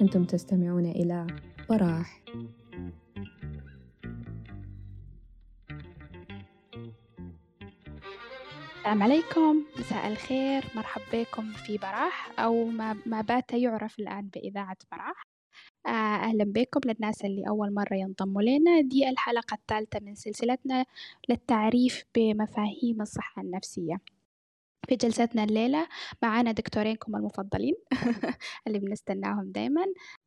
أنتم تستمعون إلى براح السلام عليكم. مساء الخير. مرحب بكم في براح أو ما, ما بات يعرف الآن بإذاعة براح. أهلا بكم للناس اللي أول مرة ينضموا لنا. دي الحلقة الثالثة من سلسلتنا للتعريف بمفاهيم الصحة النفسية. في جلستنا الليلة معانا دكتورينكم المفضلين اللي بنستناهم دايما.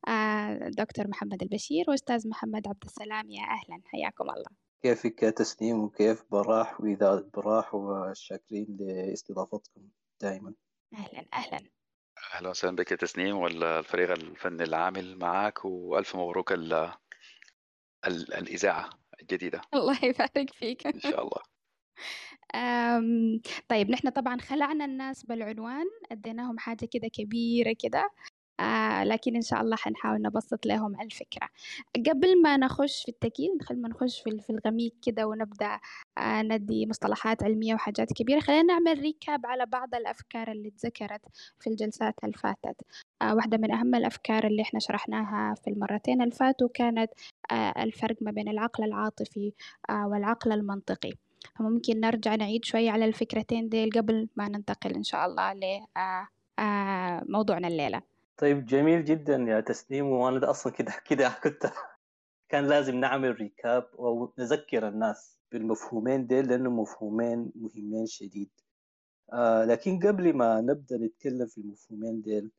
آه، دكتور محمد البشير وأستاذ محمد عبد السلام يا أهلا. حياكم الله. كيفك؟ يا تسنيم وكيف براح؟ وإذاعة براح والشاكرين لاستضافتكم دائما أهلا أهلا. أهلا وسهلا بك يا تسنيم والفريق الفني العامل معك وألف مبروك ال ال الإذاعة الجديدة. الله يبارك فيك. إن شاء الله. طيب نحن طبعا خلعنا الناس بالعنوان أديناهم حاجة كده كبيرة كده. آه لكن إن شاء الله حنحاول نبسط لهم الفكرة. قبل ما نخش في التكيل ما نخش في الغميق كده ونبدأ آه ندي مصطلحات علمية وحاجات كبيرة خلينا نعمل ريكاب على بعض الأفكار اللي اتذكرت في الجلسات الفاتت آه واحدة من أهم الأفكار اللي إحنا شرحناها في المرتين الفاتوا كانت آه الفرق ما بين العقل العاطفي آه والعقل المنطقي. فممكن نرجع نعيد شوية على الفكرتين ديل قبل ما ننتقل إن شاء الله لموضوعنا الليلة. طيب جميل جدا يا تسنيم وأنا ده أصلا كده كده كنت كان لازم نعمل recap أو نذكر الناس بالمفهومين ديل لأنه مفهومين مهمين شديد. آه لكن قبل ما نبدأ نتكلم في المفهومين ديل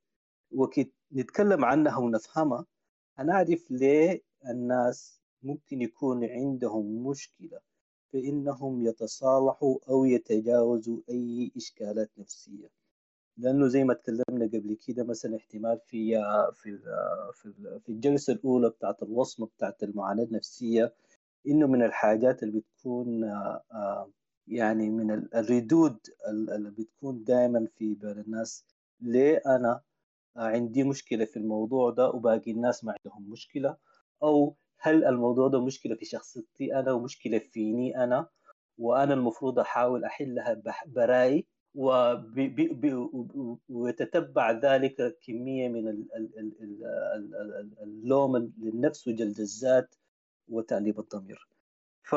وكي نتكلم عنها ونفهمها هنعرف ليه الناس ممكن يكون عندهم مشكلة في إنهم يتصالحوا أو يتجاوزوا أي إشكالات نفسية. لأنه زي ما تكلمنا قبل كده مثلا احتمال في في في في الجلسة الأولى بتاعت الوصمة بتاعت المعاناة النفسية إنه من الحاجات اللي بتكون يعني من الردود اللي بتكون دائما في بال الناس. ليه؟ أنا عندي مشكلة في الموضوع ده وباقي الناس ما عندهم مشكلة. أو هل الموضوع ده مشكلة في شخصيتي أنا ومشكلة فيني أنا؟ وأنا المفروض أحاول أحلها براي ويتتبع ذلك كمية من اللوم للنفس وجلد الذات وتأنيب الضمير. ف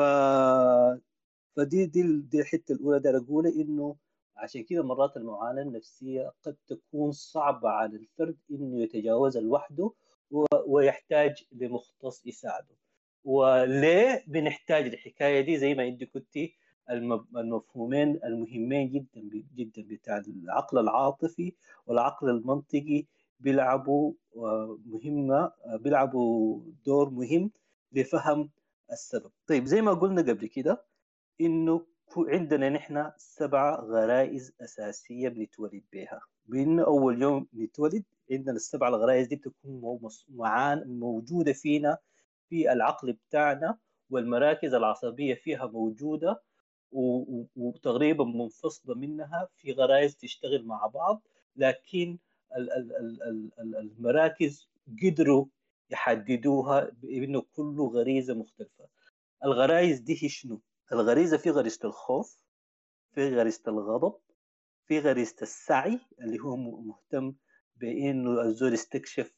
فدي دي دي الحتة الأولى ده اقولها إنه عشان كده مرات المعاناة النفسية قد تكون صعبة على الفرد إنه يتجاوزها لوحده ويحتاج لمختص يساعده. وليه بنحتاج الحكاية دي؟ زي ما انت كنتي المفهومين المهمين جدا جدا بتاع العقل العاطفي والعقل المنطقي بيلعبوا مهمة بيلعبوا دور مهم لفهم السبب. طيب زي ما قلنا قبل كده إنه عندنا نحن سبع غرائز أساسية بنتولد بها بإن أول يوم نتولد عندنا السبع الغرائز دي بتكون موجودة فينا في العقل بتاعنا والمراكز العصبية فيها موجودة وتقريبا منفصلة منها في غرائز تشتغل مع بعض لكن المراكز قدروا يحددوها بإنه كل غريزة مختلفة الغرائز دي هي شنو؟ الغريزة في غريزة الخوف في غريزة الغضب في غريزة السعي اللي هو مهتم بإنه الزول يستكشف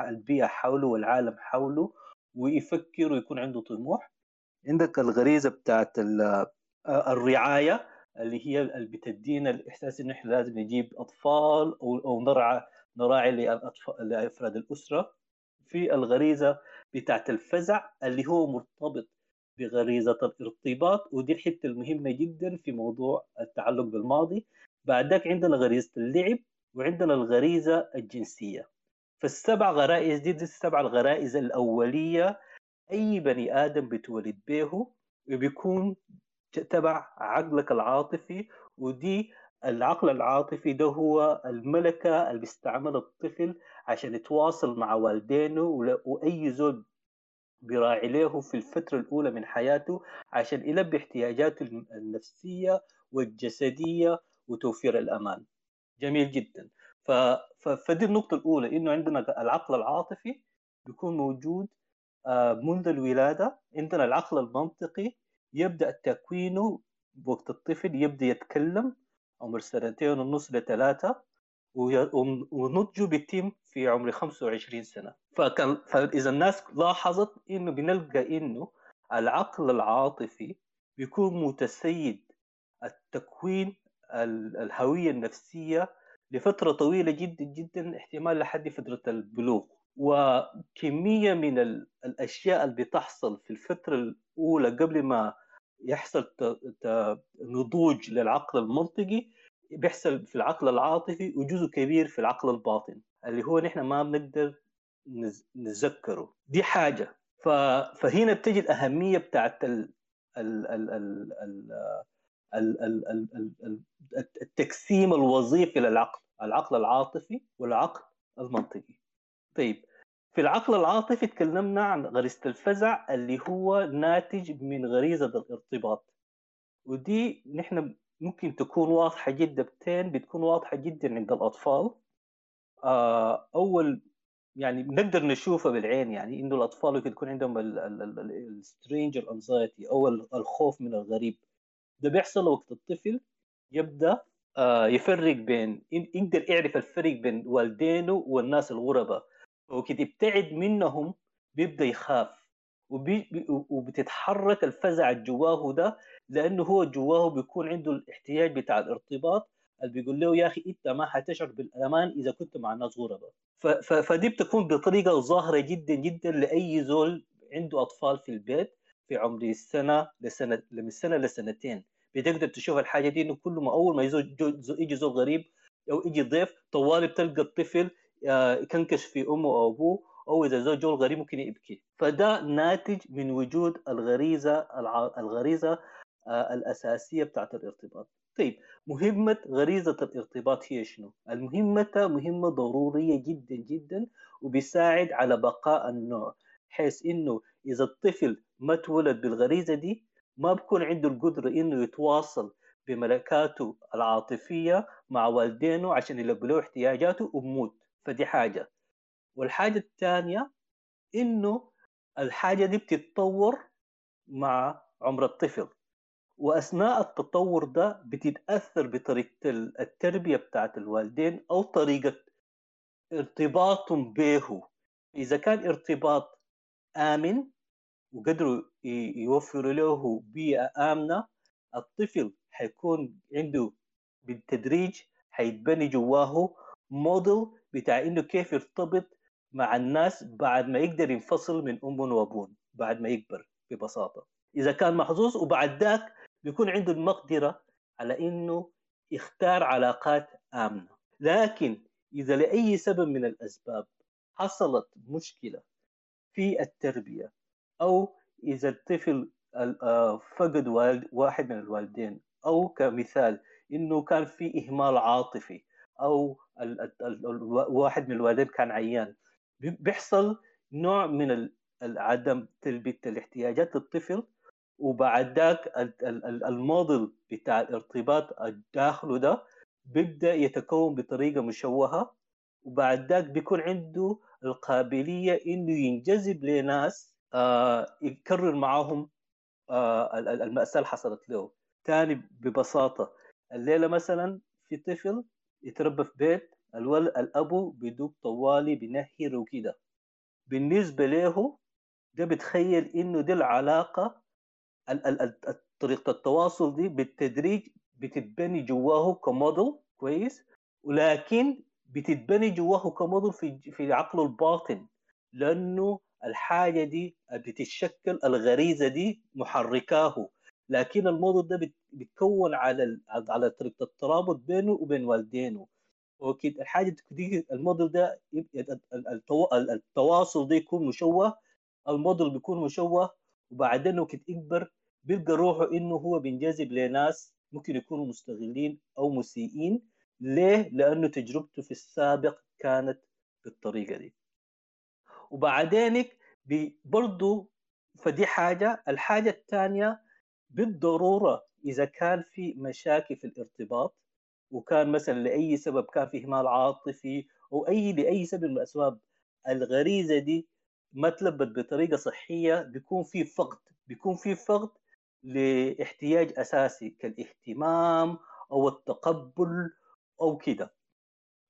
البيئة حوله والعالم حوله ويفكر ويكون عنده طموح عندك الغريزة بتاعت الرعاية اللي هي اللي بتدينا الإحساس إنه إحنا لازم نجيب أطفال أو أو نرعى نراعي لأفراد الأسرة. في الغريزة بتاعت الفزع اللي هو مرتبط بغريزة الارتباط ودي الحتة المهمة جدا في موضوع التعلق بالماضي. بعدك عندنا غريزه اللعب وعندنا الغريزة الجنسية. فالسبع غرائز دي, دي السبع الغرائز الأولية أي بني آدم بيتولد به وبيكون تبع عقلك العاطفي ودي العقل العاطفي ده هو الملكة اللي بيستعملها الطفل عشان يتواصل مع والدينه وأي زول بيراعي له في الفترة الأولى من حياته عشان يلبي احتياجاته النفسية والجسدية وتوفير الأمان جميل جدا. فدي النقطة الأولى إنه عندنا العقل العاطفي بيكون موجود منذ الولادة عندنا العقل المنطقي يبدأ تكوينه وقت الطفل يبدأ يتكلم عمر سنتين ونص لثلاثة ونضجه بيتم في عمر 25 سنة. فكان فإذا الناس لاحظت إنه بنلقى إنه العقل العاطفي بيكون متسيد. التكوين الهوية النفسية لفترة طويلة جدا جدا احتمال لحد فترة البلوغ. وكمية من الأشياء اللي بتحصل في الفترة الأولى قبل ما يحصل نضوج للعقل المنطقي بيحصل في العقل العاطفي وجزء كبير في العقل الباطن اللي هو نحن ما بنقدر نتذكره دي حاجة فهنا بتجي الاهميه بتاعت ال ال ال ال ال التقسيم الوظيفي للعقل العقل العاطفي والعقل المنطقي طيب في العقل العاطفي تكلمنا عن غريزة الفزع اللي هو ناتج من غريزة الارتباط. ودي نحن ممكن تكون واضحة جدا بتين بتكون واضحة جدا عند الأطفال. آه، أول يعني نقدر نشوفها بالعين يعني إنه الأطفال ممكن يكون عندهم السترينجر انزايتي أو الخوف من الغريب. ده بيحصل وقت الطفل يبدأ آه، يفرق بين يقدر يعرف الفرق بين والدينه والناس الغرباء. وكده يبتعد منهم بيبدأ يخاف وبي وبتتحرك الفزع جواه ده لأنه هو جواه بيكون عنده الاحتياج بتاع الارتباط اللي بيقول له يا أخي أنت ما حتشعر بالأمان إذا كنت مع ناس غرباء فدي بتكون بطريقة ظاهرة جدا جدا لأي زول عنده أطفال في البيت في عمر السنة لسنة من سنة لسنتين. بتقدر تشوف الحاجة دي إنه كل ما أول ما يجي زول غريب أو يجي ضيف طوالي بتلقى الطفل يكنكش في أمه أو أبوه أو إذا زوج جول غريب ممكن يبكي. فده ناتج من وجود الغريزة الغريزة آه، الأساسية بتاعت الارتباط. طيب مهمة غريزة الارتباط هي شنو؟ المهمة مهمة ضرورية جدا جدا وبيساعد على بقاء النوع. حيث إنه إذا الطفل ما تولد بالغريزة دي ما بكون عنده القدرة إنه يتواصل بملكاته العاطفية مع والدينه عشان يلبوا له احتياجاته وبموت. فدي حاجة. والحاجة الثانية إنه الحاجة دي بتتطور مع عمر الطفل وأثناء التطور ده بتتأثر بطريقة التربية بتاعت الوالدين أو طريقة ارتباطهم به إذا كان ارتباط آمن وقدروا يوفروا له بيئة آمنة الطفل حيكون عنده بالتدريج حيتبني جواه موديل بتاع إنه كيف يرتبط مع الناس بعد ما يقدر ينفصل من أم وابوه بعد ما يكبر ببساطة. إذا كان محظوظ وبعد ذاك بيكون عنده المقدرة على إنه يختار علاقات آمنة. لكن إذا لأي سبب من الأسباب حصلت مشكلة في التربية أو إذا الطفل آه، فقد والد واحد من الوالدين أو كمثال إنه كان في إهمال عاطفي أو واحد من الوالدين كان عيان. بيحصل نوع من عدم تلبيه الاحتياجات الطفل وبعد ذاك الموديل بتاع الارتباط الداخله ده بيبدأ يتكون بطريقة مشوهة وبعد ذاك بيكون عنده القابلية إنه ينجذب لناس آه يكرر معاهم آه المأساة اللي حصلت له. ثاني ببساطة الليلة مثلا في طفل يتربى في بيت الول الأبو بيدوب طوالي بنهر وكده بالنسبة له ده بتخيل إنه دي العلاقة طريقة التواصل دي بالتدريج بتتبني جواه كموديل كويس ولكن بتتبني جواه كموديل في في عقله الباطن لأنه الحاجة دي بتتشكل الغريزة دي محركاه. لكن الموديل ده بيتكون على على طريقة الترابط بينه وبين والدينه. okay؟ الحاجة دي الموديل ده التواصل ده يكون مشوه الموديل بيكون مشوه وبعدين وقت يكبر بيلقى روحه إنه هو بينجذب لناس ممكن يكونوا مستغلين أو مسيئين. ليه؟ لأنه تجربته في السابق كانت بالطريقة دي. وبعدينك برضه فدي حاجة. الحاجة الثانية بالضرورة إذا كان في مشاكل في الارتباط وكان مثلا لأي سبب كان في اهمال عاطفي أو أي لأي سبب من الأسباب الغريزة دي ما تلبت بطريقة صحية بيكون في فقد بيكون في فقد لاحتياج أساسي كالاهتمام أو التقبل أو كده.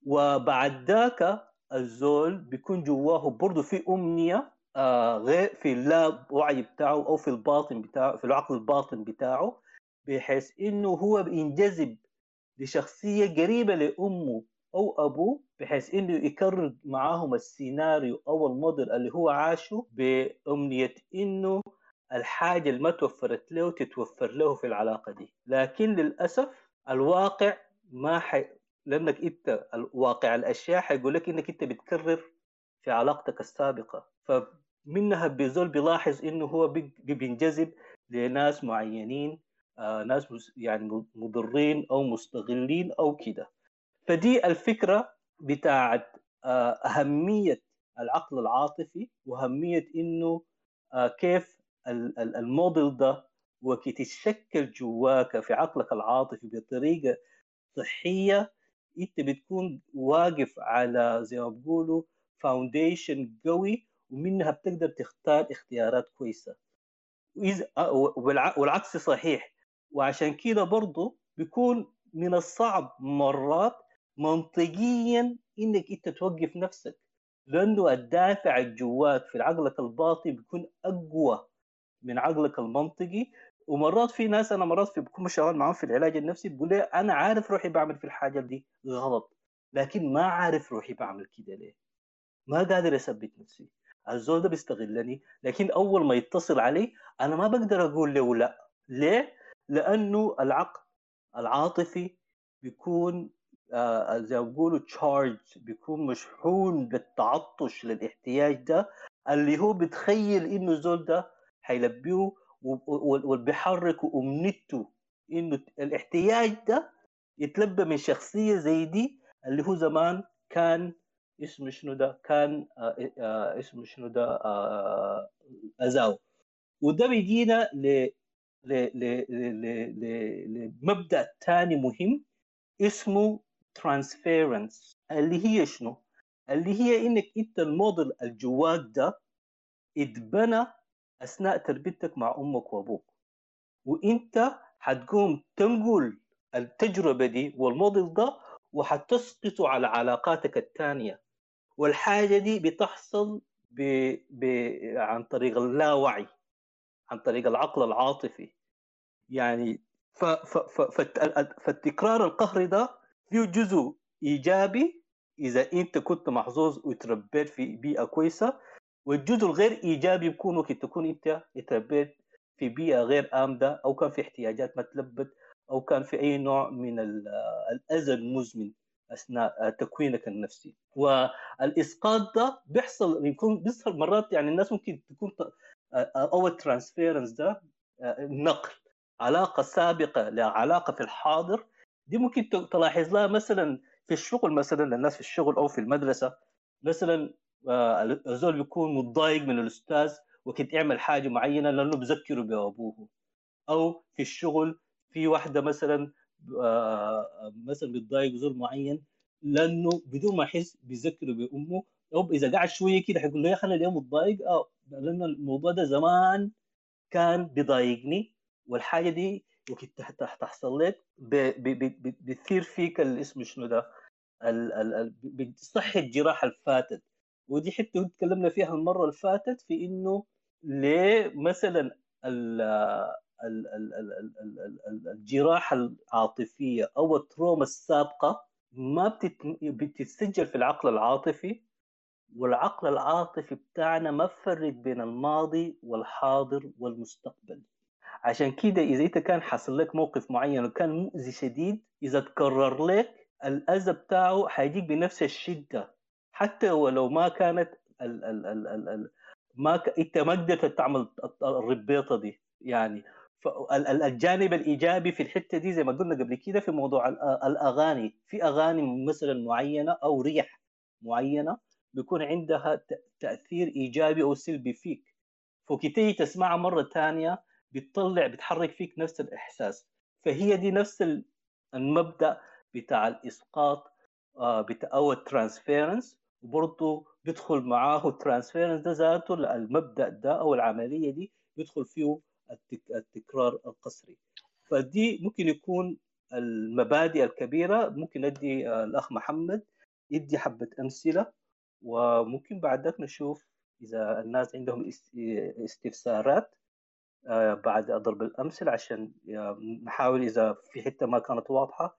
وبعد ذاك الزول بيكون جواه برضه في أمنية آه غير في اللا وعي بتاعه أو في الباطن بتاعه في العقل الباطن بتاعه بحيث إنه هو بينجذب لشخصية قريبة لأمه أو أبوه بحيث إنه يكرر معاهم السيناريو أو الموديل اللي هو عاشه بأمنية إنه الحاجة اللي ما توفرت له تتوفر له في العلاقة دي. لكن للأسف الواقع ما حي... لأنك أنت واقع الأشياء حيقول لك إنك أنت بتكرر في علاقتك السابقة. فمنها بيزول بيلاحظ إنه هو بينجذب لناس معينين آه ناس يعني مضرين أو مستغلين أو كده. فدي الفكرة بتاعت آه أهمية العقل العاطفي وأهمية إنه آه كيف الموديل ده وكي تتشكل جواك في عقلك العاطفي بطريقة صحية إنت بتكون واقف على زي ما بيقولوا فاونديشن قوي ومنها بتقدر تختار اختيارات كويسة. وإذا والعكس صحيح. وعشان كده برضه بيكون من الصعب مرات منطقيا إنك أنت توقف نفسك لأنه الدافع جواك في عقلك الباطن بيكون أقوى من عقلك المنطقي. ومرات في ناس أنا مرات في بكون شغال معاهم في العلاج النفسي بقول لي أنا عارف روحي بعمل في الحاجة دي غلط لكن ما عارف روحي بعمل كده ليه؟ ما قادر أثبت نفسي. الزول ده بيستغلني لكن أول ما يتصل علي أنا ما بقدر أقول له لا. ليه؟ لأنه العقل العاطفي بيكون آه زي ما بيقولوا تشارج بيكون مشحون بالتعطش للاحتياج ده اللي هو بتخيل إنه الزول ده حيلبيه وبيحرك أمنيته إنه الاحتياج ده يتلبى من شخصية زي دي اللي هو زمان كان اسمه شنو ده؟ كان آه آه اسمه شنو ده؟ آه أزاو. وده بيجينا ل لمبدأ ثاني مهم اسمه transference اللي هي شنو؟ اللي هي إنك أنت الموديل الجواك ده اتبنى أثناء تربيتك مع أمك وأبوك. وإنت حتقوم تنقل التجربة دي والموديل ده وحتسقطه على علاقاتك الثانية والحاجة دي بتحصل ب... ب... عن طريق اللاوعي عن طريق العقل العاطفي. يعني ف... ف... ف... فالتكرار القهري ده فيه جزء إيجابي إذا أنت كنت محظوظ وتربيت في بيئة كويسة والجزء الغير إيجابي بيكون وقت تكون أنت اتربيت في بيئة غير امنه أو كان في احتياجات ما تلبت أو كان في أي نوع من الأذى المزمن. أثناء تكوينك النفسي. والإسقاط ده بيحصل يكون بيحصل مرات يعني الناس ممكن تكون أو الترانسفيرنس ده نقل علاقة سابقة لعلاقة في الحاضر. دي ممكن تلاحظ لها مثلا في الشغل مثلا الناس في الشغل أو في المدرسة. مثلا الزول بيكون متضايق من الأستاذ وكنت يعمل حاجة معينة لأنه بذكره بأبوه. أو في الشغل في واحدة مثلا مثلا بتضايق زول معين لأنه بدون ما يحس بيذكره بأمه. أو إذا قعد شوية كده حيقول له يا أخي أنا اليوم متضايق. آه لأن الموضوع ده زمان كان بيضايقني والحاجة دي وقت تحصل لك بتصير فيك الاسم شنو ده بتصحي الجراحه الفاتت. ودي حتة تكلمنا فيها المرة اللي فاتت في إنه ليه مثلا الجراحه العاطفيه أو التروما السابقه ما بتتسجل في العقل العاطفي والعقل العاطفي بتاعنا ما فرق بين الماضي والحاضر والمستقبل عشان كده اذا انت كان حصل لك موقف معين وكان مؤذي شديد اذا تكرر لك الاذى بتاعه حيجيك بنفس الشده حتى ولو ما كانت ال ال ال ال ال ما ك... انت ما قدرت تعمل الربيطه دي يعني الجانب الإيجابي في الحتة دي زي ما قلنا قبل كده في موضوع الأغاني. في أغاني مثلا معينة أو ريح معينة بيكون عندها تأثير إيجابي أو سلبي فيك. فكي تسمعها مرة ثانية بتطلع بتحرك فيك نفس الإحساس. فهي دي نفس المبدأ بتاع الإسقاط بتاع أو ال transference. وبرضه بيدخل معاه ال transference ده ذاته المبدأ ده أو العملية دي بيدخل فيه التكرار القسري. فدي ممكن يكون المبادئ الكبيرة. ممكن ندي الأخ محمد يدي حبة أمثلة وممكن بعد ذلك نشوف إذا الناس عندهم استفسارات آه، بعد ضرب الأمثلة عشان نحاول إذا في حتة ما كانت واضحة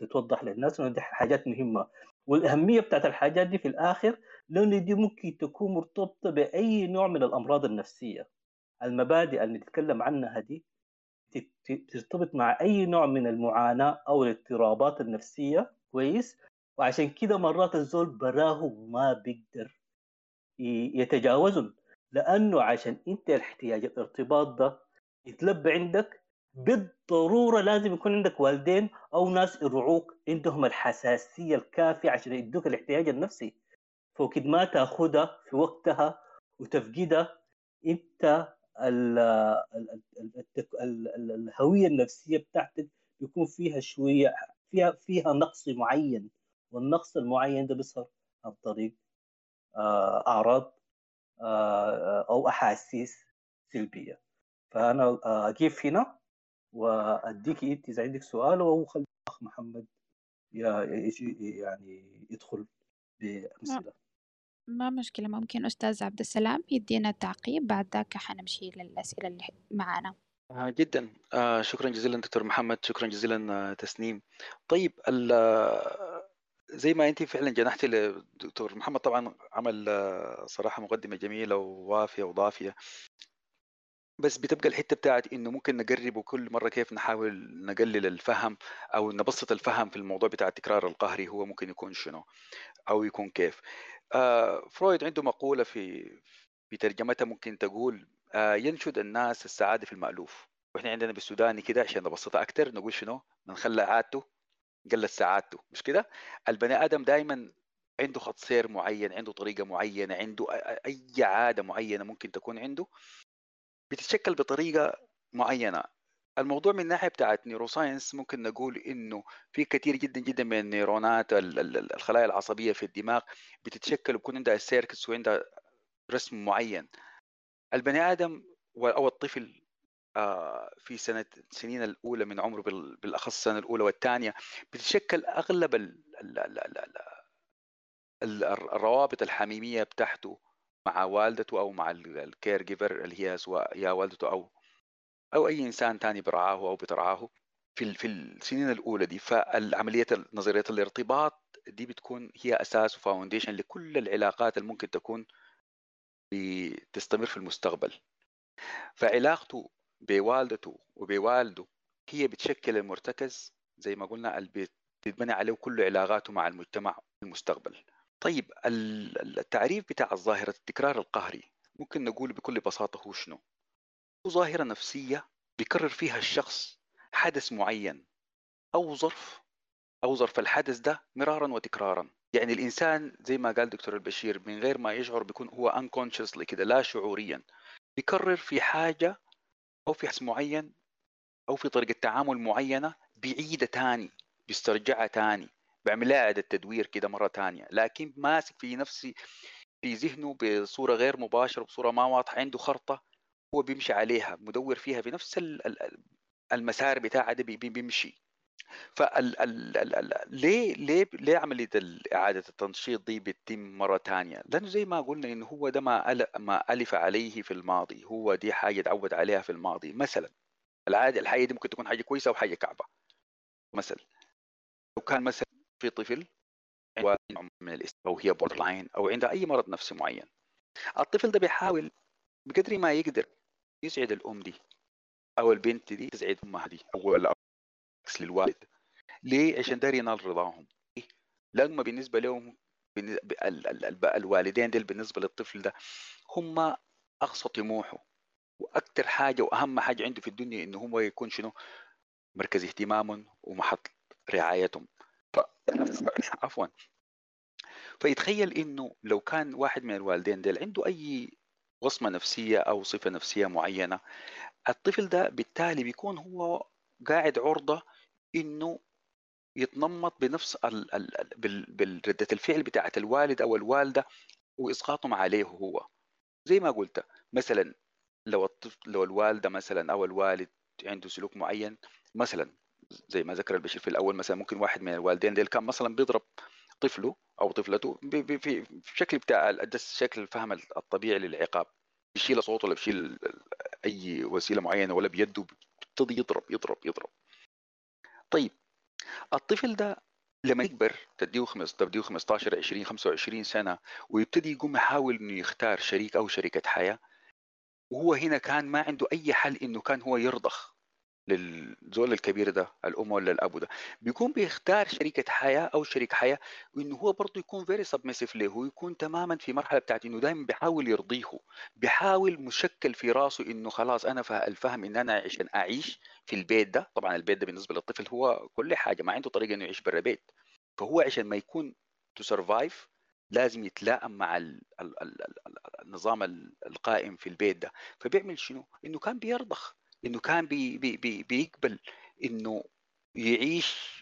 تتوضح للناس. وندي حاجات مهمة. والأهمية بتاعت الحاجات دي في الآخر لأن دي ممكن تكون مرتبطة بأي نوع من الأمراض النفسية. المبادئ اللي نتكلم عنها دي ترتبط مع أي نوع من المعاناة أو الاضطرابات النفسية. كويس؟ وعشان كده مرات الزول براه ما بيقدر يتجاوزهم لأنه عشان أنت الاحتياج الارتباط ده يتلبى عندك بالضرورة لازم يكون عندك والدين أو ناس يرعوك. عندهم الحساسية الكافية عشان يدوك الاحتياج النفسي. فوكد ما تأخذها في وقتها وتفقدها أنت الهوية النفسية بتاعتك بيكون فيها شوية فيها فيها نقص معين والنقص المعين ده بيظهر عن طريق آه، أعراض آه، أو أحاسيس سلبية. فأنا اقف هنا وأديك إنت اذا عندك سؤال وخلي الأخ محمد يعني يدخل بأمثلة. ما مشكلة ممكن أستاذ عبد السلام يدينا التعقيب بعد ذاك حنمشي للأسئلة اللي معانا. آه جدا. آه شكرا جزيلا دكتور محمد. شكرا جزيلا آه تسنيم. طيب زي ما أنت فعلا جنحتي لدكتور محمد طبعا عمل صراحة مقدمة جميلة ووافية وضافية. بس بتبقى الحتة بتاعت إنه ممكن نقرب وكل مرة كيف نحاول نقلل الفهم أو نبسط الفهم في الموضوع بتاع التكرار القهري هو ممكن يكون شنو أو يكون كيف. آه فرويد عنده مقولة في في ترجمتها ممكن تقول آه ينشد الناس السعادة في المألوف. وإحنا عندنا بالسوداني كده عشان نبسطها أكثر نقول شنو؟ من خلى عادته قلت سعادته مش كده؟ البني آدم دائما عنده خط سير معين عنده طريقة معينة عنده أي عادة معينة ممكن تكون عنده بتتشكل بطريقة معينة. الموضوع من الناحيه بتاعت neuroscience ممكن نقول إنه في كثير جدا جدا من النيرونات الخلايا العصبية في الدماغ بتتشكل وبكون عندها circuits وعندها رسم معين. البني آدم أو الطفل آه، في سنة السنين الأولى من عمره بالأخص السنة الأولى والثانية بتتشكل أغلب الروابط الحميمية بتاعته مع والدته أو مع الكير جيفر اللي هي سواء يا والدته أو أو أي إنسان ثاني برعاه أو بترعاه في في السنين الأولى دي. فالعمليه نظريه الارتباط دي بتكون هي أساس وفاونديشن لكل العلاقات اللي ممكن تكون تستمر في المستقبل. فعلاقته بوالدته وبوالده هي بتشكل المرتكز زي ما قلنا اللي بتتبني عليه كل علاقاته مع المجتمع في المستقبل. طيب التعريف بتاع ظاهرة التكرار القهري ممكن نقول بكل بساطة هو شنو؟ ظاهرة نفسية بيكرر فيها الشخص حدث معين أو ظرف أو ظرف الحدث ده مرارا وتكرارا. يعني الإنسان زي ما قال دكتور البشير من غير ما يشعر بيكون هو unconsciously كده لا شعوريا. بيكرر في حاجة أو في حس معين أو في طريقة تعامل معينة بيعيدها تاني بيسترجعها تاني بيعمل لها إعادة تدوير كده مرة تانية. لكن ماسك في نفسي في ذهنه بصورة غير مباشرة بصورة ما واضحة عنده خرطة هو بيمشي عليها مدور فيها في نفس المسار بتاعه ده بيمشي فال ال ال ال ليه ليه ليه عمليه إعادة التنشيط دي بتتم مرة ثانية؟ لأنه زي ما قلنا انه هو ده ما ما ألف عليه في الماضي، هو دي حاجة تعود عليها في الماضي، مثلا العادة الحاجة دي ممكن تكون حاجة كويسة أو حاجة كعبة. مثلا لو كان مثلا في طفل عنده أم أو هي borderline أو عنده أي مرض نفسي معين. الطفل ده بيحاول بقدر ما يقدر يسعد الأم دي أو البنت دي تسعد أمها دي أو العكس للوالد. ليه؟ عشان داري ينال رضاهم. لما بالنسبة لهم الوالدين دول بالنسبة للطفل ده هم أقصى طموحه وأكثر حاجة وأهم حاجة عنده في الدنيا إنه هو يكون شنو؟ مركز اهتمامهم ومحط رعايتهم. ف... عفوا. فيتخيل إنه لو كان واحد من الوالدين ديل عنده أي وصمة نفسية أو صفة نفسية معينة الطفل ده بالتالي بيكون هو قاعد عرضة إنه يتنمط بنفس ال ال بالردة الفعل بتاعة الوالد أو الوالدة وإسقاطهم عليه هو. زي ما قلت مثلا لو الطفل لو الوالدة مثلا أو الوالد عنده سلوك معين مثلا زي ما ذكر البشير في الأول مثلا ممكن واحد من الوالدين ديل كان مثلا بيضرب طفله أو طفلته في شكل بتاع الشكل الفهم الطبيعي للعقاب. بيشيل صوته ولا بيشيل أي وسيلة معينة ولا بيده بيبتدي يضرب يضرب يضرب. طيب الطفل ده لما يكبر تديه خمس تديه 15 20 25 سنة ويبتدي يقوم يحاول إنه يختار شريك أو شريكة حياة وهو هنا كان ما عنده أي حل إنه كان هو يرضخ. للزول الكبير ده الأم ولا الاب ده. بيكون بيختار شريكة حياة أو شريك حياة وانه هو برضه يكون very submissive له ويكون تماما في مرحلة بتاعت إنه دائما بيحاول يرضيه بيحاول مشكل في راسه إنه خلاص أنا الفهم إن أنا عشان أعيش في البيت ده طبعا البيت ده بالنسبة للطفل هو كل حاجة ما عنده طريقة إنه يعيش برا بيت. فهو عشان ما يكون to survive لازم يتلائم مع ال ال ال النظام القائم في البيت ده. فبيعمل شنو؟ إنه كان بيرضخ. إنه كان بي بي بي بيقبل إنه يعيش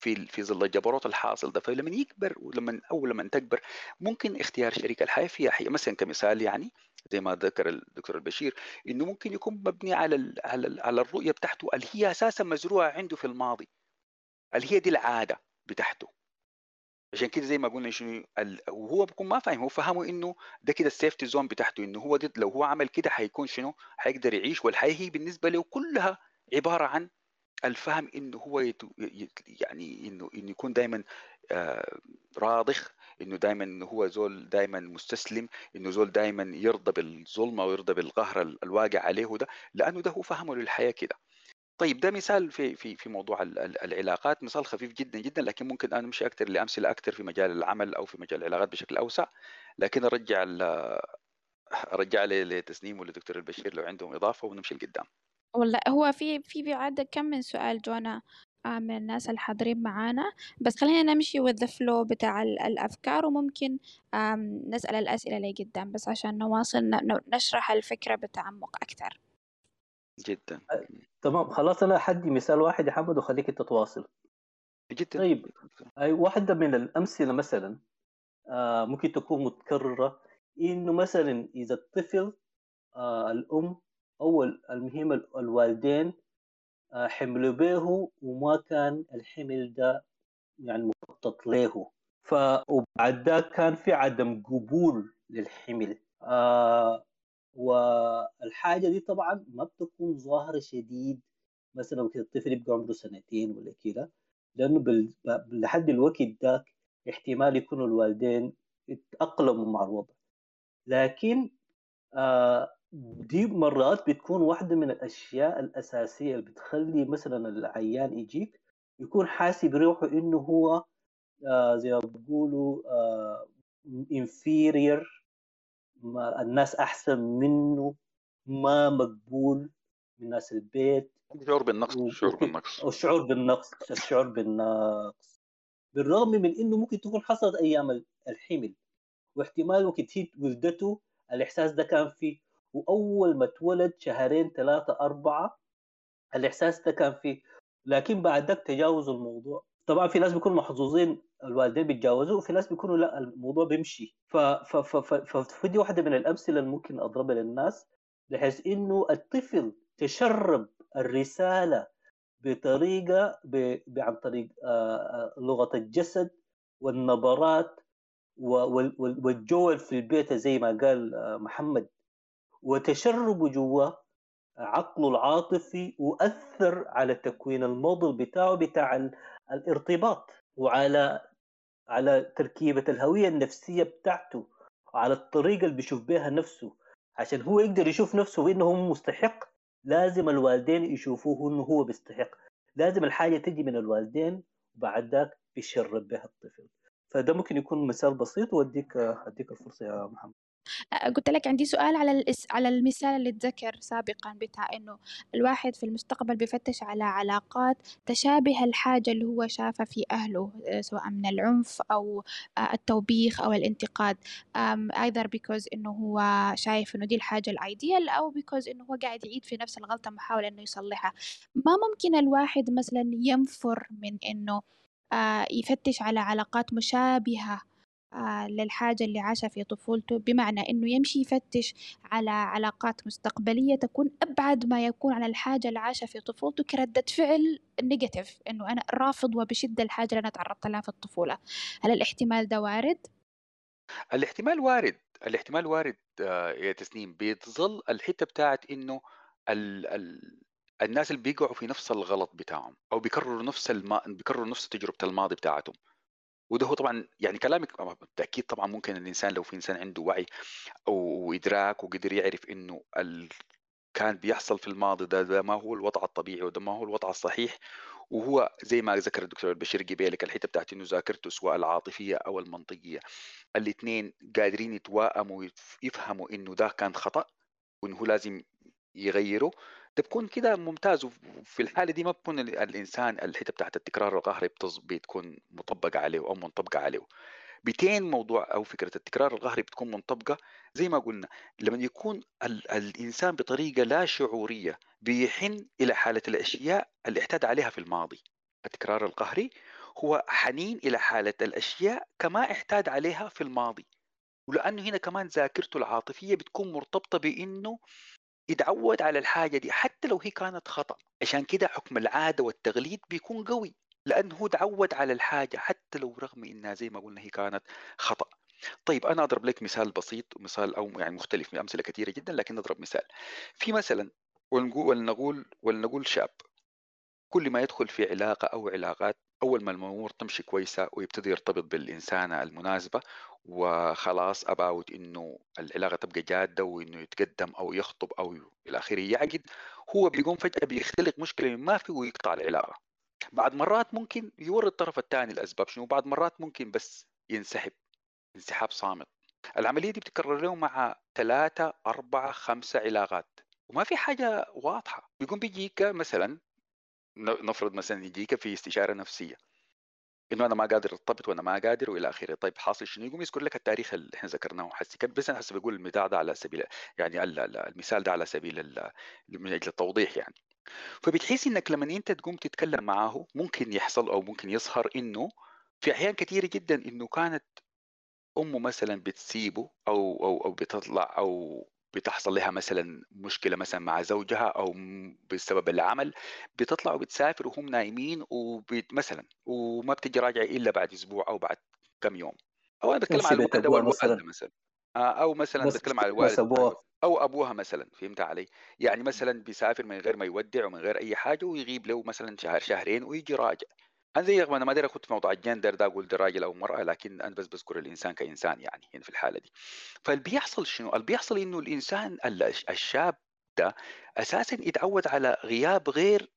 في في ظل الجبروت الحاصل ده. فلما يكبر ولما أو لما تكبر ممكن اختيار شريك الحياة فيها. مثلا كمثال يعني زي ما ذكر الدكتور البشير إنه ممكن يكون مبني على ال على ال على الرؤية بتاعته. اللي هي أساسا مزروعة عنده في الماضي؟ اللي هي دي العادة بتاعته؟ عشان كده زي ما قلنا شنو وهو بيكون ما فاهم هو فهمه إنه ده كده السيفتي زون بتاعته إنه هو دي لو هو عمل كده حيكون شنو حيقدر يعيش والحياة هي بالنسبة له كلها عبارة عن الفهم إنه هو يتو يعني إنه إنه يكون دائما آه راضخ إنه دائما انه هو زول دائما مستسلم إنه زول دائما يرضى بالظلم أو يرضى بالقهر الواقع عليه ده لأنه ده هو فهمه للحياة كده. طيب ده مثال في في في موضوع العلاقات مثال خفيف جدا جدا لكن ممكن أنا أمشي أكثر لأمثلة أكثر في مجال العمل أو في مجال العلاقات بشكل أوسع. لكن أرجع أرجع لتسنيم ولدكتور البشير لو عندهم إضافة ونمشي لقدام. والله هو في في بعد كم من سؤال جونا آه، من الناس الحاضرين معانا. بس خلينا نمشي with the flow بتاع الأفكار وممكن نسأل الأسئلة لقدام بس عشان نواصل نشرح الفكرة بتعمق أكثر جدا. تمام خلاص أنا حدي مثال واحد يا حمد وخليك أنت تواصل. جدا. طيب أي واحدة من الأمثلة مثلا آه ممكن تكون متكررة إنه مثلا إذا الطفل آه الأم أو المهم الوالدين آه حملوا به وما كان الحمل ده يعني مخطط له. ف وبعد ذاك كان في عدم قبول للحمل. آه والحاجة دي طبعا ما بتكون ظاهره شديد مثلا كده الطفل يبقى عمره سنتين ولا كده لأنه بال... لحد الوقت ذاك احتمال يكونوا الوالدين يتاقلموا مع الوضع. لكن آه دي مرات بتكون واحدة من الأشياء الأساسية اللي بتخلي مثلا العيان يجيك يكون حاسب روحه إنه هو آه زي ما بيقولوا آه inferior ما الناس أحسن منه ما مقبول من ناس البيت. شعور بالنقص الشعور بالنقص. الشعور بالنقص الشعور بالنقص. بالرغم من إنه ممكن تكون حصلت أيام الحمل واحتمال وقت هي ولدته. الإحساس ده كان فيه وأول ما اتولد شهرين ثلاثة أربعة الإحساس ده كان فيه لكن بعد ذاك تجاوزوا الموضوع. طبعا في ناس بيكونوا محظوظين الوالدين بيتجاوزوا وفي ناس بيكونوا لا الموضوع بيمشي. فدي واحدة من الأمثلة اللي ممكن أضربها للناس بحيث إنه الطفل تشرب الرسالة بطريقة ب... عن طريق لغة الجسد والنبرات والجول في البيت زي ما قال محمد. وتشربه جوا عقله العاطفي وأثر على تكوين الموديل بتاعه بتاع الارتباط. وعلى على تركيبة الهوية النفسية بتاعته وعلى الطريقة اللي بيشوف بها نفسه. عشان هو يقدر يشوف نفسه انه هو مستحق لازم الوالدين يشوفوه إنه هو بيستحق. لازم الحاجة تجي من الوالدين وبعد ذاك بيشرب بها الطفل. فده ممكن يكون مثال بسيط وأديك أديك الفرصة يا محمد. قلت لك عندي سؤال على الإس... على المثال اللي اتذكر سابقا بتاع إنه الواحد في المستقبل بيفتش على علاقات تشابه الحاجة اللي هو شافها في أهله سواء من العنف أو التوبيخ أو الانتقاد. either because إنه هو شايف إنه دي الحاجة الأيديال أو because إنه هو قاعد يعيد في نفس الغلطة محاول إنه يصلحها. ما ممكن الواحد مثلا ينفر من إنه يفتش على علاقات مشابهة آه، للحاجة اللي عاشها في طفولته بمعنى إنه يمشي يفتش على علاقات مستقبلية تكون أبعد ما يكون عن الحاجة اللي عاشها في طفولته كردة فعل نيجاتيف إنه أنا رافض وبشدة الحاجة اللي أنا تعرضت لها في الطفولة. هل الاحتمال ده وارد؟ الاحتمال وارد. الاحتمال وارد آه، يا تسنيم. بتظل الحتة بتاعت إنه ال ال الناس اللي بيقعوا في نفس الغلط بتاعهم أو بيكرروا نفس الما... بيكرروا نفس تجربة الماضي بتاعتهم. وده هو طبعا يعني كلامك بالتأكيد طبعا ممكن الإنسان لو في إنسان عنده وعي وإدراك وقدر يعرف إنه ال... كان بيحصل في الماضي ده, ده ما هو الوضع الطبيعي وده ما هو الوضع الصحيح. وهو زي ما ذكر الدكتور البشير قبيلك الحتة بتاعت إنه ذاكرته سواء العاطفية أو المنطقية. الاثنين قادرين يتوائموا ويفهموا إنه ده كان خطأ وإنه لازم يغيره. ده بكون كده ممتاز وفي الحالة دي ما بكون الإنسان الحتة بتاعت التكرار القهري بتكون مطبقه عليه أو منطبقة عليه. بتين موضوع أو فكرة التكرار القهري بتكون منطبقة زي ما قلنا لما يكون ال الإنسان بطريقة لا شعورية بيحن إلى حالة الأشياء اللي اعتاد عليها في الماضي. التكرار القهري هو حنين إلى حالة الأشياء كما اعتاد عليها في الماضي. ولأنه هنا كمان ذاكرته العاطفية بتكون مرتبطة بإنه يتعود على الحاجة دي حتى لو هي كانت خطأ. عشان كده حكم العادة والتغليد بيكون قوي لأنه هو تعود على الحاجة حتى لو رغم إنها زي ما قلنا هي كانت خطأ. طيب أنا أضرب لك مثال بسيط مثال أو يعني مختلف من أمثلة كثيرة جدا لكن نضرب مثال. في مثلا ولنقول ولنقول شاب. كل ما يدخل في علاقة أو علاقات أول ما الأمور تمشي كويسة ويبتدي يرتبط بالانسانه المناسبة وخلاص اباوت إنه العلاقة تبقى جادة وإنه يتقدم أو يخطب أو إلى آخره يعقد هو بيقوم فجأة بيختلق مشكلة ما في ويقطع العلاقة. بعد مرات ممكن يوري الطرف الثاني الاسباب شنو؟ بعد مرات ممكن بس ينسحب انسحاب صامت. العملية دي بتكرر له مع ثلاثة أربعة خمسة علاقات وما في حاجة واضحة. بيقوم بيجيك مثلا نفرض مثلا يجيك في استشارة نفسية إنه أنا ما قادر أرتبط وأنا ما قادر وإلى آخره. طيب حاصل شنو؟ يقوم يذكر لك التاريخ اللي إحنا ذكرناه. حسي بس أنا حسب بقول المثال ده على سبيل يعني المثال ده على سبيل من أجل التوضيح يعني. فبتحس إنك لما أنت تقوم تتكلم معاه ممكن يحصل أو ممكن يظهر إنه في أحيان كثيرة جدا إنه كانت أمه مثلا بتسيبه أو أو أو بتطلع أو بتحصل لها مثلا مشكلة مثلا مع زوجها أو بسبب العمل بتطلع وبتسافر وهم نايمين مثلا وما بتجي راجعة إلا بعد أسبوع أو بعد كم يوم. أو أنا بتكلم على الوالدة والوالدة مثلا. آه، أو مثلا بتكلم على الوالد أو أبوها مثلا فهمت علي؟ يعني مثلا بيسافر من غير ما يودع ومن غير أي حاجة ويغيب له مثلا شهر شهرين ويجي راجع. أنا زي أنا ما أدري اخذ في موضوع الجندر ده أقول ده راجل أو مراه لكن أنا بس بذكر الإنسان كإنسان يعني هنا في الحالة دي. فاللي بيحصل شنو؟ اللي بيحصل إنه الإنسان الشاب ده أساسا يتعود على غياب غير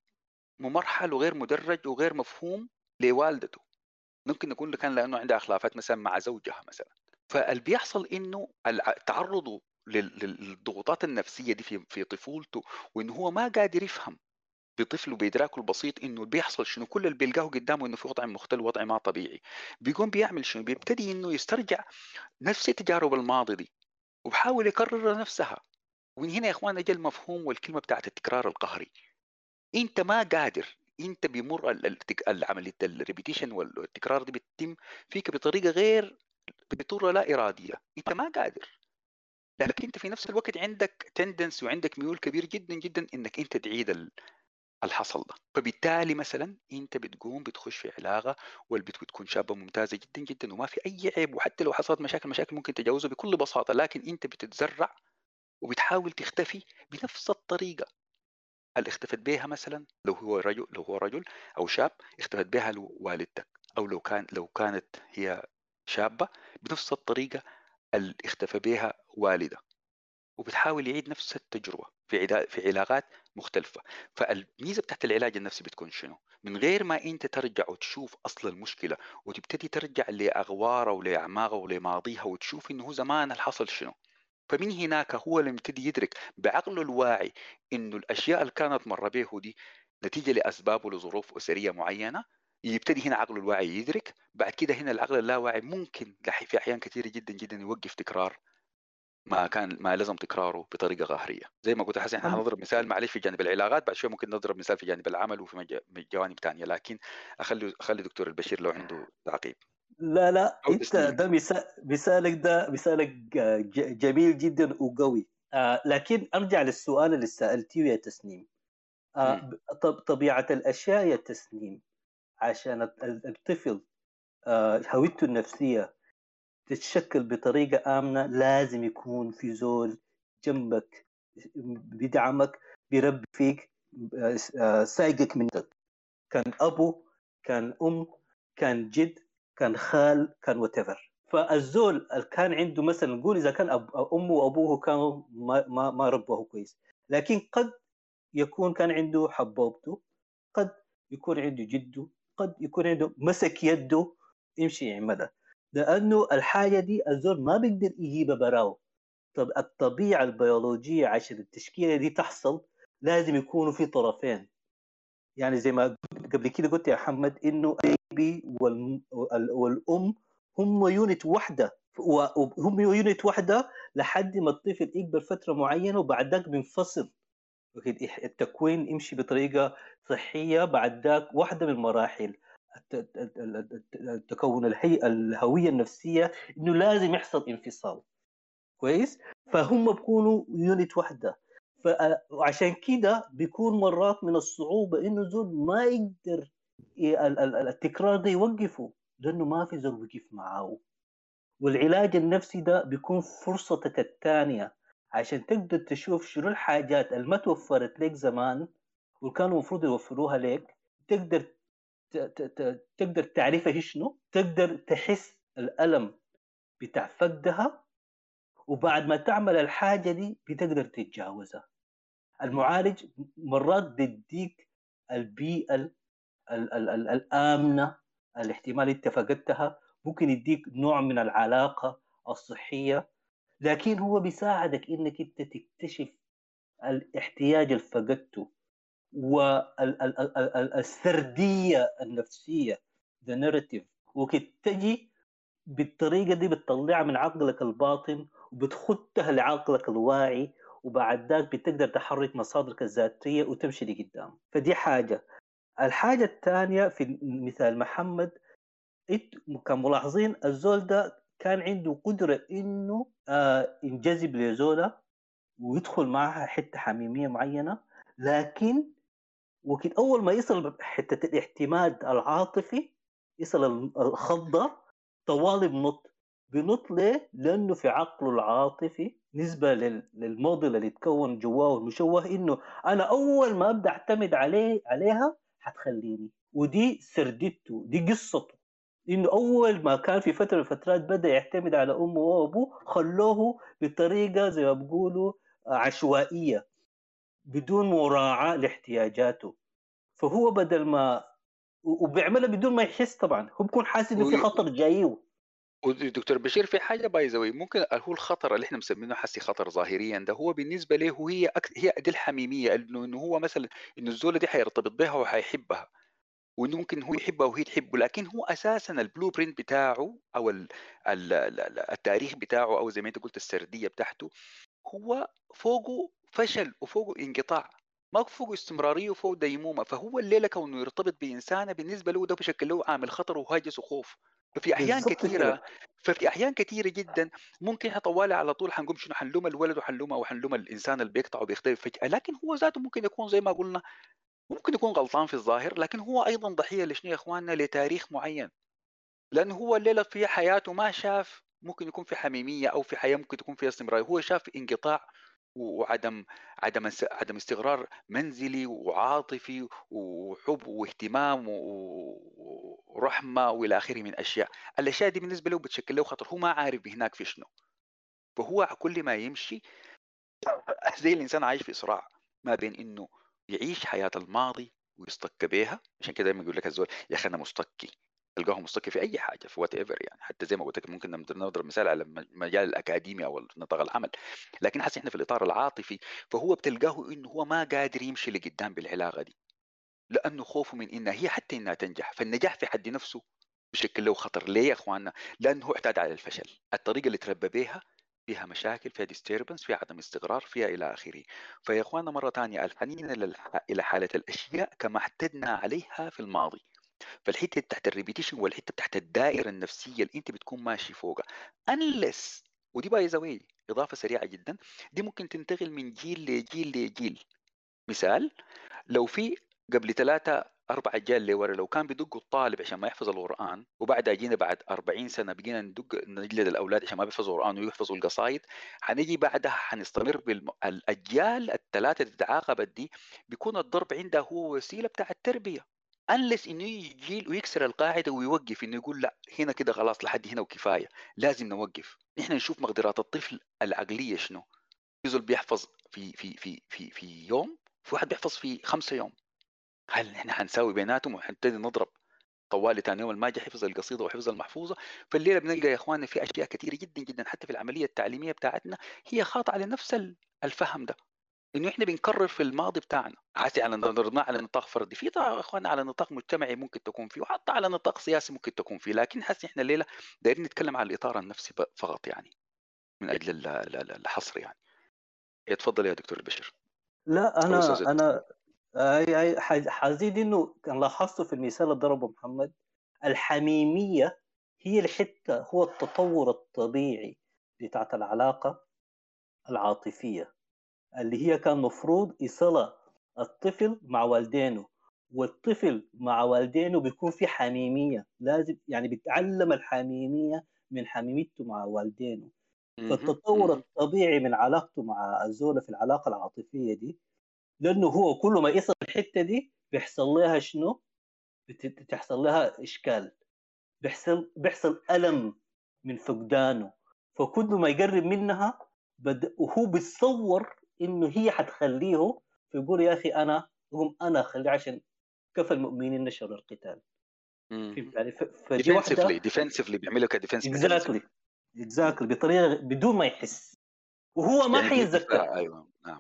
ممرحل وغير مدرج وغير مفهوم لوالدته. ممكن يكون كان لأنه عندها خلافات مثلا مع زوجها مثلا. فاللي بيحصل إنه تعرضه للضغوطات النفسية دي في في طفولته وإنه هو ما قادر يفهم بطفله بإدراكه البسيط إنه بيحصل شنو كل اللي بيلقاه قدامه إنه في وضع مختل وضع ما طبيعي. بيقوم بيعمل شنو؟ بيبتدي إنه يسترجع نفس تجارب الماضي دي وبحاول يكرر نفسها. ومن هنا يا إخوان أجى المفهوم والكلمة بتاعت التكرار القهري. أنت ما قادر أنت بيمر عملية ال repetition والتكرار دي بتتم فيك بطريقة غير بطريقة لا إرادية. أنت ما قادر. لكن أنت في نفس الوقت عندك tendency وعندك ميول كبير جدا جدا إنك أنت تعيد الحصل ده. فبالتالي مثلا أنت بتقوم بتخش في علاقة والبنت بتكون شابة ممتازة جدا جدا وما في أي عيب وحتى لو حصلت مشاكل مشاكل ممكن تتجاوزها بكل بساطة لكن أنت بتتزرع وبتحاول تختفي بنفس الطريقة. اللي اختفت بها مثلا لو هو رجل لو هو رجل أو شاب اختفت بها والدتك أو لو كان لو كانت هي شابة بنفس الطريقة اللي اختفى بها والده وبتحاول يعيد نفس التجربة في في علاقات مختلفة. فالميزة بتاعت العلاج النفسي بتكون شنو؟ من غير ما انت ترجع وتشوف أصل المشكلة وتبتدي ترجع لأغوارها ولأعماقها ولماضيها وتشوف إنه زمان الحصل شنو. فمن هناك هو اللي يبتدي يدرك بعقله الواعي إنه الأشياء اللي كانت مر به دي نتيجة لاسباب ولظروف أسرية معينة يبتدي هنا عقله الواعي يدرك بعد كده هنا العقل اللاواعي ممكن في أحيان كثيرة جدا جدا يوقف تكرار ما كان ما لزم تكراره بطريقة قهرية. زي ما قلت حسن إحنا حنضرب مثال معلش في جانب العلاقات بعد شوي ممكن نضرب مثال في جانب العمل وفي جوانب ثانية لكن أخلي أخلي دكتور البشير لو عنده تعقيب. لا لا أنت. ده مثال مثالك ده مثالك جميل جدا وقوي. آه لكن أرجع للسؤال اللي سألتيه يا تسنيم. آه طبيعة الأشياء يا تسنيم عشان الط- ال- الطفل آه هويته النفسية تتشكل بطريقة آمنة لازم يكون في زول جنبك بيدعمك بيربي فيك آه، سايقك منك كان أبو كان أم كان جد كان خال كان وتفر فالزول كان عنده مثلا نقول إذا كان أب... أمه وأبوه كانوا ما ما, ما ربوه كويس. لكن قد يكون كان عنده حبوبته قد يكون عنده جده قد يكون عنده مسك يده يمشي يعملها لأنه الحاجة دي الزول ما بيقدر يجيبها براو طب الطبيعة البيولوجية عشان التشكيلة دي تحصل لازم يكونوا في طرفين. يعني زي ما قبل كده قلت يا محمد إنه ال baby والم- وال- والأم هم unit واحدة. وهم unit واحدة لحد ما الطفل يكبر فترة معينة وبعد ذاك بينفصل. التكوين يمشي بطريقة صحية بعد ذاك واحدة من المراحل. الت- الت- الت- الت- التكون الهي الهوية النفسية إنه لازم يحصل انفصال. كويس؟ فهم بيكونوا unit واحدة. فعشان كده بيكون مرات من الصعوبة إنه زول ما يقدر التكرار ده يوقفه لأنه ما في زول وقف معاه. والعلاج النفسي ده بيكون فرصتك الثانية. عشان تقدر تشوف شنو الحاجات اللي ما توفرت لك زمان وكانوا المفروض يوفروها لك تقدر تقدر تعرفها شنو؟ تقدر تحس الألم بتاع فقدها وبعد ما تعمل الحاجة دي بتقدر تتجاوزها. المعالج مرات بيديك البيئة ال- ال- ال- ال- الآمنة الاحتمال إنت فقدتها ممكن يديك نوع من العلاقة الصحية لكن هو بيساعدك إنك إنت تكتشف الاحتياج اللي فقدته. والسرديه النفسية ذا ناريتيف وتجي بالطريقة دي بتطلعها من عقلك الباطن وبتخدها لعقلك الواعي وبعد ذاك بتقدر تحرك مصادرك الذاتية وتمشي لقدام. فدي حاجة. الحاجة الثانية في مثال محمد انت كان ملاحظين الزول ده كان عنده قدرة إنه آه ينجذب لزوله ويدخل معها حتة حميمية معينة لكن وكده أول ما يصل حتة الاعتماد العاطفي يصل الخضة طوالي بنط بنط ليه؟ لأنه في عقله العاطفي نسبة لل- للموديل اللي يتكون جواه المشوه إنه أنا أول ما أبدأ أعتمد عليه عليها حتخليني. ودي سردته دي قصته. إنه أول ما كان في فترة من الفترات بدأ يعتمد على أمه وأبوه خلوه بطريقة زي ما بيقولوا عشوائية. بدون مراعاة لاحتياجاته. فهو بدل ما وبيعملها بدون ما يحس طبعا. هو بيكون حاسس إنه في خطر جاية ودكتور بشير في حاجة باي ذا ممكن هو الخطر اللي إحنا مسمينه حسي خطر ظاهريا ده هو بالنسبة له هي أك... هي دي الحميمية انه إنه هو مثلا إنه الزوله دي حيرتبط بها وحيحبها وإنه ممكن هو يحبها وهي تحبه لكن هو أساسا البلو برنت بتاعه أو ال... ال... ال- التاريخ بتاعه أو زي ما أنت قلت السردية بتاعته هو فوقه فشل وفوقه انقطاع ما فوقه استمرارية وفوقه ديمومة فهو الليلة كونه يرتبط بإنسانة بالنسبة له ده بشكل له عامل خطر وهاجس وخوف. ففي أحيان كثيرة ففي أحيان كثيرة جدا ممكن إحنا طوالي على طول حنقوم شنو؟ حنلوم الولد وحنلوم أو حنلوم الإنسان اللي بيقطع وبيختلف فجأة. لكن هو ذاته ممكن يكون زي ما قلنا ممكن يكون غلطان في الظاهر لكن هو أيضا ضحية لشنو يا إخواننا؟ لتاريخ معين. لأنه هو الليلة في حياته ما شاف ممكن يكون في حميمية أو في حياة ممكن تكون فيها استمرارية هو شاف انقطاع وعدم عدم عدم استقرار منزلي وعاطفي وحب واهتمام ورحمة وإلى آخره من أشياء. الأشياء دي بالنسبة له بتشكل له خطر هو ما عارف هناك في شنو. فهو كل ما يمشي زي الإنسان عايش في صراع ما بين إنه يعيش حياة الماضي وي stuck بيها. عشان كده دايما يقول لك الزول يا أخي أنا م stuck تلقاه م stuck في أي حاجة في whatever يعني. حتى زي ما قلت لك ممكن نضرب مثال على المجال الأكاديمي أو نطاق العمل. لكن حتى إحنا في الإطار العاطفي فهو بتلقاه انه هو ما قادر يمشي لقدام بالعلاقة دي. لأنه خوفه من إنها هي حتى إنها تنجح. فالنجاح في حد نفسه بشكل له خطر ليه يا إخواننا؟ لأنه هو اعتاد على الفشل. الطريقة اللي تربى بها فيها مشاكل فيها disturbance فيها عدم استقرار فيها إلى آخره. فيا إخواننا مرة ثانية الحنين إلى حالة الأشياء كما اعتدنا عليها في الماضي. فالحتة بتاعت ال repetition هو الحته بتاعت الدائرة النفسية اللي أنت بتكون ماشي فوقها. Unless ودي by the إضافة سريعة جدا دي ممكن تنتقل من جيل لجيل لجيل. مثال لو في قبل ثلاثة أربع أجيال لورا لو كان بيدقوا الطالب عشان ما يحفظ القرآن وبعدها جينا بعد 40 سنة بقينا ندق نجلد الأولاد عشان ما بيحفظوا القرآن ويحفظوا القصايد حنيجي بعدها حنستمر بالأجيال الثلاثة تتعاقبت دي بيكون الضرب عندها هو وسيلة بتاع التربية. انلس إنه يجي ويكسر القاعدة ويوقف إنه يقول لا هنا كده خلاص لحد هنا وكفاية لازم نوقف. نحن نشوف مقدرات الطفل العقلية شنو؟ في زول بيحفظ في في في في في يوم في واحد بيحفظ في خمسة يوم. هل نحن حنساوي بيناتهم وحنبتدي نضرب طوالي ثاني يوم ما جا حفظ القصيدة وحفظ المحفوظة؟ فالليلة بنلقى يا اخواننا في أشياء كثيرة جدا جدا. حتى في العملية التعليمية بتاعتنا هي خاطئة لنفس الفهم ده. إنه إحنا بنكرر في الماضي بتاعنا. حتى على ضربناه على نطاق فردي. في طبعا اخواننا على نطاق مجتمعي ممكن تكون فيه وحتى على نطاق سياسي ممكن تكون فيه. لكن حاسس إحنا الليلة دايرين نتكلم على الإطار النفسي فقط يعني من أجل الحصر يعني. تفضل يا دكتور البشر لا أنا أنا أي حزيد إنه كان لاحظته في المثال اللي ضربه محمد الحميمية هي الحتة هو التطور الطبيعي بتاعت العلاقة العاطفية. اللي هي كان مفروض يصلها الطفل مع والدينه والطفل مع والدينه بيكون في حميمية لازم يعني بيتعلم الحميمية من حميميته مع والدينه. فالتطور الطبيعي من علاقته مع الزولة في العلاقة العاطفية دي لأنه هو كل ما يصل الحتة دي بيحصل لها شنو؟ بتحصل لها إشكال. بيحصل بيحصل ألم من فقدانه. فكل ما يقرب منها بد... وهو بيتصور إنه هي حتخليه فيقول يا أخي أنا هم أنا اخليه عشان كفى المؤمنين شر القتال. فهمت يعني defensively defensively بيعملوا ك defensive exactly exactly بطريقة بدون ما يحس. وهو ما يعني حيتذكر. أيوه نعم.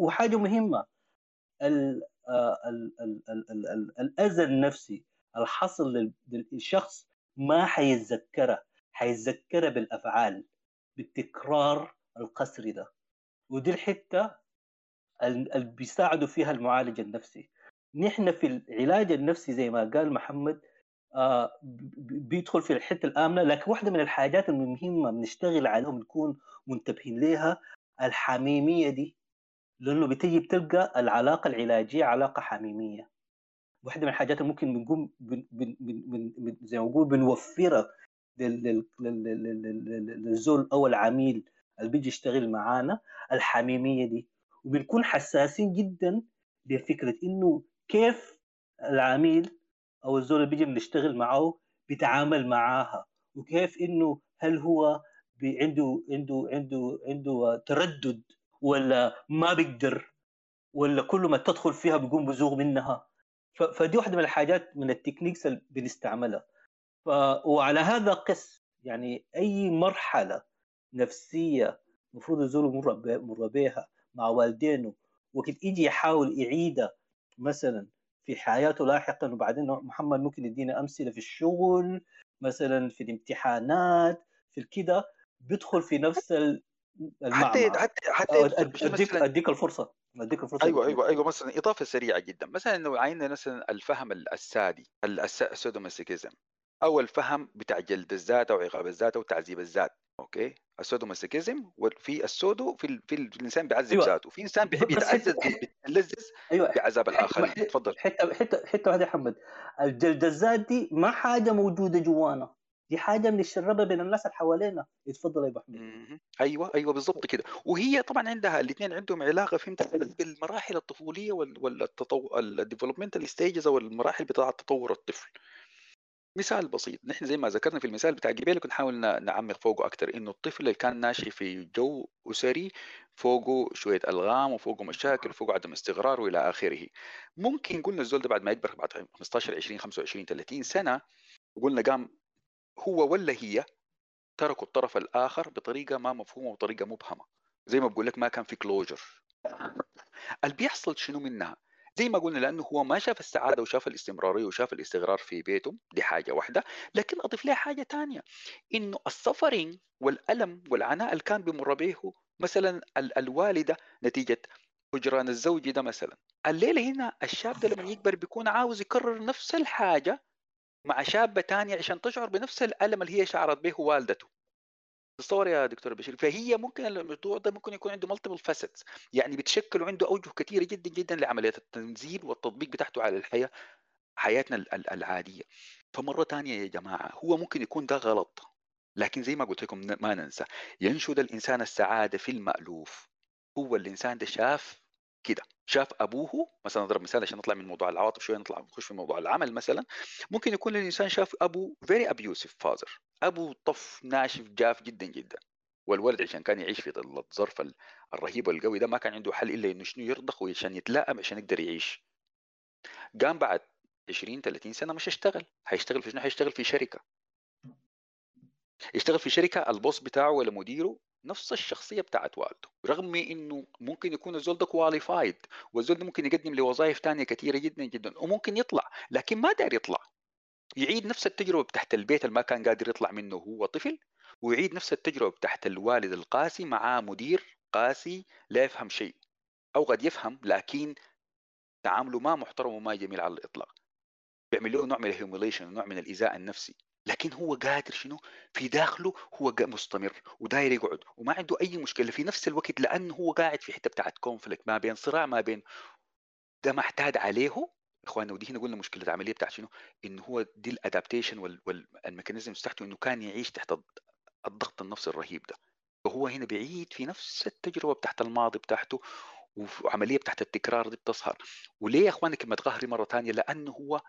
وحاجة مهمة. ال ال ال ال ال ال الاذى النفسي الحصل للشخص ما حيتذكره. حيتذكره بالأفعال بالتكرار القسري ده. ودي الحتة اللي بيساعدوا فيها المعالج النفسي. نحن في العلاج النفسي زي ما قال محمد آه بيدخل في الحتة الآمنة لكن واحدة من الحاجات المهمة بنشتغل عليهم نكون منتبهين لها الحميمية دي لأنه بتجي بتلقى العلاقة العلاجية علاقة حميمية. واحدة من الحاجات اللي ممكن بنقوم بن بن بن بن زي ما نقول بنوفرها للزول أو العميل اللي بيجي يشتغل معانا الحميمية دي وبنكون حساسين جدا لفكره إنه كيف العميل أو الزول اللي بيجي بنشتغل معه بيتعامل معاها وكيف إنه هل هو عنده عنده عنده عنده تردد ولا ما بيقدر ولا كل ما تدخل فيها بيقوم بزوغ منها فدي واحدة من الحاجات من التكنيكس اللي بنستعملها. وعلى هذا قس يعني أي مرحلة نفسية المفروض الزول مر بها مع والدينه وقت يجي يحاول يعيدها مثلا في حياته لاحقا وبعدين محمد ممكن يدينا أمثلة في الشغل مثلا في الامتحانات في الكده بيدخل في نفس حتى حتى حتى أديك أديك الفرصة أديك الفرصة أيوه أيوه أيوه مثلا إضافة سريعة جدا. مثلا إنه عينا مثلا الفهم السادي ال sadomasochism أو الفهم بتاع جلد الذات أو عقاب الذات أو تعذيب الذات. okay؟ ال sadomasochism وفي ال sado في, ال... في, ال... في الإنسان بيعذب أيوة. ذاته. في إنسان بيحب يتعذب بيتلذذ أيوة. بعذاب الآخرين. تفضل. حتة حتة حتة واحدة يا محمد. الجلد الذات دي ما حاجة موجودة جوانا. دي حاجة بنشربها بين الناس اللي حوالينا. يتفضل يا ابو حميد أيوه أيوه بالضبط كده. وهي طبعا عندها الاثنين عندهم علاقة فهمت؟ بالمراحل الطفولية والتطور ال developmental stages أو المراحل بتاعة تطور الطفل. مثال بسيط. نحن زي ما ذكرنا في المثال بتاع قبيله كنا نحاول نعمق فوقه أكثر إنه الطفل اللي كان ناشئ في جو أسري فوقه شوية ألغام وفوقه مشاكل وفوقه عدم استقرار وإلى آخره. ممكن قلنا الزول ده بعد ما يكبر بعد 15 20 25 30 سنة قلنا قام هو ولا هي تركوا الطرف الآخر بطريقة ما مفهومة وطريقة مبهمة. زي ما بقول لك ما كان في كلوجر اللي بيحصل شنو منها؟ زي ما قلنا لأنه هو ما شاف السعادة وشاف الاستمرارية وشاف الاستقرار في بيته دي حاجة واحدة لكن أضيف لها حاجة ثانية إنه ال suffering والألم والعناء اللي كان بمر به مثلا الوالدة نتيجة هجران الزوج ده مثلا. الليلة هنا الشاب ده لما يكبر بيكون عاوز يكرر نفس الحاجة مع شابة تانية عشان تشعر بنفس الألم اللي هي شعرت به والدته. تصور يا دكتور بشير فهي ممكن الموضوع ده ممكن يكون عنده multiple facets يعني بتشكل عنده أوجه كثيره جدا جدا لعمليه التنزيل والتطبيق بتاعته على الحياة حياتنا العادية. فمرة ثانية يا جماعة هو ممكن يكون ده غلط لكن زي ما قلت لكم ما ننسى ينشد الإنسان السعادة في المألوف. هو الإنسان ده شاف كده. شاف أبوه مثلا أضرب مثال عشان نطلع من موضوع العواطف شوية نطلع نخش في موضوع العمل مثلا. ممكن يكون الإنسان شاف ابو very abusive father ابو tough ناشف جاف جدا جدا. والولد عشان كان يعيش في الظرف الرهيب والقوي ده ما كان عنده حل إلا إنه شنو يرضخ عشان يتلائم عشان يقدر يعيش. قام بعد 20 30 سنة مش هيشتغل. هيشتغل في شنو؟ هيشتغل في شركة. يشتغل في شركة البوس بتاعه ولا مديره نفس الشخصية بتاعت والده رغم إنه ممكن يكون الزول ده كواليفايد والزول ده ممكن يقدم لوظائف ثانية كثيره جدا جدا وممكن يطلع لكن ما داير يطلع. يعيد نفس التجربة تحت البيت اللي ما كان قادر يطلع منه وهو طفل ويعيد نفس التجربة تحت الوالد القاسي مع مدير قاسي لا يفهم شيء أو قد يفهم لكن تعامله ما محترم وما جميل على الإطلاق. بيعمل له نوع من ال humiliation نوع من الايذاء النفسي. لكن هو قادر شنو؟ في داخله هو مستمر وداير يقعد وما عنده أي مشكلة في نفس الوقت لأنه هو قاعد في حتة بتاعت conflict ما بين صراع ما بين ده ما اعتاد عليه إخواننا ودي هنا قلنا مشكلة العملية بتاعت شنو؟ إنه هو دي ال adaptation وال mechanism تحته إنه كان يعيش تحت الضغط النفسي الرهيب ده. وهو هنا بيعيد في نفس التجربة بتاعت الماضي بتاعته وعملية بتاعت التكرار دي بتظهر. وليه يا اخواننا كلمة قهري مرة ثانية لأنه هو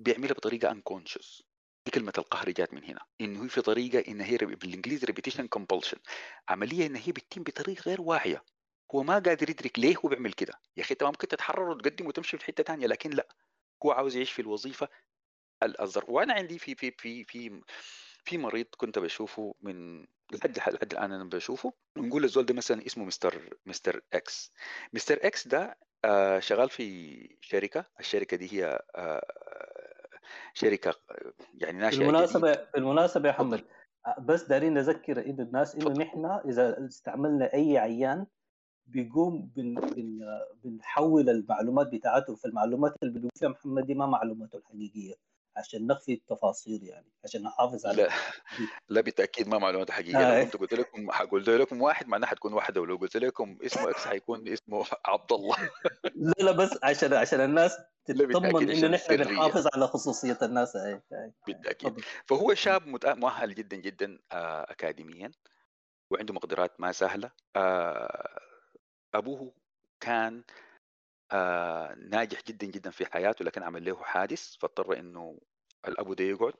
بيعملها بطريقة unconscious كلمة القهر جات من هنا انه هي في طريقة إن هي بالإنجليزي repetition compulsion عملية إن هي بتتم بطريقة غير واعية. هو ما قادر يدرك ليه هو بيعمل كده. يا أخي أنت ممكن تتحرر وتقدم وتمشي في حتة ثانية لكن لا. هو عاوز يعيش في الوظيفة الظرف وأنا عندي في في في في في مريض كنت بشوفه من لحد لحد الآن أنا بشوفه. ونقول الزول ده مثلا اسمه Mister Mister X Mister X ده آه شغال في شركة. الشركة دي هي آه شركة يعني ناشئة بالمناسبة بالمناسبة يا محمد بس دارين نذكر انه الناس إنه نحن إذا استعملنا أي عيان بيقوم بن بن بنحول المعلومات بتاعته فالمعلومات اللي بيقول فيها محمد دي ما معلوماته الحقيقية. عشان نخفي التفاصيل يعني عشان نحافظ على لا لا بالتأكيد ما معلومات حقيقية آه. لو كنت قلت لكم قلت لكم واحد معناها حتكون واحدة ولو قلت لكم اسمه إكس حيكون اسمه عبد الله لا لا بس عشان عشان الناس تطمن انه نحن بنحافظ على خصوصية الناس أي. أي. بالتأكيد تفضل. فهو شاب مؤهل جدا جدا آه، اكاديميا وعنده مقدرات ما سهلة آه، أبوه كان آه، ناجح جدا جدا في حياته لكن عمل له حادث فاضطر إنه الأبو ده يقعد.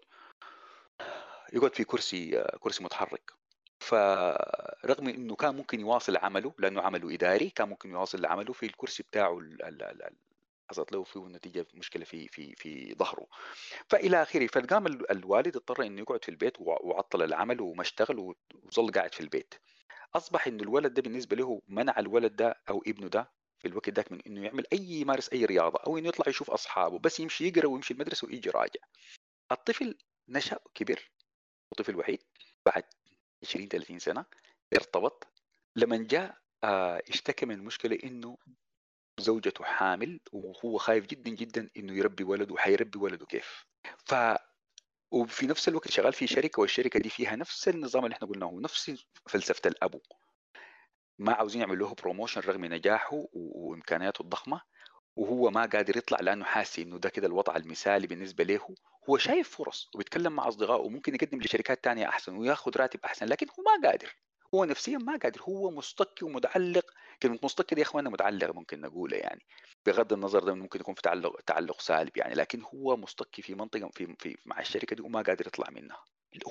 يقعد في كرسي آه، كرسي متحرك. فرغم إنه كان ممكن يواصل عمله لأنه عمله إداري كان ممكن يواصل عمله في الكرسي بتاعه حصلت له فيه نتيجه مشكلة في في في ظهره. فإلى آخره فقام ال- الوالد اضطر إنه يقعد في البيت وع- وعطل العمل وما اشتغل وظل قاعد في البيت. أصبح إنه الولد ده بالنسبة له منع الولد ده أو ابنه ده في الوقت ذاك من إنه يعمل أي يمارس أي رياضة أو إنه يطلع يشوف أصحابه بس يمشي يقرأ ويمشي المدرسة ويجي راجع. الطفل نشأ كبر وطفل وحيد بعد 20 30 سنة ارتبط. لما جاء آه، اشتكى من المشكلة إنه زوجته حامل وهو خايف جدا جدا إنه يربي ولده وحيربي ولده كيف. ف وفي نفس الوقت شغال في شركة والشركة دي فيها نفس النظام اللي إحنا قلناه نفس فلسفة الابو ما عاوزين يعملوا له بروموشن رغم نجاحه وإمكانياته الضخمة وهو ما قادر يطلع لأنه حاسس إنه ده كده الوضع المثالي بالنسبة له. هو شايف فرص وبيتكلم مع أصدقائه وممكن يقدم لشركات تانية أحسن وياخذ راتب أحسن لكن هو ما قادر. هو نفسيا ما قادر هو مستكي ومتعلق. كلمة مستكي دي يا اخوانا متعلق ممكن نقولها يعني بغض النظر ده ممكن يكون في تعلق تعلق سالب يعني لكن هو مستكي في منطقة في, في مع الشركة دي وما قادر يطلع منها.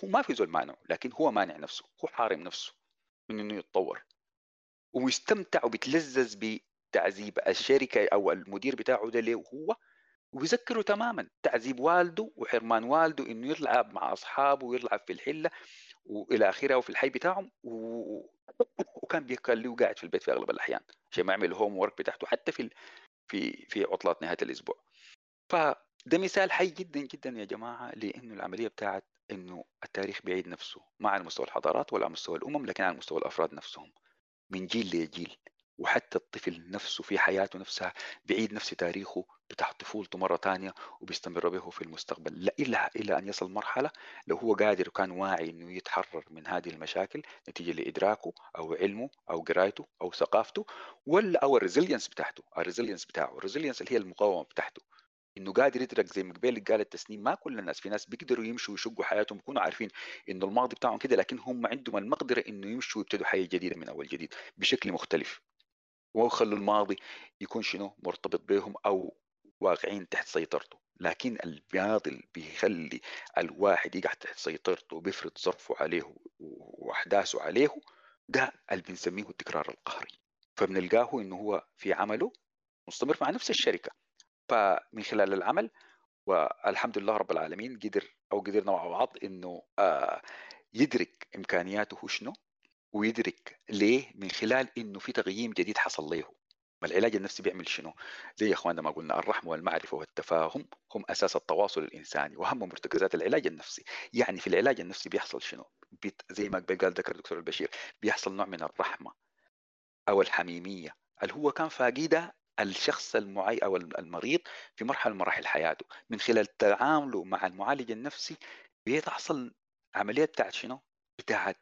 هو ما في زول مانعه لكن هو مانع نفسه هو حارم نفسه من إنه يتطور. ويستمتع وبيتلذذ بتعذيب الشركة أو المدير بتاعه ده له هو وبيذكره تماما. تعذيب والده وحرمان والده إنه يلعب مع أصحابه ويلعب في الحلة وإلى آخره وفي الحي بتاعهم و... وكان بيخليه قاعد في البيت في أغلب الأحيان عشان ما يعمل الهوم ورك بتاعته حتى في ال... في في عطلات نهاية الأسبوع. فده مثال حي جدا جدا يا جماعة لأنه العملية بتاعت إنه التاريخ بيعيد نفسه ما على مستوى الحضارات ولا على مستوى الأمم لكن على مستوى الأفراد نفسهم. من جيل لجيل وحتى الطفل نفسه في حياته نفسها بيعيد نفس تاريخه بتاع طفولته مرة تانية وبيستمر به في المستقبل. لا إلا إلى أن يصل مرحلة لو هو قادر وكان واعي إنه يتحرر من هذه المشاكل نتيجة لإدراكه أو علمه أو قرايته أو ثقافته ولا أو ال resilience بتاعته ال resilience بتاعه ال resilience اللي هي المقاومة بتاعته. إنه قادر يدرك زي ما قبل قال التسنيم ما كل الناس في ناس بيقدروا يمشوا ويشقوا حياتهم بيكونوا عارفين إنه الماضي بتاعهم كده لكن هم عندهم المقدرة إنه يمشوا ويبتدوا حياة جديدة من أول جديد بشكل مختلف. ويخلوا الماضي يكون شنو؟ مرتبط بهم أو واقعين تحت سيطرته. لكن الماضي بيخلي الواحد يقع تحت سيطرته وبيفرض ظرفه عليه وأحداثه عليه ده اللي بنسميه التكرار القهري. فبنلقاه إنه هو في عمله مستمر مع نفس الشركة. فمن خلال العمل والحمد لله رب العالمين قدر أو قدرنا مع بعض إنه آه يدرك إمكانياته شنو ويدرك ليه من خلال إنه في تغييم جديد حصل له ما العلاج النفسي بيعمل شنو؟ زي يا اخواننا ما قلنا الرحمة والمعرفة والتفاهم هم أساس التواصل الإنساني واهم مرتكزات العلاج النفسي، يعني في العلاج النفسي بيحصل شنو؟ بيت زي ما قال ذكر الدكتور البشير بيحصل نوع من الرحمة أو الحميمية اللي هو كان فاقدها الشخص المعي أو المريض في مرحلة من مراحل حياته من خلال تعامله مع المعالج النفسي بيحصل عملية بتاعت شنو؟ بتاعت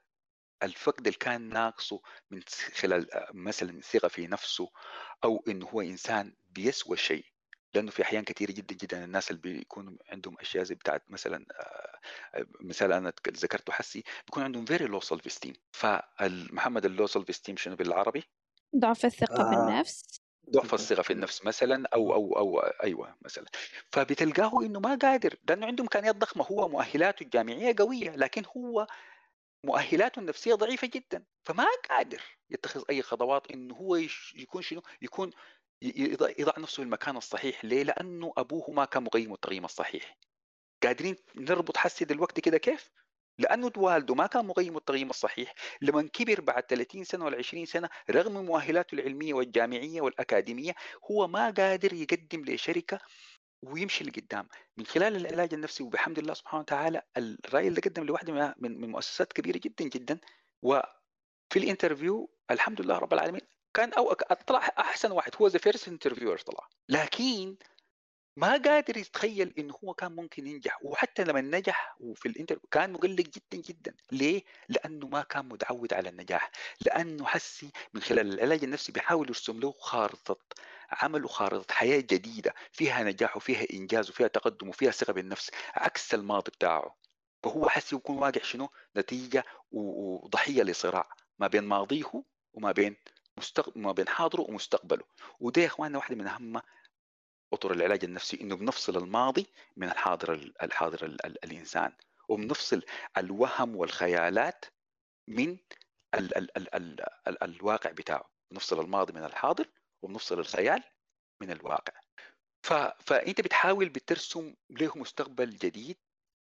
الفقد اللي كان ناقصه من خلال مثلا الثقة في نفسه أو إنه هو إنسان بيسوى شيء لأنه في أحيان كثيره جدا جدا الناس اللي بيكونوا عندهم أشياء زي بتاعت مثلا مثال أنا ذكرته حسي بيكون عندهم very low self esteem فمحمد ال low self esteem شنو بالعربي؟ ضعف الثقة آه. بالنفس ضعف الثقه في النفس مثلا أو أو أو أيوه مثلا. فبتلقاه إنه ما قادر لأنه عنده إمكانيات ضخمة. هو مؤهلاته الجامعية قوية لكن هو مؤهلاته النفسية ضعيفة جدا. فما قادر يتخذ أي خطوات إنه هو يكون شنو؟ يكون يضع نفسه في المكان الصحيح. ليه؟ لأنه أبوه ما كان مقيم التقييم الصحيح. قادرين نربط حسي دلوقتي كده كيف؟ لأنه والده ما كان مقيم التقييم الصحيح. لما كبر بعد 30 سنة ولا 20 سنة رغم مؤهلاته العلمية والجامعية والأكاديمية هو ما قادر يقدم لشركة ويمشي لقدام. من خلال العلاج النفسي وبحمد الله سبحانه وتعالى الراي اللي قدم لواحدة من من مؤسسات كبيرة جدا جدا. وفي ال interview الحمد لله رب العالمين كان أو طلع أحسن واحد. هو the first interviewer طلع. لكن ما قادر يتخيل انه هو كان ممكن ينجح وحتى لما نجح وفي ال interview كان مقلق جدا جدا. ليه؟ لأنه ما كان متعود على النجاح. لأنه حسي من خلال العلاج النفسي بيحاول يرسم له خارطة عمل وخارطه حياة جديدة. فيها نجاح وفيها إنجاز وفيها تقدم وفيها ثقه بالنفس عكس الماضي بتاعه. فهو حسي يكون واقع شنو؟ نتيجة وضحية لصراع ما بين ماضيه وما بين مستقبل ما بين حاضره ومستقبله. وده يا إخواننا واحدة من أهم أطر العلاج النفسي إنه بنفصل الماضي من الحاضر الحاضر ال ال الإنسان وبنفصل الوهم والخيالات من ال ال ال ال ال الواقع بتاعه. بنفصل الماضي من الحاضر وبنفصل الخيال من الواقع. ف... فأنت بتحاول بترسم له مستقبل جديد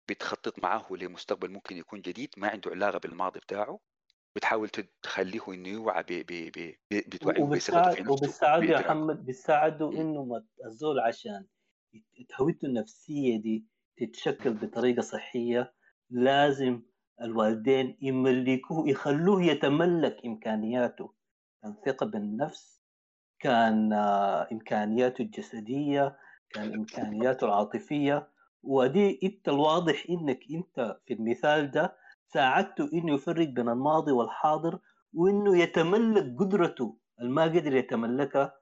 بتخطط معه لمستقبل ممكن يكون جديد ما عنده علاقة بالماضي بتاعه بتحاول تخليه إنه يوعى وبتساعد وبتساعده يا محمد بتساعده إنه الزول عشان هويته النفسية دي تتشكل بطريقة صحية لازم الوالدين يملكوه يخلوه يتملك إمكانياته. كان ثقة بالنفس كان إمكانياته الجسدية كان إمكانياته العاطفية. ودي أنت الواضح إنك أنت في المثال ده ساعدته إنه يفرق بين الماضي والحاضر وإنه يتملك قدرته. الما قدر يتملكها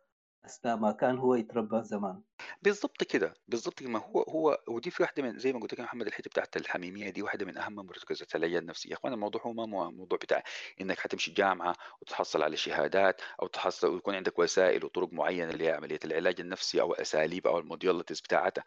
أثناء ما كان هو يتربى زمان. بالضبط كده بالضبط ما هو هو ودي في واحدة من زي ما قلت لك يا محمد الحتة بتاعت الحميمية دي واحدة من أهم مرتكزات العلاج النفسي يا إخوان الموضوع هو ما موضوع بتاع إنك حتمشي جامعة وتحصل على شهادات أو تحصل ويكون عندك وسائل وطرق هي عملية العلاج النفسي أو أساليب أو ال modalities بتاعتها.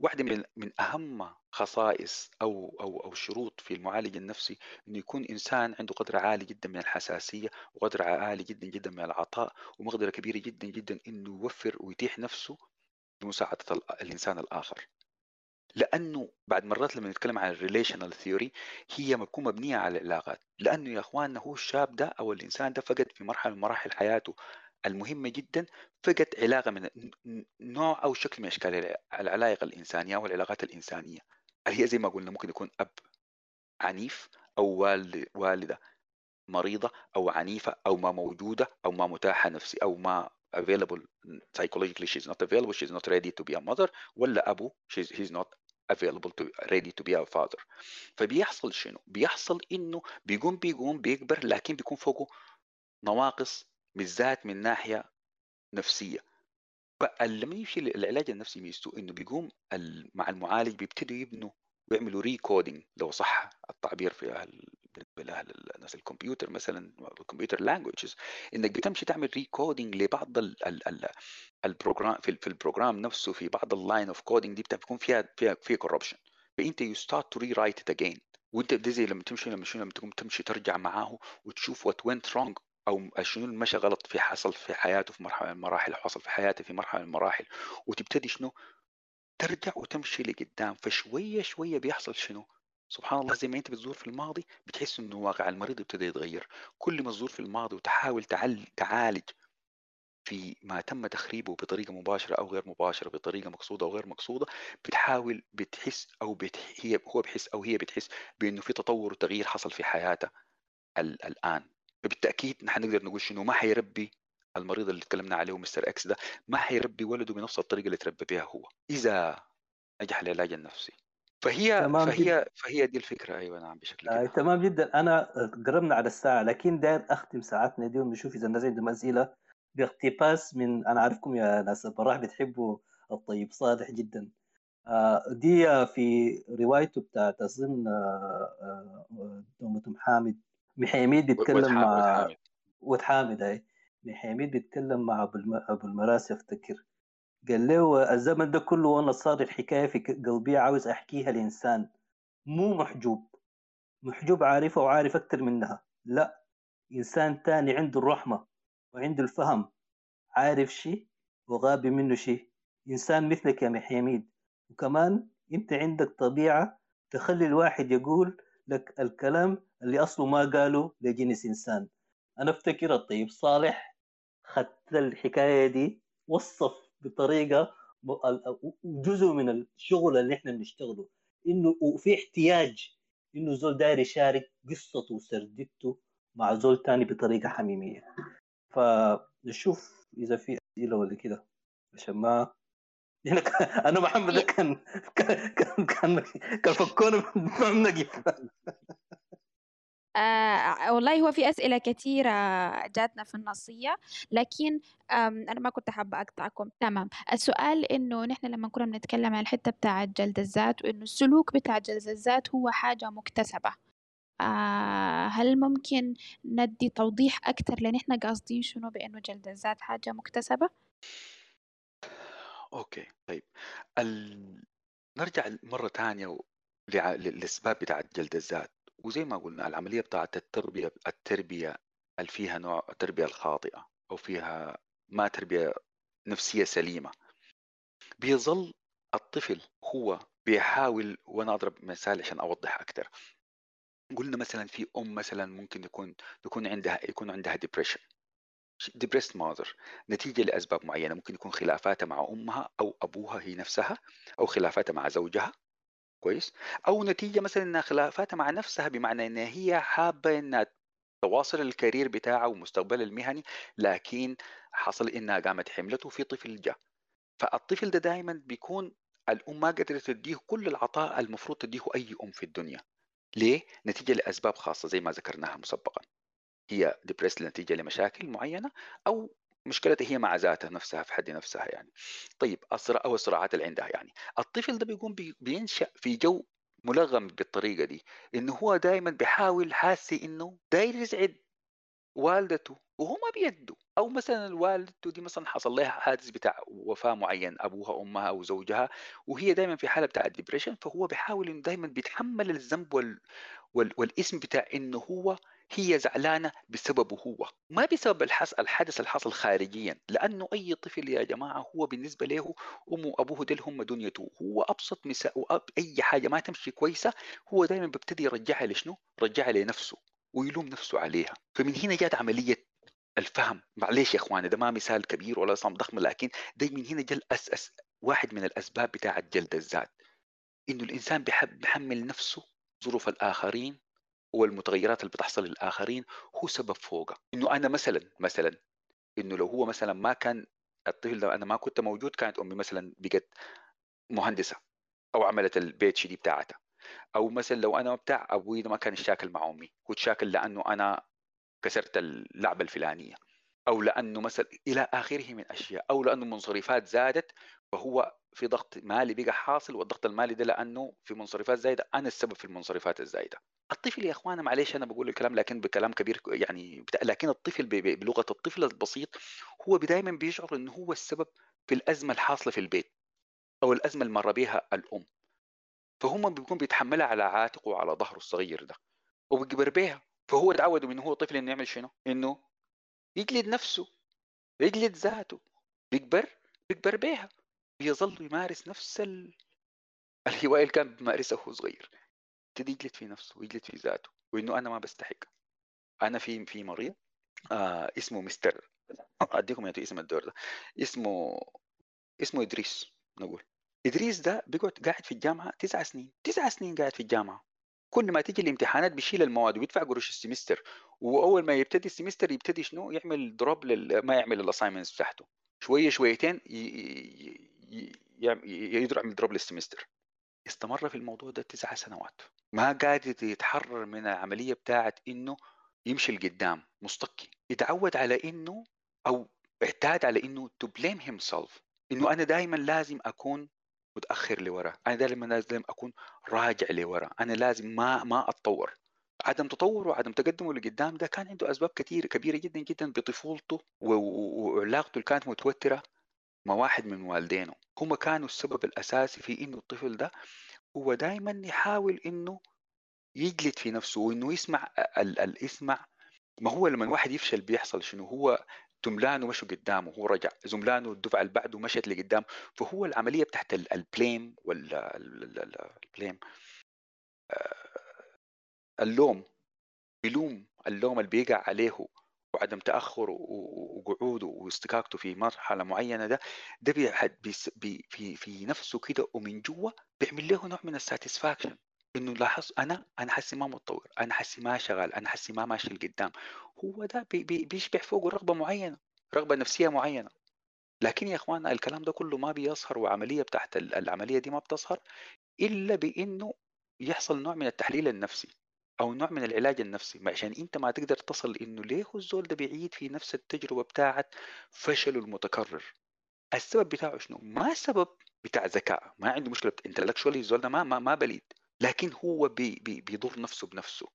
واحدة من من أهم خصائص أو أو أو شروط في المعالج النفسي إنه يكون إنسان عنده قدر عالي جدا من الحساسية وقدر عالي جدا جدا من العطاء ومقدرة كبيرة جدا جدا إنه يوفر ويتيح نفسه بمساعدة الإنسان الآخر. لأنه بعد مرات لما نتكلم عن ال relational theory هي بتكون مبنية على العلاقات. لأنه يا اخواننا هو الشاب ده أو الإنسان ده فقد في مرحلة من مراحل حياته المهمة جدا فقد علاقة من نوع أو شكل من أشكال العلاقة الإنسانية والعلاقات الإنسانية. اللي هي زي ما قلنا ممكن يكون أب عنيف أو والد والدة مريضة أو عنيفة أو ما موجودة أو ما متاحة نفسي أو ما available psychologically she's not available she's not ready to be a mother. ولا أبو she's, he's not available to ready to be a father. فبيحصل شنو؟ بيحصل إنه بيقوم بيقوم بيكبر لكن بيكون فوقه نواقص بالذات من ناحية نفسية. لما يمشي العلاج النفسي ميزته إنه بيقوم مع المعالج بيبتدوا يبنوا ويعملوا recoding لو صح التعبير في لاهل الناس الكمبيوتر مثلا ال computer languages إنك بتمشي تعمل recoding لبعض ال ال ال ال program في, في ال program نفسه في بعض ال line of coding دي بتكون فيها فيها فيها corruption فأنت you start to re write it again وانت زي لما تمشي لما شنو لما تقوم تمشي ترجع معاه وتشوف what went wrong أو شنو اللي مشى غلط في حصل في حياته في مرحلة من المراحل حصل في حياته في مرحلة من المراحل. وتبتدي شنو؟ ترجع وتمشي لقدام. فشوية شوية بيحصل شنو؟ سبحان الله زي ما أنت بتزور في الماضي بتحس انه واقع المريض ابتدى يتغير. كل ما تزور في الماضي وتحاول تعالج في ما تم تخريبه بطريقة مباشرة أو غير مباشرة بطريقة مقصودة أو غير مقصودة بتحاول بتحس أو بت... هي هو بحس أو هي بتحس بإنه في تطور وتغيير حصل في حياته ال... الآن. فبالتأكيد نحن نقدر نقول شنو؟ ما حيربي المريض اللي تكلمنا عليه مستر إكس ده ما حيربي ولده بنفس الطريقة اللي تربى بها هو إذا نجح العلاج النفسي. فهي تمام فهي جدا. فهي دي الفكرة. أيوه نعم بشكل آه تمام جدا. أنا قربنا على الساعة لكن داير أختم ساعتنا دي ونشوف إذا الناس عندهم اسئله باقتباس من أنا عارفكم يا ناس البراح بتحبوا الطيب صالح جدا. آه دي في روايته بتاعت أظن آه آه حامد محيميد بيتكلم مع وتحامد. أي. محيميد بيتكلم مع أبو المراسي أفتكر. قال له الزمن ده كله وأنا صار الحكاية في قلبي عاوز أحكيها لإنسان. مو محجوب. محجوب عارفها وعارف أكثر منها. لا إنسان تاني عنده الرحمة وعنده الفهم. عارف شيء وغابي منه شيء إنسان مثلك يا محيميد وكمان أنت عندك طبيعة تخلي الواحد يقول لك الكلام اللي أصله ما قاله لجنس إنسان. أنا افتكر الطيب صالح خدت الحكاية دي وصف بطريقة جزء من الشغل اللي إحنا بنشتغله. إنه وفي احتياج إنه زول داير يشارك قصته وسردته مع زول تاني بطريقة حميمية. فنشوف إذا في أسئلة ولا كده. عشان ما أنا محمد كان كان كان كان فكونا نقف آه والله هو في أسئلة كثيرة جاتنا في النصية لكن أنا ما كنت حابة أقطعكم. تمام. السؤال إنه نحن لما كنا بنتكلم عن الحتة بتاعة جلد الذات وإنه السلوك بتاع جلد الذات هو حاجة مكتسبة. آه هل ممكن ندي توضيح أكتر لأن إحنا قاصدين شنو بإنه جلد الذات حاجة مكتسبة؟ أوكي طيب. ال... نرجع مرة ثانية للأسباب بتاعت جلد الذات. وزي ما قلنا العملية بتاعة التربية التربية اللي فيها نوع التربية الخاطئة أو فيها ما تربية نفسية سليمة؟ بيظل الطفل هو بيحاول وأنا أضرب مثال عشان أوضح أكثر قلنا مثلا في أم مثلا ممكن يكون يكون عندها يكون عندها depression depressed mother نتيجة لأسباب معينة ممكن يكون خلافاتها مع أمها أو أبوها هي نفسها أو خلافاتها مع زوجها. كويس. أو نتيجة مثلا إنها خلافاتها مع نفسها بمعنى إن هي حابة إنها تواصل ال career بتاعها ومستقبلها المهني لكن حصل إنها قامت حملت في طفل جاء فالطفل ده دائما بيكون الأم ما قدرت تديه كل العطاء المفروض تديه أي أم في الدنيا. ليه؟ نتيجة لأسباب خاصة زي ما ذكرناها مسبقا. هي depressed نتيجة لمشاكل معينة أو مشكلتها هي مع ذاتها نفسها في حد نفسها يعني. طيب الصراع أو الصراعات اللي عندها يعني الطفل ده بيقوم بينشأ في جو ملغم بالطريقة دي إنه هو دائما بيحاول حاسي إنه داير يسعد والدته وهو ما بيده. أو مثلا والدته دي مثلا حصل لها حادث بتاع وفاة معين أبوها أمها أو زوجها وهي دائما في حالة بتاع الدبريشن فهو بيحاول إنه دائما بيتحمل الذنب وال... وال... والاسم بتاع إنه هو هي زعلانة بسببه هو. ما بسبب الحدث اللي حصل خارجيا لأنه أي طفل يا جماعة هو بالنسبة له أمه وأبوه ديل هم دنيته. هو أبسط مثال أي حاجة ما تمشي كويسة هو دائما بيبتدي يرجعها لشنو؟ يرجعها لنفسه ويلوم نفسه عليها. فمن هنا جات عملية الفهم. معلش يا إخواني ده ما مثال كبير ولا صم ضخم لكن ده من هنا جل أس واحد من الأسباب بتاعة جلد الذات. إنه الإنسان بيحب بيحمل نفسه ظروف الآخرين والمتغيرات اللي بتحصل للآخرين هو سبب فوقه إنه أنا مثلا مثلا إنه لو هو مثلا ما كان الطفل ده أنا ما كنت موجود كانت أمي مثلا بقت مهندسة أو عملت البيت دي بتاعتها. أو مثلا لو أنا بتاع أبوي ما كان الشاكل مع أمي كنت شاكل لأنه أنا كسرت اللعبة الفلانية. أو لأنه مثلا إلى آخره من أشياء أو لأنه المنصرفات زادت فهو في ضغط مالي بقى حاصل والضغط المالي ده لأنه في منصرفات زايدة أنا السبب في المنصرفات الزايدة الطفل يا أخوانا معلش أنا بقول الكلام لكن بكلام كبير يعني. لكن الطفل. بلغة الطفل البسيط هو دائما بيشعر إنه هو السبب في الأزمة الحاصلة في البيت أو الأزمة اللي مر بها الأم فهم بيكون بيتحملها على عاتقه وعلى ظهره الصغير ده وبيكبر بيها فهو تعود من هو طفل إنه يعمل شنو؟ إنه يجلد نفسه يجلد ذاته. بيكبر بيكبر بيها. بيظل يمارس نفس ال... الهواية اللي كان بيمارسها وهو صغير. يبتدي يجلد في نفسه ويجلد في ذاته وإنه أنا ما بستحق. أنا في في مريض آه اسمه مستر. أديكم اسم الدور ده. اسمه اسمه إدريس نقول. إدريس ده بيقعد قاعد في الجامعة تسع سنين. تسع سنين قاعد في الجامعة. كل ما تيجي الامتحانات بيشيل المواد ويدفع قروش ال semester. وأول ما يبتدي ال semester يبتدي شنو؟ يعمل drop لل... ما يعمل ال assignments بتاعته شوية شويتين ي... ي... ي... يعمل drop لل semester استمر في الموضوع ده تسع سنوات. ما قادر يتحرر من العملية بتاعت إنه يمشي لقدام مستقي. يتعود على إنه أو اعتاد على إنه to blame himself. إنه أنا دائما لازم أكون متأخر لورا. أنا دائما لازم أكون راجع لورا. أنا لازم ما ما أتطور. عدم تطوره وعدم تقدمه لقدام ده كان عنده أسباب كثيره كبيرة جدا جدا بطفولته وعلاقته اللي كانت متوترة مع واحد من والدينه. هم كانوا السبب الأساسي في إنه الطفل ده هو دائما يحاول إنه يجلد في نفسه وإنه يسمع ال ال يسمع ما هو لما الواحد يفشل بيحصل شنو؟ هو زملانه مشوا قدامه هو رجع. زملانه الدفعة اللي بعده مشت لقدام فهو العملية بتاعت البليم ولا البليم اللوم بيلوم اللوم اللي بيقع عليه وعدم تأخره وقعوده واستكاكته في مرحلة معينة ده ده بي في في نفسه كده ومن جوا بيعمل له نوع من ال satisfaction إنه لاحظ أنا أنا حسي ما متطور أنا حسي ما شغال أنا حسي ما ماشي لقدام. هو ده بي بي بيشبع فوقه رغبة معينة رغبة نفسية معينة. لكن يا اخواننا الكلام ده كله ما بيظهر وعملية بتاعت العملية دي ما بتظهر إلا بإنه يحصل نوع من التحليل النفسي. أو نوع من العلاج النفسي عشان أنت ما تقدر تصل إنه ليه الزول ده بيعيد في نفس التجربة بتاعت فشله المتكرر. السبب بتاعه شنو؟ ما سبب بتاع ذكاء ما عنده مشكلة intellectually الزول ده ما ما, ما بليد. لكن هو بي بي بيضر نفسه بنفسه.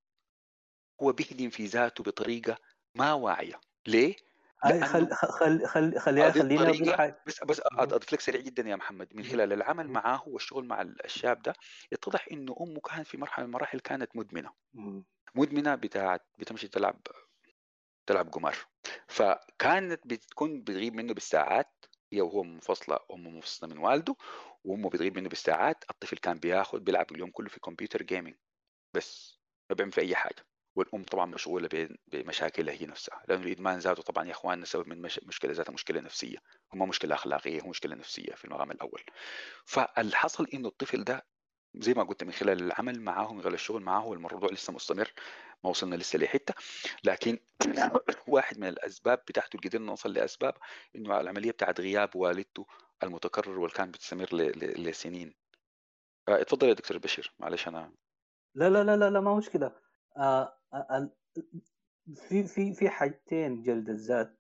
هو بيهدم في ذاته بطريقة ما واعية. ليه؟ خل خل خل خل خلينا بس بس أضيف لك سريع جدا يا محمد من خلال العمل معاه والشغل مع الشاب ده يتضح إنه أمه كانت في مرحلة من المراحل كانت مدمنة. مدمنة بتاعت بتمشي تلعب تلعب قمار فكانت بتكون بتغيب منه بالساعات هي وهو منفصلة أمه منفصلة من والده وأمه بتغيب منه بالساعات. الطفل كان بياخذ بيلعب اليوم كله في كمبيوتر جيمنج بس ما بيعمل في أي حاجة. والأم طبعا مشغولة بمشاكلها هي نفسها. لأنه الإدمان ذاته طبعا يا اخواننا سبب من مش... مشكلة ذاتها مشكلة نفسية. هم مشكلة أخلاقية هو مشكلة نفسية في المقام الأول. فالحصل إنه الطفل ده زي ما قلت من خلال العمل معاه من خلال الشغل معاه والموضوع لسه مستمر ما وصلنا لسه لحتة. لكن واحد من الأسباب بتاعته اللي قدرنا نوصل لأسباب إنه العملية بتاعت غياب والدته المتكرر واللي بتستمر لسنين. اتفضل يا دكتور بشير معلش أنا لا لا لا لا, ما مشكله آه في في في حاجتين جلد الذات.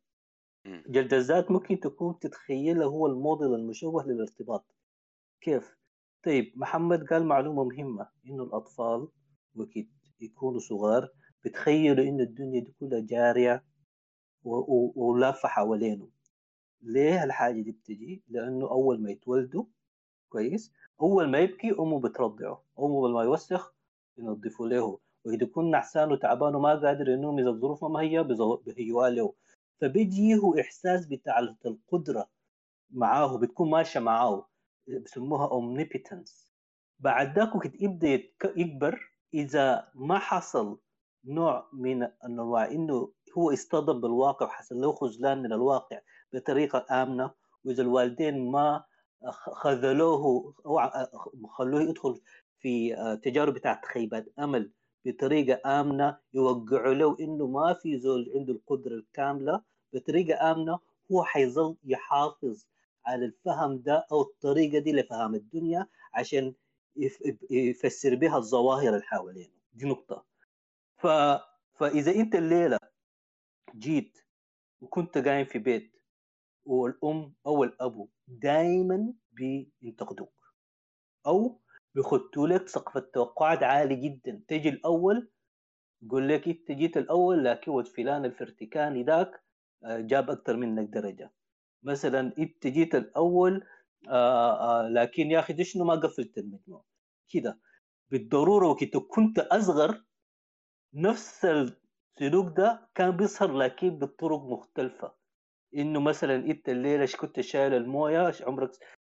جلد الذات ممكن تكون تتخيله هو الموديل المشوه للارتباط. كيف؟ طيب محمد قال معلومة مهمة إنه الأطفال وقت يكونوا صغار بتخيلوا إنه الدنيا دي كلها جارية ولافة حوالينه. ليه الحاجة دي بتجي؟ لأنه أول ما يتولدوا كويس؟ أول ما يبكي أمه بترضعه. أمه ما يوسخ ينظفوا له وإذا يكون نعسان وتعبان وما قادر ينوم إذا الظروف ما هي بهيوا له. فبيجيه إحساس بتاع القدرة معاه بتكون ماشية معاه بسموها omnipotence. بعد ذاك وقت يبدأ يكبر إذا ما حصل نوع من انواع إنه هو اصطدم بالواقع وحصل له خذلان من الواقع بطريقة آمنة وإذا الوالدين ما خذلوه أو خلوه يدخل في تجارب بتاعت خيبات أمل. بطريقة آمنة يوقعوا له إنه ما في زول عنده القدرة الكاملة. بطريقة آمنة هو حيظل يحافظ على الفهم ده أو الطريقة دي لفهم الدنيا عشان يفسر بها الظواهر اللي حوالينه. دي نقطة. ف... فإذا أنت الليلة جيت وكنت قايم في بيت والأم أو الأبو دائما بينتقدوك أو بيخطوا لك سقف التوقعات عالي جدا. تجي الأول يقول لك انت جيت الأول لكن ود فلان الفرتكاني ذاك آه، جاب أكثر منك درجة. مثلا انت جيت الأول آآ آآ لكن يا أخي شنو ما قفلت المجموع كده. بالضرورة وقت كنت أصغر نفس السلوك ده كان بيظهر لكن بطرق مختلفة. إنه مثلا إنت الليلة كنت شايل الموية؟ عمرك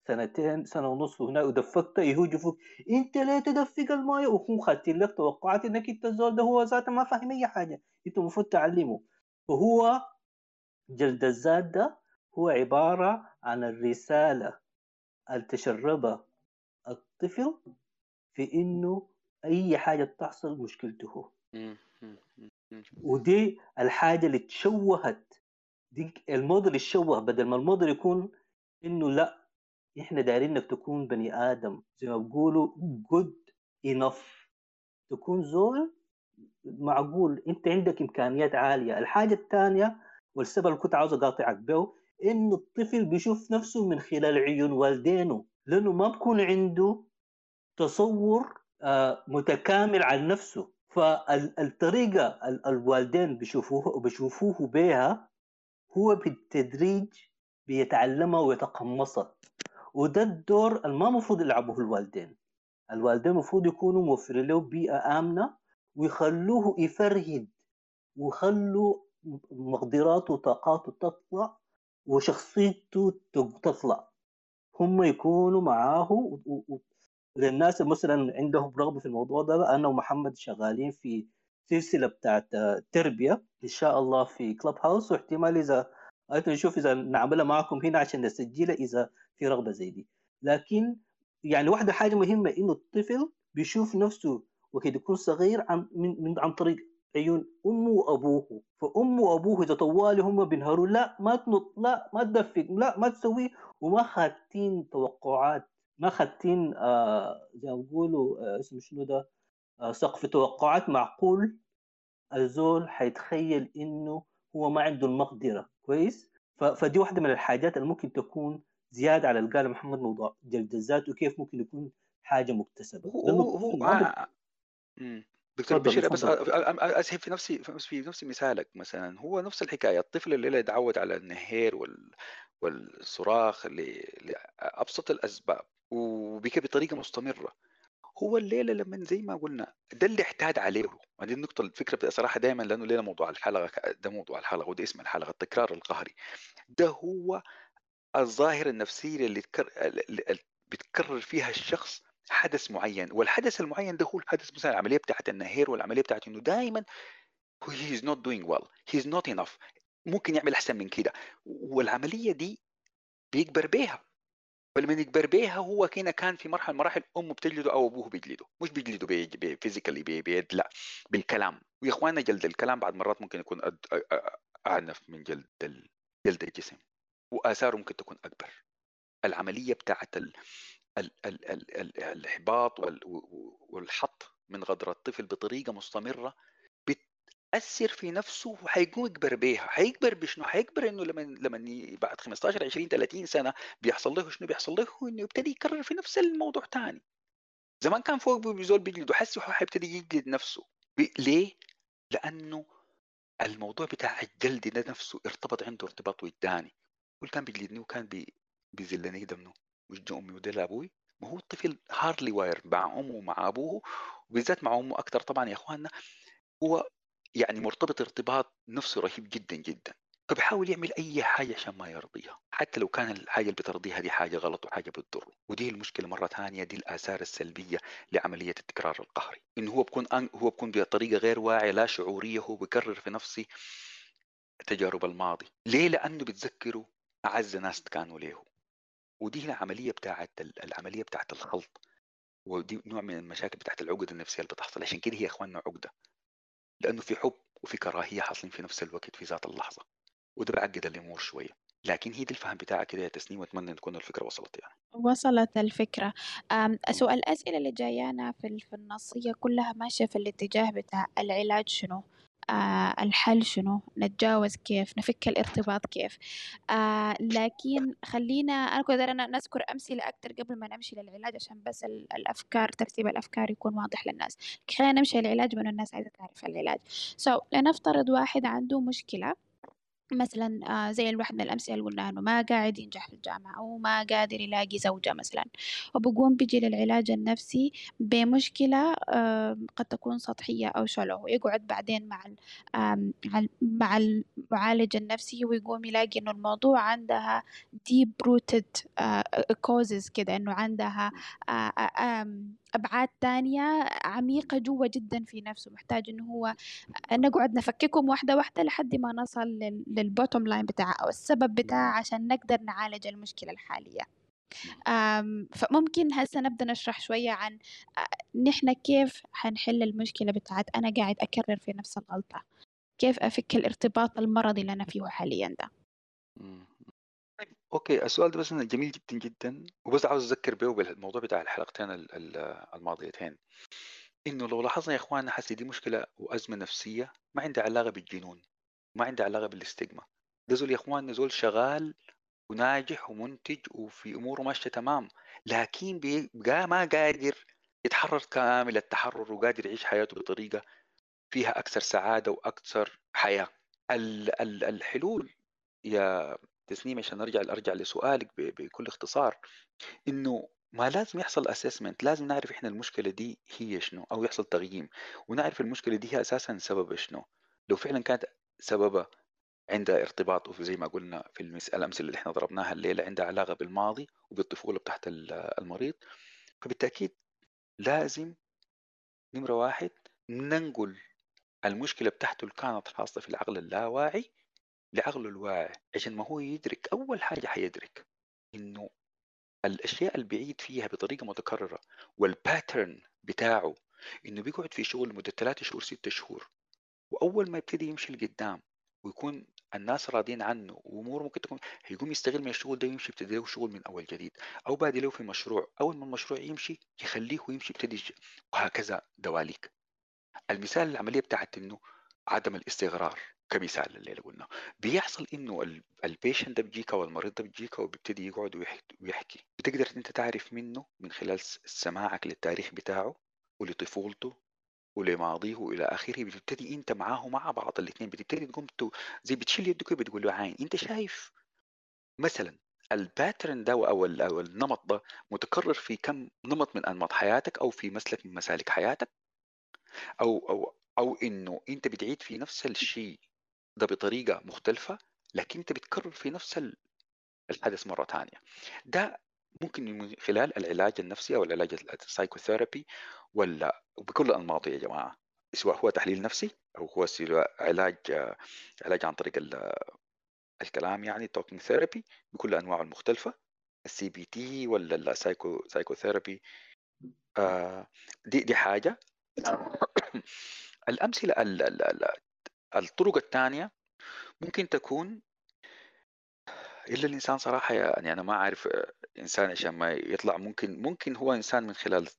سنتين سنة ونص هنا ودفقت يهوجوا فوق انت ليه تدفق المويه وهم خاتين لك توقعات انك انت الزول ده هو ذاته ما فاهم أي حاجة. انت المفروض تعلمه فهو جلد الذات ده هو عبارة عن الرسالة اللي تشربها الطفل في إنه أي حاجة بتحصل مشكلته. ودي الحاجة اللي تشوهت. دي الموديل الشوه بدل ما الموديل يكون إنه لا إحنا دايرين إنك تكون بني آدم. زي ما بيقولوا جود انف تكون زول معقول. أنت عندك إمكانيات عالية. الحاجة الثانية والسبب اللي كنت عاوز أقاطعك به إنه الطفل بيشوف نفسه من خلال عيون والدينه. لأنه ما بكون عنده تصور آه، متكامل عن نفسه. فالطريقة الوالدين بيشوفوه بيشوفوه بها هو بالتدريج بيتعلمها ويتقمصها. وده الدور اللي ما المفروض يلعبه الوالدين. الوالدين المفروض يكونوا موفرين له بيئة آمنة ويخلوه يفرهد ويخلوا مقدراته وطاقاته تطلع وشخصيته تطلع. هم يكونوا معاه للناس مثلا عندهم رغبة في الموضوع ده أنا ومحمد شغالين في سلسلة بتاعت تربية إن شاء الله في كلوب هاوس واحتمال إذا نشوف إذا نعملها معكم هنا عشان نسجلها إذا في رغبة زي دي. لكن يعني واحدة حاجة مهمة إنه الطفل بيشوف نفسه وقت يكون صغير عن من, من عن طريق عيون أمه وأبوه. فأمه وأبوه إذا طوالي هم بينهاروا لا ما تنط لا ما تدفق لا ما تسوي وما خاتين توقعات ما خاتين آه زي ما بيقولوا آه اسمه شنو ده؟ آه سقف توقعات معقول. الزول حيتخيل إنه هو ما عنده المقدرة. كويس؟ فدي واحدة من الحاجات اللي ممكن تكون زيادة على اللي قاله محمد موضوع جلد الذات وكيف ممكن يكون حاجة مكتسبة. هو هو آه. دكتور بشير بس اسهب في نفسي في نفس مثالك مثلا. هو نفس الحكاية. الطفل اللي يتعود على النهير وال والصراخ لأبسط الأسباب وبك بطريقة مستمرة. هو الليلة لما زي ما قلنا ده اللي احتاج عليه. هذه النقطة الفكرة بصراحه دائما لأنه ليلة موضوع الحلقة ده موضوع الحلقة وده اسم الحلقة التكرار القهري. ده هو الظاهرة النفسية اللي بتكرر فيها الشخص حدث معين والحدث المعين ده هو الحدث مثلا العملية بتاعت النهير والعملية بتاعت إنه دائما هي از نوت دوينج ويل هي از نوت انف ممكن يعمل أحسن من كده. والعملية دي بيكبر بيها. فلما يكبر بيها هو كنا كان في مرحلة مراحل أمه بتجلده أو أبوه بيجلده. مش بيجلده فيزيكالي بيد لا بالكلام. ويا إخواننا جلد الكلام بعد مرات ممكن يكون أعنف من جلد جلد الجسم. وآثاره ممكن تكون أكبر. العملية بتاعت ال ال ال ال ال الإحباط والحط من غدر الطفل بطريقة مستمرة بتأثر في نفسه وحيقوم يكبر بيها. حيكبر بشنو؟ حيكبر إنه لما لما بعد 15 20 30 سنة بيحصل له شنو؟ بيحصل له إنه يبتدي يكرر في نفس الموضوع ثاني زمان كان فوق بيزول بيجلد وحس حيبتدي يجلد نفسه. ليه؟ لأنه الموضوع بتاع الجلد ده نفسه ارتبط عنده ارتباط وجداني. يقول كان بيجلدني وكان بي بيذلني دمنه وجه أمي ودل أبوي ما هو الطفل هارلي واير مع أمه ومع أبوه وبالذات مع أمه أكثر طبعا يا إخواننا. هو يعني مرتبط ارتباط نفسي رهيب جدا جدا. فبيحاول يعمل أي حاجة عشان ما يرضيها. حتى لو كان الحاجة اللي بترضيها دي حاجة غلط وحاجة بتضره ودي المشكلة مرة ثانية دي الآثار السلبية لعملية التكرار القهري. انه هو بكون هو بكون بطريقة غير واعية لا شعورية هو بيكرر في نفسه تجارب الماضي. ليه؟ لأنه بتذكره أعز ناس كانوا له ودي العملية بتاعت العملية بتاعت الخلط. ودي نوع من المشاكل بتاعت العقد النفسية اللي بتحصل. عشان كده هي يا إخواننا عقدة. لأنه في حب وفي كراهية حاصلين في نفس الوقت في ذات اللحظة. وده بيعقد الأمور شوية. لكن هي دي الفهم بتاعك كده يا تسنيم. وأتمنى إن تكون الفكرة وصلت يعني. وصلت الفكرة. أم، سؤال الأسئلة اللي جايانا في ال- في النصية كلها ماشية في الاتجاه بتاع العلاج شنو؟ آه الحل شنو؟ نتجاوز كيف؟ نفك الارتباط كيف؟ آه لكن خلينا أنا كنت أنا نذكر أمثلة أكتر قبل ما نمشي للعلاج عشان بس ال- الأفكار ترتيب الأفكار يكون واضح للناس. خلينا نمشي للعلاج من الناس عايزة تعرف العلاج. سو so, لنفترض واحد عنده مشكلة مثلا آه، زي الواحد من الأمثلة اللي قلنا إنه ما قاعد ينجح في الجامعة أو ما قادر يلاقي زوجة مثلا. وبقوم بيجي للعلاج النفسي بمشكلة آه، قد تكون سطحية أو شلو ويقعد بعدين مع مع ال- مع المعالج النفسي ويقوم يلاقي إنه الموضوع عندها deep rooted آه، causes كده إنه عندها آه، آه، أبعاد تانية عميقة جوا جدا في نفسه محتاج إنه هو نقعد نفككهم واحدة واحدة لحد ما نصل للبوتوم لاين بتاعها أو السبب بتاعها عشان نقدر نعالج المشكلة الحالية. أم، فممكن هسه نبدأ نشرح شوية عن أ- نحن كيف حنحل المشكلة بتاعت أنا قاعد أكرر في نفس الغلطة؟ كيف أفك الارتباط المرضي اللي أنا فيه حاليا ده؟ أوكي السؤال ده بس إنه جميل جدا جدا وبس عاوز اذكر به بالموضوع بتاع الحلقتين ال- ال- الماضيتين. إنه لو لاحظنا يا اخواننا حسي دي مشكلة وأزمة نفسية ما عندها علاقة بالجنون ما عندها علاقة بالاستجمة ده زول يا اخواننا زول شغال وناجح ومنتج وفي أموره ماشية تمام لكن بقى ما قادر يتحرر كامل التحرر وقادر يعيش حياته بطريقة فيها وأكثر حياة. ال- ال- الحلول يا تسنيم عشان أرجع أرجع لسؤالك بكل اختصار. إنه ما لازم يحصل اسسمنت لازم نعرف إحنا المشكلة دي هي شنو أو يحصل تقييم ونعرف المشكلة دي هي أساسا سبب شنو. لو فعلا كانت سببها عندها ارتباط وفي زي ما قلنا في الأمثلة اللي إحنا ضربناها الليلة عندها علاقة بالماضي وبالطفوله بتاعت ال- المريض. فبالتأكيد لازم نمرة واحد ننقل المشكلة بتاعته اللي كانت حاصله في العقل اللاواعي لعقله الواعي عشان ما هو يدرك أول حاجة حيدرك إنه الأشياء اللي بيعيد فيها بطريقة متكررة والباترن بتاعه إنه بيقعد في شغل لمدة ثلاثة شهور ستة شهور وأول ما يبتدي يمشي لقدام ويكون الناس راضيين عنه وأموره ممكن تكون هيقوم يستقيل من الشغل ده ويمشي يبتدي له شغل من أول جديد أو بادي له في مشروع أول ما المشروع يمشي يخليه ويمشي يبتدي وهكذا دواليك المثال العملية بتاعت إنه عدم الاستقرار. كمثال اللي قلنا بيحصل إنه ال patient ده بيجيك أو المريض ده بيجيك وبيبتدي يقعد ويحكي, بتقدر إنت تعرف منه من خلال سماعك للتاريخ بتاعه ولطفولته ولماضيه وإلى آخره. بتبتدي إنت معاه مع بعض الاثنين بتبتدي تقوم زي بتشيل يدك بتقول له عين. إنت شايف مثلا الباترن ده أو النمط ده متكرر في كم نمط من أنماط حياتك أو في مسلك من مسالك حياتك؟ أو أو أو إنه إنت بتعيد في نفس الشيء ده بطريقة مختلفة لكن أنت بتكرر في نفس ال- الحدث مرة ثانية. ده ممكن من خلال العلاج النفسي أو العلاج ال psychotherapy ولا بكل أنماطه يا جماعة؟ سواء هو تحليل نفسي أو هو علاج علاج عن طريق ال- الكلام يعني talking therapy بكل أنواعه المختلفة. ال CBT ولا ال psycho psychotherapy آه دي دي حاجة. الأمثلة ال- ال- ال- الطرق الثانية ممكن تكون إلا الإنسان صراحة يعني أنا ما أعرف آه، إنسان عشان ما يطلع ممكن ممكن هو إنسان من خلال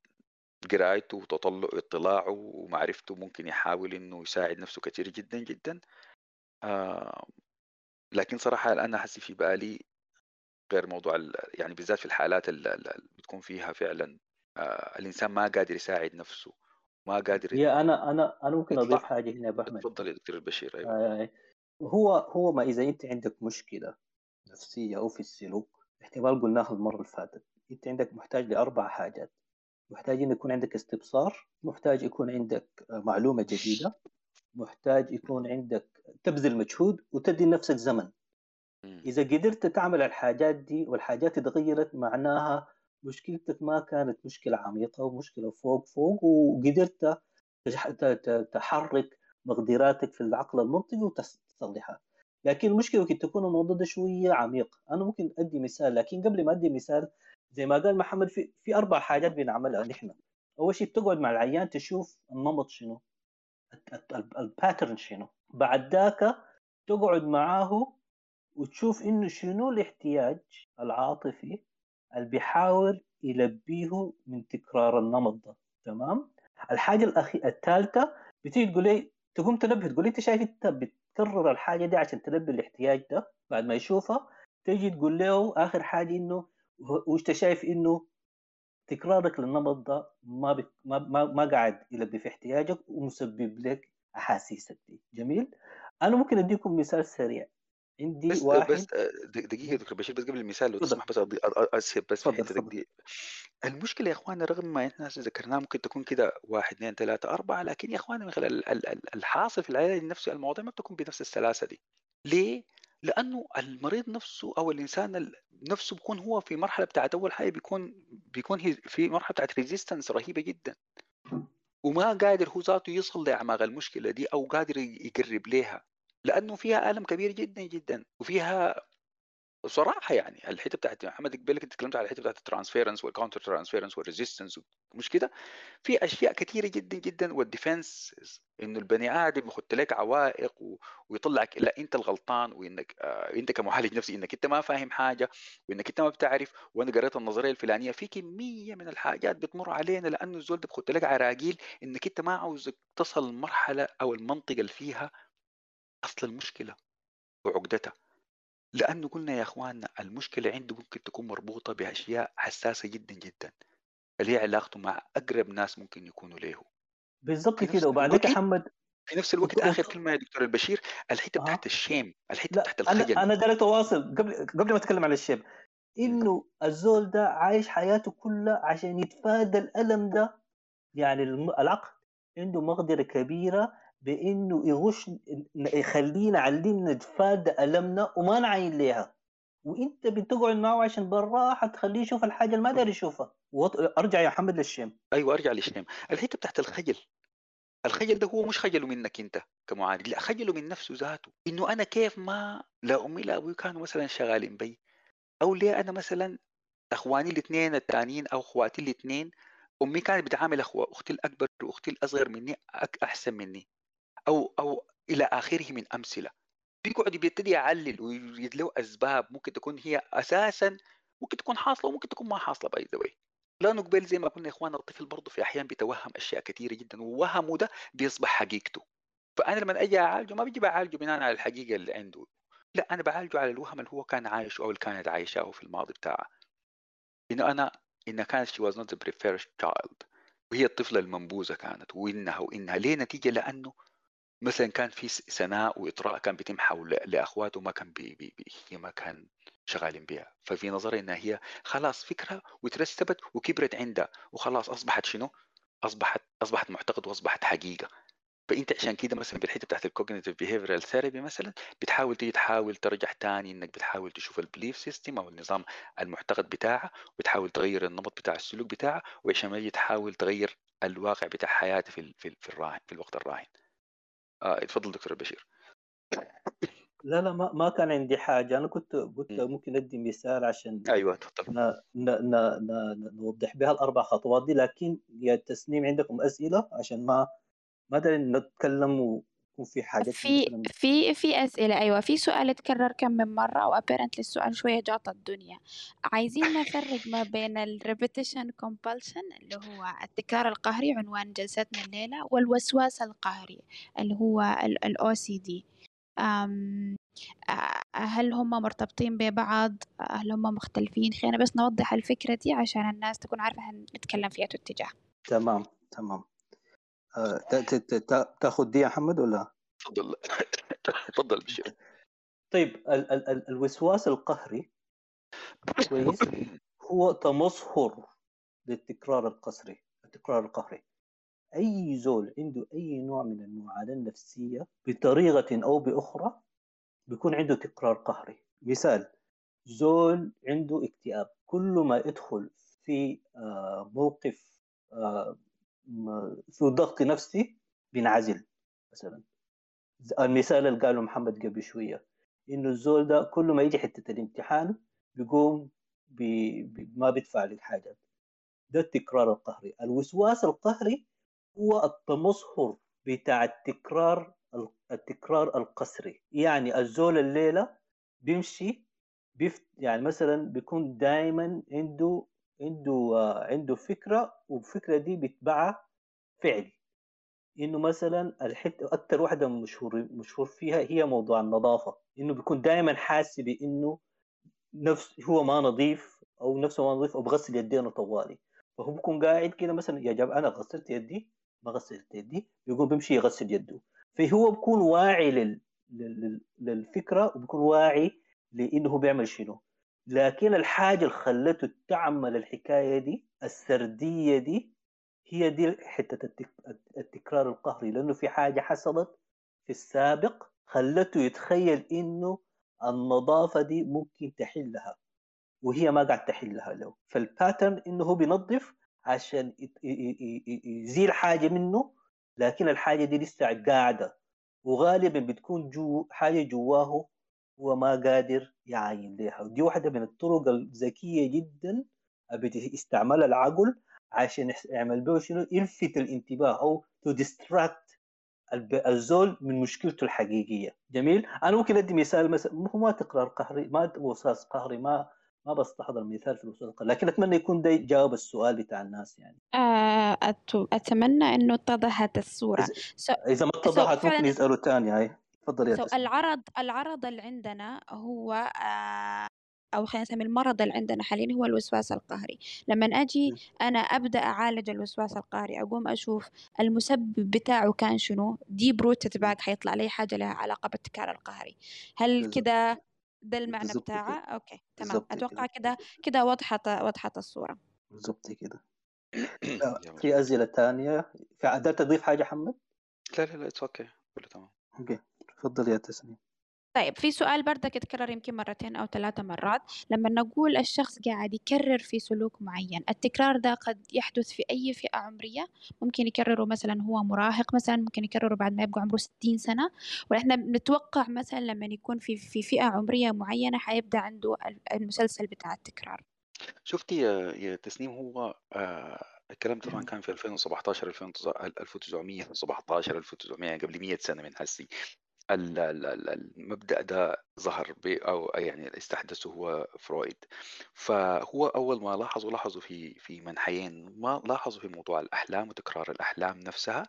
قرايته وتطلع اطلاعه ومعرفته ممكن يحاول إنه يساعد نفسه كثير جدا جدا آه لكن صراحة أنا حسي في بالي غير موضوع يعني بالذات في الحالات اللي بتكون فيها فعلا آه الإنسان ما قادر يساعد نفسه. ما قادر هي أنا أنا أنا ممكن. أضيف حاجة هنا يا ابو احمد تفضل يا دكتور البشير أيوه آه، هو هو ما إذا أنت عندك مشكلة نفسية أو في السلوك احتمال قلناها المرة اللي فاتت أنت عندك محتاج لأربع حاجات محتاج إن يكون عندك استبصار محتاج يكون عندك آه، معلومة جديدة محتاج يكون عندك تبذل مجهود وتدي لنفسك زمن. إذا قدرت تعمل الحاجات دي والحاجات اتغيرت معناها مشكلتك ما كانت مشكلة عميقة ومشكلة فوق فوق وقدرت تحرك مقدراتك في العقل المنطقي وتصلحها. لكن المشكلة ممكن تكون الموضوع ده شوية عميق. أنا ممكن أدي مثال لكن قبل ما أدي مثال زي ما قال محمد في في أربع حاجات بنعملها نحن. أول شيء بتقعد مع العيان تشوف النمط شنو الباترن شنو. بعد ذاك تقعد معاه وتشوف إنه شنو الاحتياج العاطفي اللي بيحاول يلبيه من تكرار النمط ده تمام؟ الحاجة الاخيره الثالثه بتيجي تقول لي تقوم تنبه تقول أنت شايف أنت بتكرر الحاجة دي عشان تلبي الاحتياج ده؟ بعد ما يشوفها تيجي تقول له آخر حاجة إنه وأنت شايف إنه تكرارك للنمط ده ما بت... ما ما, ما قاعد يلبي في احتياجك ومسبب لك أحاسيسك دي. جميل؟ أنا ممكن أديكم مثال سريع. عندي بس واحد بس دقيقة دكتور بشير بس قبل المثال لو. تسمح بس أضي- اسهب بس في الحته. دي المشكلة يا اخواننا رغم ما إحنا ذكرناه ممكن تكون كده واحد اثنين ثلاثة أربعة لكن يا اخواننا من خلال ال- ال- ال- الحاصل في العلاج النفسي المواضيع ما بتكون بنفس السلاسة دي ليه؟ لأنه المريض نفسه أو الإنسان ال- نفسه بيكون هو في مرحلة بتاعت أول حاجة بيكون بيكون في مرحلة بتاعت ريزيستنس رهيبة جدا وما قادر هو ذاته يصل لأعماق المشكلة دي أو قادر يقرب ليها لأنه فيها آلم كبير جدا جدا وفيها صراحة يعني الحتة بتاعت محمد قبل كنت تكلمت على الحتة بتاعت ال transference وال counter transference وال resistance مش كده في أشياء كثيره جدا جدا وال defense إنه البني آدم يحط لك عوائق. ويطلعك لا أنت الغلطان وإنك آه أنت كمعالج نفسي إنك أنت ما فاهم حاجة وإنك أنت ما بتعرف وأنا قريت النظرية الفلانية في كمية من الحاجات بتمر علينا لأنه الزول ده بيحط لك عراقيل إنك أنت ما عاوزك تصل المرحله أو المنطقة اللي فيها أصل المشكلة وعقدتها لأنه قلنا يا أخواننا المشكلة عنده ممكن تكون مربوطة بأشياء حساسة جدا جدا اللي هي علاقته مع أقرب ناس ممكن يكونوا له نفس كده. وبعدين محمد في نفس الوقت آخر كلمة يا دكتور البشير الحتة أها. بتاعت الشيم الحتة لا بتاعت أنا الخجل. أنا داير أواصل. قبل قبل ما أتكلم عن الشيب إنه الزول ده عايش حياته كلها عشان يتفادى الألم ده. يعني العقل عنده مقدرة كبيرة بإنه يغش يخلينا علمنا نتفادى ألمنا وما نعين ليها. وإنت بتقعد معه عشان بالراحة تخليه يشوف الحاجة اللي ما داير يشوفها. أرجع يا محمد للشيم. أيوه أرجع للشيم. الحتة بتاعت الخجل. الخجل ده هو مش خجله منك إنت كمعالج. لا خجله من نفسه ذاته. إنه أنا كيف ما لا امي لا أبوي كانوا مثلا شغالين بي. أو ليه أنا مثلا أخواني الاثنين الثانيين أو أخواتي الاثنين أمي كانت بتعامل اخوة أختي الأكبر وأختي الأصغر مني أحسن مني. أو أو إلى آخره من أمثلة. بيقعد بيبتدي يعلل ويجد له أسباب ممكن تكون هي أساسا ممكن تكون حاصلة وممكن تكون ما حاصلة باي ذا لأنه قبل زي ما قلنا يا إخوان الطفل برضه في أحيان بيتوهم أشياء كثيرة جدا ووهمه ده بيصبح حقيقته. فأنا لما أجي أعالجه ما بيجي بعالجه بناء على الحقيقة اللي عنده. لا أنا بعالجه على الوهم اللي هو كان عايشه أو اللي كانت عايشاه في الماضي بتاعها انه أنا انها كانت she was not the preferred child. وهي الطفلة المنبوذة كانت وإنها وإنها ليه نتيجة؟ لأنه مثلا كان في ثناء وإطراء كان بيتم حول لأخواته ما كان بي بي بي هي ما كان شغالين بها ففي نظري إنها هي خلاص فكرة وترسبت وكبرت عندها وخلاص أصبحت شنو؟ أصبحت أصبحت معتقد وأصبحت حقيقة. فأنت عشان كده مثلا بالحته بتاعت ال cognitive behavioral therapy مثلا بتحاول تيجي تحاول ترجع تاني إنك بتحاول تشوف ال belief system أو النظام المعتقد بتاعها وتحاول تغير النمط بتاع السلوك بتاعها وعشان ما تحاول تغير الواقع بتاع حياتها في في الراهن في الوقت الراهن. آه اتفضل دكتور بشير. لا لا ما, ما كان عندي حاجة. أنا كنت قلت مم. ممكن أدي مثال عشان أيوه تفضل. ن... ن... ن... ن... نوضح بها الأربع خطوات دي لكن يا تسنيم عندكم أسئلة؟ عشان ما ما نتكلم ويكون في حاجات في مثلا. في في أسئلة أيوة في سؤال اتكرر كم من مرة apparently السؤال شوية جاط الدنيا. عايزين نفرق ما بين ال repetition compulsion اللي هو التكرار القهري عنوان جلستنا الليلة والوسواس القهري اللي هو ال ال OCD أم آه، هل هم مرتبطين ببعض؟ هل هم مختلفين؟ خلينا بس نوضح الفكرة دي عشان الناس تكون عارفة هنتكلم في أي اتجاه تمام تمام. تاخذ دي يا محمد ولا؟ تفضل. تفضل بشير. طيب ال... ال... ال... الوسواس القهري كويس. هو تمظهر للتكرار القسري التكرار القهري. أي زول عنده أي نوع من المعاناة النفسية بطريقة أو بأخرى بيكون عنده تكرار قهري. مثال زول عنده اكتئاب. كل ما يدخل في آه، موقف آه، في ضغط نفسي بينعزل مثلا. المثال اللي قاله محمد قبل شوية إنه الزول ده كل ما يجي حتة الامتحان بيقوم بي بي ما بيدفع للحاجات ده التكرار القهري. الوسواس القهري هو التمظهر بتاع التكرار التكرار القسري. يعني الزول الليلة بيمشي بيفت يعني مثلا بيكون دائما عنده عنده عنده فكرة والفكرة دي بيتبعها فعل إنه مثلا الحته أكثر واحدة مشهور مشهور فيها هي موضوع النظافة. إنه بيكون دائما حاسس بإنه نفس هو ما نظيف أو نفسه ما نظيف أو بغسل يدينه طوالي. فهو بيكون قاعد كده مثلا يا جماعة أنا غسلت يدي؟ ما غسلت يدي. يقوم بيمشي يغسل يده. فهو بيكون واعي لل... لل... للفكرة وبيكون واعي لإنه بيعمل شنو؟ لكن الحاجة اللي خلته تعمل الحكاية دي السردية دي هي دي حتة التك... التكرار القهري. لأنه في حاجة حصلت في السابق خلته يتخيل إنه النظافة دي ممكن تحلها وهي ما قاعد تحلها له فالباترن إنه هو بينظف عشان يزيل حاجة منه لكن الحاجة دي لسه قاعدة. وغالبا بتكون جو حاجة جواه هو ما قادر يعاين لها ودي واحدة من الطرق الذكية جدا بيستعملها العقل عشان يعمل به شنو؟ يلفت الانتباه أو to distract الزول من مشكلته الحقيقية. جميل؟ أنا ممكن أدي مثال مثلا. هو ما تكرار قهري ما وسواس قهري ما ما بستحضر مثال في الوسواس القهري لكن أتمنى يكون ده جاوب السؤال بتاع الناس يعني. آه أتمنى إنه اتضحت الصورة. so, إذا ما اتضحت ممكن يسألوا ثاني هاي. تفضل يا so العرض العرض اللي عندنا هو آه أو خلينا نسمي المرض اللي عندنا حاليا هو الوسواس القهري. لما أجي أنا أبدأ أعالج الوسواس القهري أقوم أشوف المسبب بتاعه كان شنو deep root بتاعه حيطلع لي حاجة لها علاقة بالتكرار القهري. هل كده ده المعنى بتاعه؟ okay تمام. أتوقع كده كده وضحت وضحت الصورة. بالضبط كده. في أسئلة ثانية في عدالة تضيف حاجة حمد؟ لا لا لا it's okay كله تمام. okay. تفضل يا تسنيم. طيب في سؤال بردك يتكرر يمكن مرتين أو ثلاثة مرات. لما نقول الشخص قاعد يكرر في سلوك معين التكرار ده قد يحدث في أي فئة عمرية؟ ممكن يكرره مثلا هو مراهق مثلا ممكن يكرره بعد ما يبقى عمره 60 سنة. ونحن بنتوقع مثلا لما يكون في في فئة عمرية معينة حيبدأ عنده المسلسل بتاع التكرار. شفتي يا يا تسنيم هو آه الكلام طبعا كان في 2017 1917 1900 قبل 100 سنة من هسي المبدأ ده ظهر أو يعني استحدثه هو فرويد. فهو أول ما لاحظوا لاحظوا في في منحيين ما لاحظوا في موضوع الأحلام وتكرار الأحلام نفسها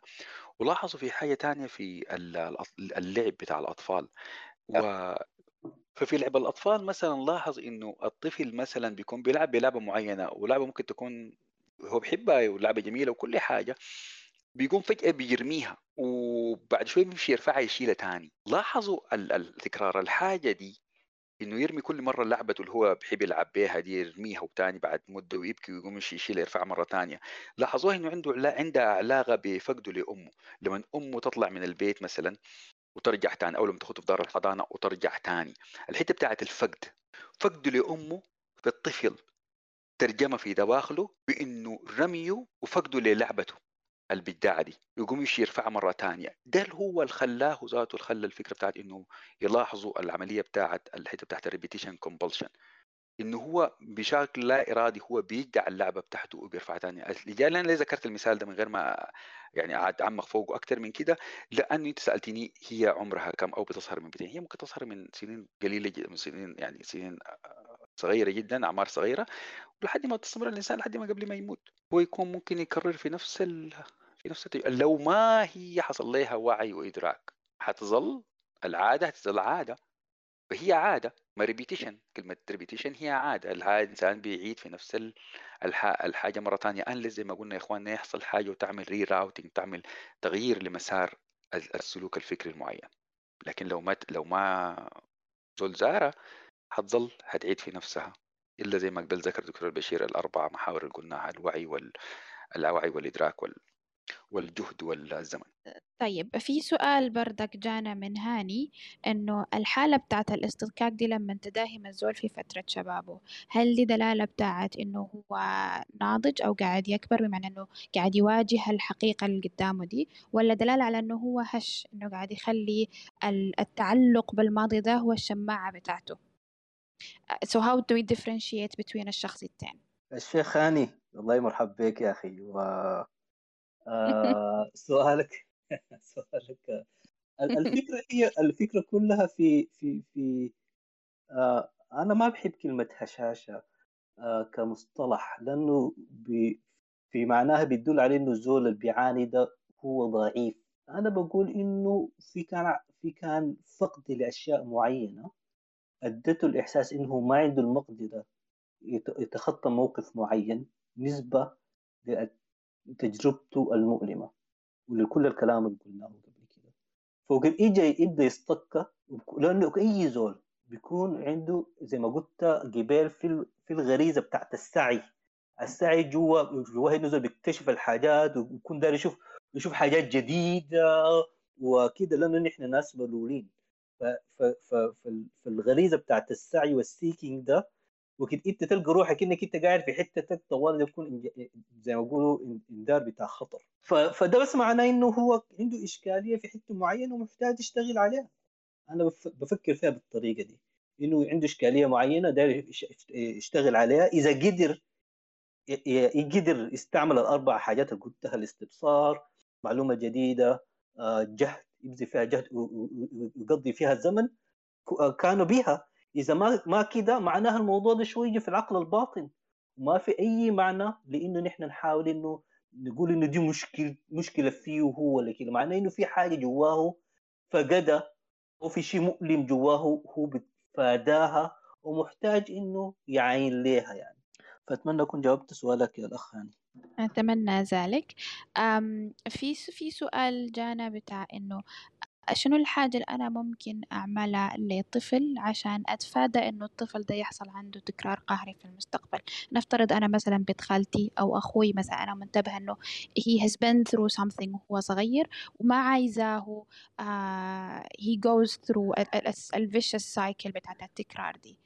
ولاحظوا في حاجة تانية في اللعب بتاع الأطفال. و ففي لعب الأطفال مثلا لاحظ إنه الطفل مثلا بيكون بيلعب بلعبة معينة ولعبة ممكن تكون هو بيحبها ولعبة جميلة وكل حاجة. بيقوم فجأة بيرميها وبعد شوي بيمشي يرفعها يشيلها تاني. لاحظوا التكرار. الحاجة دي إنه يرمي كل مرة لعبته اللي هو بحب يلعب بيها دي يرميها وتاني بعد مدة ويبكي ويقوم يشيلها يرفعها مرة تانية. لاحظوها إنه عنده عندها علاقة بفقده لأمه. لما أمه تطلع من البيت مثلا وترجع تاني أو لما تاخذه في دار الحضانة وترجع تاني. الحتة بتاعت الفقد. فقده لأمه في الطفل ترجمة في دواخله بإنه رميه وفقده للعبته. البداعة دي يقوم يمشي يرفعها مرة تانية. ده هو اللي خلاه ذاته اللي خلى الفكرة بتاعت إنه يلاحظوا العملية بتاعت الحتة بتاعت ال repetition compulsion إنه هو بشكل لا إرادي هو بيدع اللعبة بتاعته وبيرفعها تاني أنا ليه ذكرت المثال ده من غير ما يعني قعد أعمق فوقه أكثر من كده؟ لأنه أنت سألتني هي عمرها كم أو بتظهر من متين هي ممكن تظهر من سنين قليلة جدا من سنين يعني سنين صغيرة جدا أعمار صغيرة ولحد ما تستمر الإنسان لحد ما قبل ما يموت. هو يكون ممكن يكرر في نفس ال... في نفس التج... لو ما هي حصل لها وعي وإدراك حتظل العادة حتظل عادة. فهي عادة ما repetition كلمة repetition هي عادة. الإنسان بيعيد في نفس الح... الحاجة مرة ثانية unless زي ما قلنا يا إخواننا يحصل حاجة وتعمل rerouting تعمل تغيير لمسار السلوك الفكري المعين. لكن لو ما لو ما زول زارة حتظل حتعيد في نفسها. إلا زي ما قبل ذكر دكتور البشير الأربع محاور اللي قلناها الوعي وال الوعي والإدراك وال... والجهد والزمن. طيب في سؤال بردك جانا من هاني إنه الحالة بتاعت الاستذكاك دي لما تداهم الزول في فترة شبابه هل دي دلالة بتاعت إنه هو ناضج أو قاعد يكبر؟ بمعنى إنه قاعد يواجه الحقيقة اللي قدامه دي ولا دلالة على إنه هو هش إنه قاعد يخلي التعلق بالماضي ده هو الشماعة بتاعته؟ So how do we differentiate between الشخصيتين الشيخ هاني الله مرحب بك يا أخي و سؤالك. سؤالك. الفكرة هي الفكرة كلها في في في آه أنا ما بحب كلمة هشاشة آه كمصطلح لأنه في معناها بيدل على إنه الزول اللي بيعاني ده هو ضعيف. أنا بقول إنه في كان في كان فقد لأشياء معينة أدته الإحساس إنه ما عنده المقدرة يتخطى موقف معين نسبة لتجربته المؤلمة ولكل الكلام اللي قلناه قبل كده. فوق اجى يبدا يصطكى لأنه أي زول بيكون عنده زي ما قلت قبال في في الغريزة بتاعت السعي. السعي جوا جوا نزل بيكتشف الحاجات ويكون داير يشوف يشوف حاجات جديدة وكده لأنه نحن ناس ملولين. في الغريزة بتاعت السعي والسيكينج ده وكده انت تلقى روحك انك انت قاعد في حتتك طوال يكون زي ما يقولوا اندار بتاع خطر. فده بس معناه إنه هو عنده إشكالية في حتة معينة ومحتاج يشتغل عليها. أنا بفكر فيها بالطريقة دي. إنه عنده إشكالية معينة داير يشتغل عليها. إذا قدر يقدر يستعمل الأربع حاجات اللي قلتها الاستبصار معلومة جديدة آه، جهد يبذل فيها جهد ويقضي فيها الزمن آه، كانوا بها إذا ما ما كده معناها الموضوع ده شوية في العقل الباطن. ما في أي معنى لإنه نحن نحاول إنه نقول إنه دي مشكله مشكلة فيه هو ولا كده. معناه إنه في حاجة جواه فقدها في شيء مؤلم جواه هو بتفاداها ومحتاج إنه يعين ليها يعني. فأتمنى أكون جاوبت سؤالك يا الأخ هاني. أتمنى ذلك. في في سؤال جانا بتاع إنه شنو الحاجة اللي أنا ممكن أعملها لطفل عشان أتفادى إنه الطفل ده يحصل عنده تكرار قهري في المستقبل؟ نفترض أنا مثلا بنت خالتي أو أخوي مثلا أنا منتبهة إنه he has been through something وهو صغير وما عايزاه uh, he goes through ال vicious cycle بتاعت التكرار دي.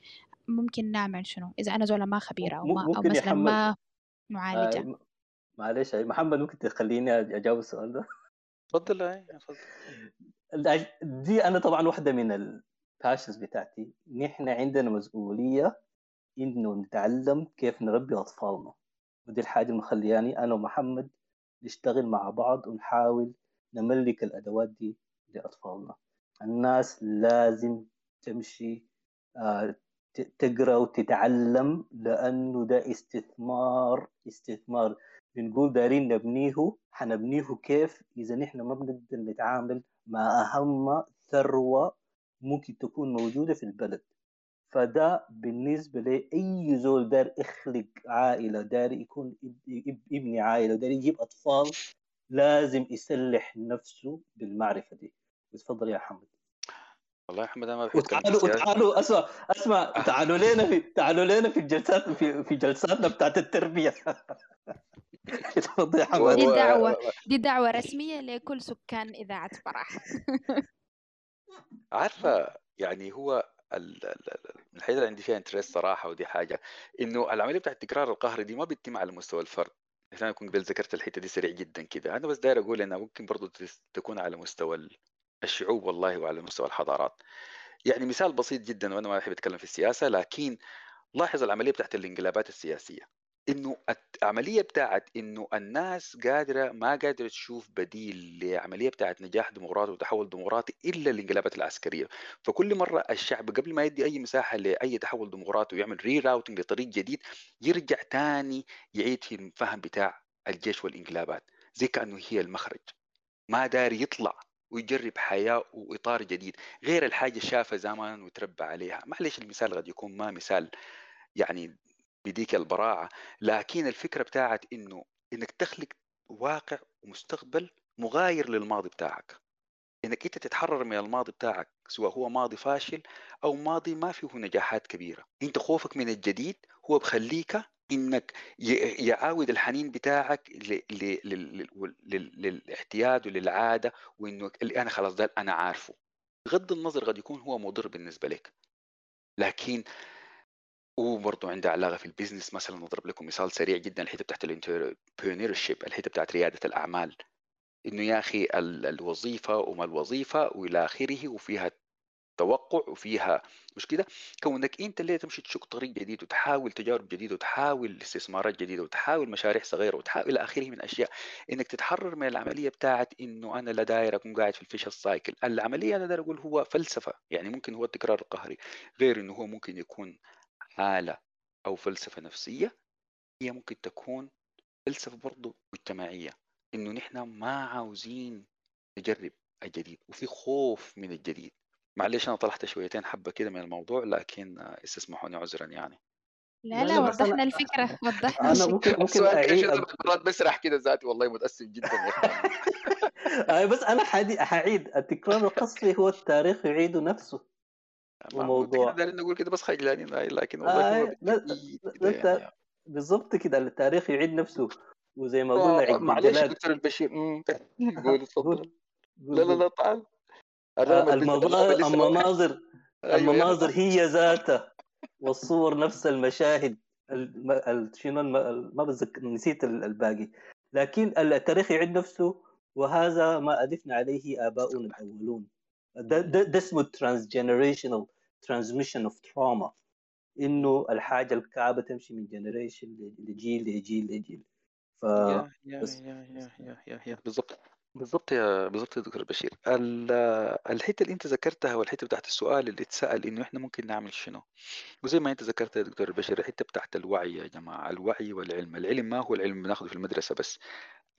ممكن نعمل شنو؟ إذا أنا زولا ما خبيرة أو, ما أو مثلا ما معالجة. آه معلش محمد ممكن تخليني أجاوب السؤال ده؟ تفضل أي تفضل. دي أنا طبعا واحدة من الباشنز بتاعتي. نحن عندنا مسؤولية إنه نتعلم كيف نربي أطفالنا. ودي الحاجة اللي مخلياني أنا ومحمد نشتغل مع بعض ونحاول نملك الأدوات دي لأطفالنا. الناس لازم تمشي آه، تقرأ وتتعلم لأنه ده استثمار استثمار. بنقول دارين نبنيه حنبنيه كيف؟ إذا نحن ما بنقدر نتعامل مع أهم ثروة ممكن تكون موجودة في البلد. فده بالنسبة لأي زول دار يخلق عائلة دار يكون يبني عائلة دار يجيب أطفال لازم يسلح نفسه بالمعرفة دي. تفضل يا حمد. والله يا احمد أنا ما بحب وتعالوا وتعالوا أسمع أسمع. تعالوا لنا في تعالوا لنا في الجلسات في في جلساتنا بتاعت التربية. دي دعوة دي دعوة رسمية لكل سكان إذاعة فرح. عارفة يعني هو الحاجة اللي عندي فيها انترست صراحة ودي حاجة إنه العملية بتاعت التكرار القهري دي ما بتتم على مستوى الفرد. عشان أكون قبل ذكرت الحتة دي سريع جدا كده. أنا بس داير أقول إنها ممكن برضو تكون على مستوى الشعوب والله وعلى مستوى الحضارات. يعني مثال بسيط جدا وأنا ما بحب أتكلم في السياسة لكن لاحظ العملية بتاعت الانقلابات السياسية. إنه العملية بتاعت إنه الناس قادرة ما قادرة تشوف بديل لعملية بتاعت نجاح ديمقراطي وتحول ديمقراطي إلا الانقلابات العسكرية. فكل مرة الشعب قبل ما يدي أي مساحة لأي تحول ديمقراطي ويعمل ري راوتنج لطريق جديد يرجع تاني يعيد في الفهم بتاع الجيش والانقلابات. زي كأنه هي المخرج. ما دار يطلع ويجرب حياة وإطار جديد. غير الحاجة شافها زمان وتربى عليها. معلش المثال قد يكون ما مثال يعني بديك البراعة لكن الفكرة بتاعت إنه إنك تخلق واقع ومستقبل مغاير للماضي بتاعك. إنك أنت تتحرر من الماضي بتاعك سواء هو ماضي فاشل أو ماضي ما فيه نجاحات كبيرة. أنت خوفك من الجديد هو بخليك إنك يعاود الحنين بتاعك للاعتياد وللعادة وانه أنا خلاص ده أنا عارفه. بغض النظر قد يكون هو مضر بالنسبة لك. لكن وبرضه عنده علاقة في ال business مثلا نضرب لكم مثال سريع جدا الحتة بتاعت ال entrepreneurship الحتة بتاعت ريادة الأعمال. إنه يا أخي الوظيفة وما الوظيفة وإلى آخره وفيها توقع وفيها مش كده؟ كونك أنت اللي تمشي تشق طريق جديد وتحاول تجارب جديدة وتحاول استثمارات جديدة وتحاول مشاريع صغيرة وتحاول إلى آخره من أشياء. إنك تتحرر من العملية بتاعت إنه أنا لا داير أكون قاعد في الفيش السايكل العملية أنا داير أقول هو فلسفة يعني ممكن هو التكرار القهري. غير إنه هو ممكن يكون حاله أو فلسفة نفسية هي ممكن تكون فلسفة برضه مجتمعية إنه نحن ما عاوزين نجرب الجديد وفي خوف من الجديد. معلش أنا طلعت شويتين حبة كده من الموضوع لكن استسمحوني عذرا يعني. لا لا، أنا- وضحنا الفكرة وضحنا أنا الفكرة. ممكن ممكن أنا مرات بسرح كده ذاتي والله متأسف جدا يا آه، بس أنا حدي حعيد التكرار القصري هو التاريخ يعيد نفسه. دايرين نقول كده بس خجلانين لكن والله آه، يعني. بالضبط كده. التاريخ يعيد نفسه. وزي ما قلنا آه، عيد معلش دكتور البشير. قول اتفضل. قول- لا لا لا تعال. آه، ما- المناظر أيوة،. المناظر هي ذاتها. والصور نفس المشاهد. الم... ال... شنو ما بتذكر نسيت ال- الباقي. لكن التاريخ يعيد نفسه. وهذا ما ألفنا عليه آباؤنا الأولون. ده, ده, ده اسمه transmission of trauma. إنه الحاجة الكعبة تمشي من generation لجيل لجيل لجيل. ف... يا يا بس- يا يا يا يا يا بالضبط. بالضبط يا بالضبط يا دكتور بشير. ال- الحتة اللي أنت ذكرتها والحتة بتاعت السؤال اللي اتسأل إنه إحنا ممكن نعمل شنو؟ وزي ما أنت ذكرت يا دكتور بشير الحتة بتاعت الوعي يا جماعة. الوعي والعلم. العلم ما هو العلم اللي بناخده في المدرسة بس.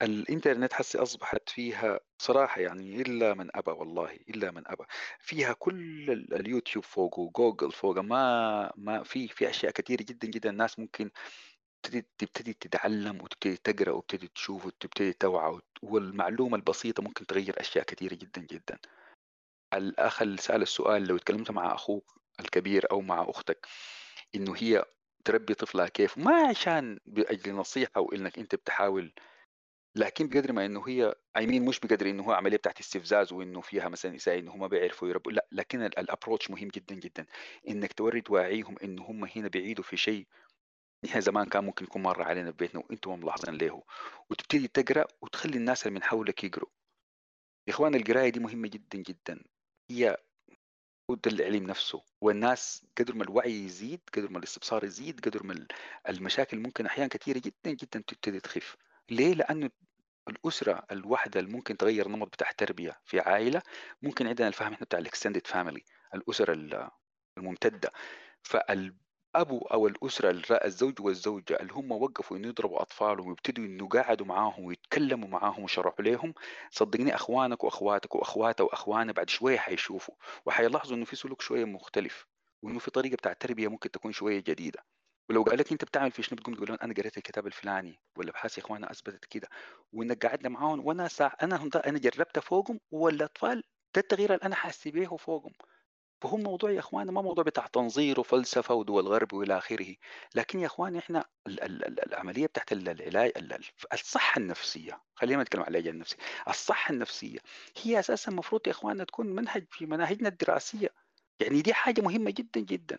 الإنترنت حسي أصبحت فيها صراحة يعني إلا من أبى والله إلا من أبى. فيها كل ال- اليوتيوب فوق وجوجل فوق ما ما في في أشياء كثيره جدا جدا الناس ممكن تبتدي تبتدي تتعلم وتبتدي تقرأ وتبتدي تشوف وتبتدي توعى والمعلومة البسيطة ممكن تغير أشياء كثيره جدا جدا. الأخ اللي سأل السؤال لو تكلمت مع أخوك الكبير أو مع أختك إنه هي تربي طفلها كيف؟ ما عشان بأجل نصيحة أو انك أنت بتحاول لكن بقدر ما إنه هي اي مين مش بقدر إنه هو عملية بتاعت استفزاز وإنه فيها مثلا نساء إنه هم بيعرفوا يربوا لا لكن الابروتش مهم جدا جدا. إنك توري توعيهم إنه هم هنا بيعيدوا في شيء نحن زمان كان ممكن يكون مر علينا في بيتنا وأنتم ملاحظين له وتبتدي تقرأ وتخلي الناس اللي من حولك يقروا. يا إخوان القراية دي مهمة جدا جدا. هي ود العلم نفسه. والناس قدر ما الوعي يزيد قدر ما الاستبصار يزيد قدر ما ال- المشاكل ممكن أحيانا كثيرة جدا جدا تبتدي تخف. ليه؟ لأنه الأسرة الواحدة اللي ممكن تغير نمط بتاع التربية في عائلة ممكن عندنا الفهم إحنا بتاع ال extended family الاسر ال- الممتدة. فالأب أو الأسرة الر- الزوج والزوجة اللي هم وقفوا إنه يضربوا أطفالهم ويبتدوا إنه قعدوا معاهم ويتكلموا معاهم وشرحوا لهم صدقني أخوانك وأخواتك وأخواته وأخوانه بعد شوية حيشوفوا وحيلاحظوا إنه في سلوك شوية مختلف وإنه في طريقة بتاع التربية ممكن تكون شوية جديدة. ولو قال لك أنت بتعمل في شنو بتقوم تقول لهم أنا قريت الكتاب الفلاني والأبحاث يا اخوانا أثبتت كده وإنك قعدنا معاهم وأنا ساعة أنا هم أنا جربتها فوقهم والأطفال ده التغيير اللي أنا حاسس به فوقهم. فهو موضوع يا اخوانا ما موضوع بتاع تنظير وفلسفة ودول غرب وإلى آخره. لكن يا إخوان إحنا ال- ال- ال- العملية بتاعت ال- العلاج ال- ال- الصحة النفسية خلينا نتكلم عن العلاج النفسي الصحة النفسية هي أساسا المفروض يا اخواننا تكون منهج في مناهجنا الدراسية. يعني دي حاجة مهمة جدا جدا.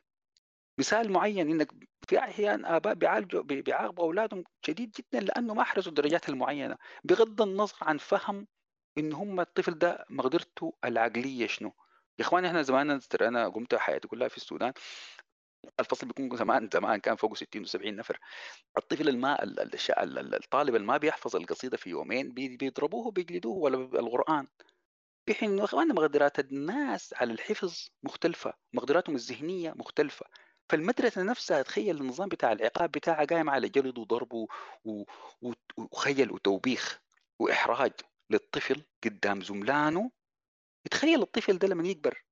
مثال معين إنك في أحيان آباء بيعالجوا بي- بيعاقبوا أولادهم شديد جدا لأنه ما حرزوا الدرجات المعينة بغض النظر عن فهم إن هم الطفل ده مقدرته العقلية شنو. يا إخواني إحنا زمان أنا قمت حياتي كلها في السودان. الفصل بيكون زمان زمان كان فوق 60 و70 نفر. الطفل الما الطالب اللي ما بيحفظ القصيدة في يومين بي- بيضربوه بيجلدوه ولا القرآن. في حين اخواننا مقدرات الناس على الحفظ مختلفة مقدراتهم الذهنية مختلفة. فالمدرسه نفسها تخيل النظام بتاع العقاب بتاعها قايم على جلد وضرب و- و- وخيل وتوبيخ وإحراج للطفل قدام زملانه تخيل الطفل ده لما يكبر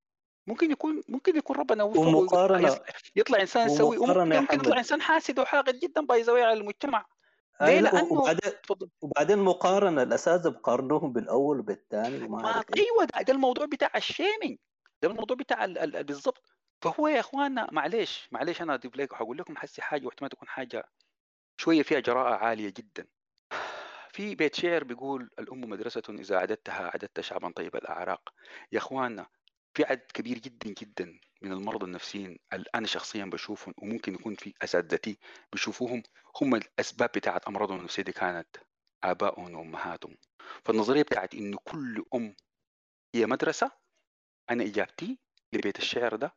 ممكن يكون ممكن يكون ربنا وفقه ومقارنة يطلع, يطلع إنسان سوي وممكن يطلع محمد. إنسان حاسد وحاقد جدا باي على المجتمع. ليه؟ لا، لأنه وبعدين تفضل. وبعدين مقارنة الأساتذة بقارنوهم بالأول وبالثاني وما أيوه ده, ده الموضوع بتاع ال shaming. ده الموضوع بتاع ال- ال- بالضبط. فهو يا اخواننا معلش معلش أنا أضيف لك وحقول لكم حسي حاجة واحتمال تكون حاجة شوية فيها جراءة عالية جدا. في بيت شعر بيقول الأم مدرسة إذا أعددتها أعددت شعبا طيب الأعراق. يا اخواننا في عدد كبير جدا جدا من المرضى النفسيين أنا شخصيا بشوفهم وممكن يكون في أساتذتي بيشوفوهم هم الأسباب بتاعت أمراضهم النفسية دي كانت آبائهم وأمهاتهم. فالنظرية بتاعت انه كل أم هي مدرسة أنا إجابتي لبيت الشعر ده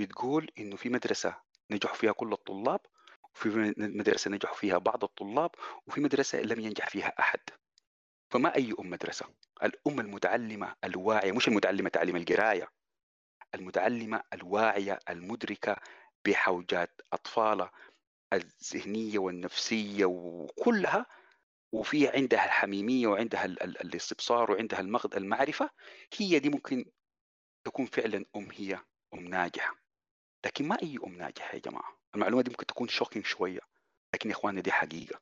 بتقول إنه في مدرسة نجح فيها كل الطلاب وفي مدرسة نجح فيها بعض الطلاب وفي مدرسة لم ينجح فيها أحد. فما أي أم مدرسة الأم المتعلمة الواعية مش المتعلمة تعليم القراية المتعلمة الواعية المدركة بحوجات أطفالها الذهنية والنفسية وكلها وفي عندها الحميمية وعندها الاستبصار وعندها المعرفة هي دي ممكن تكون فعلا أم هي أم ناجحة. لكن ما أي أم ناجحة يا جماعة. المعلومة دي ممكن تكون شوكينج شوية لكن يا إخواننا دي حقيقة.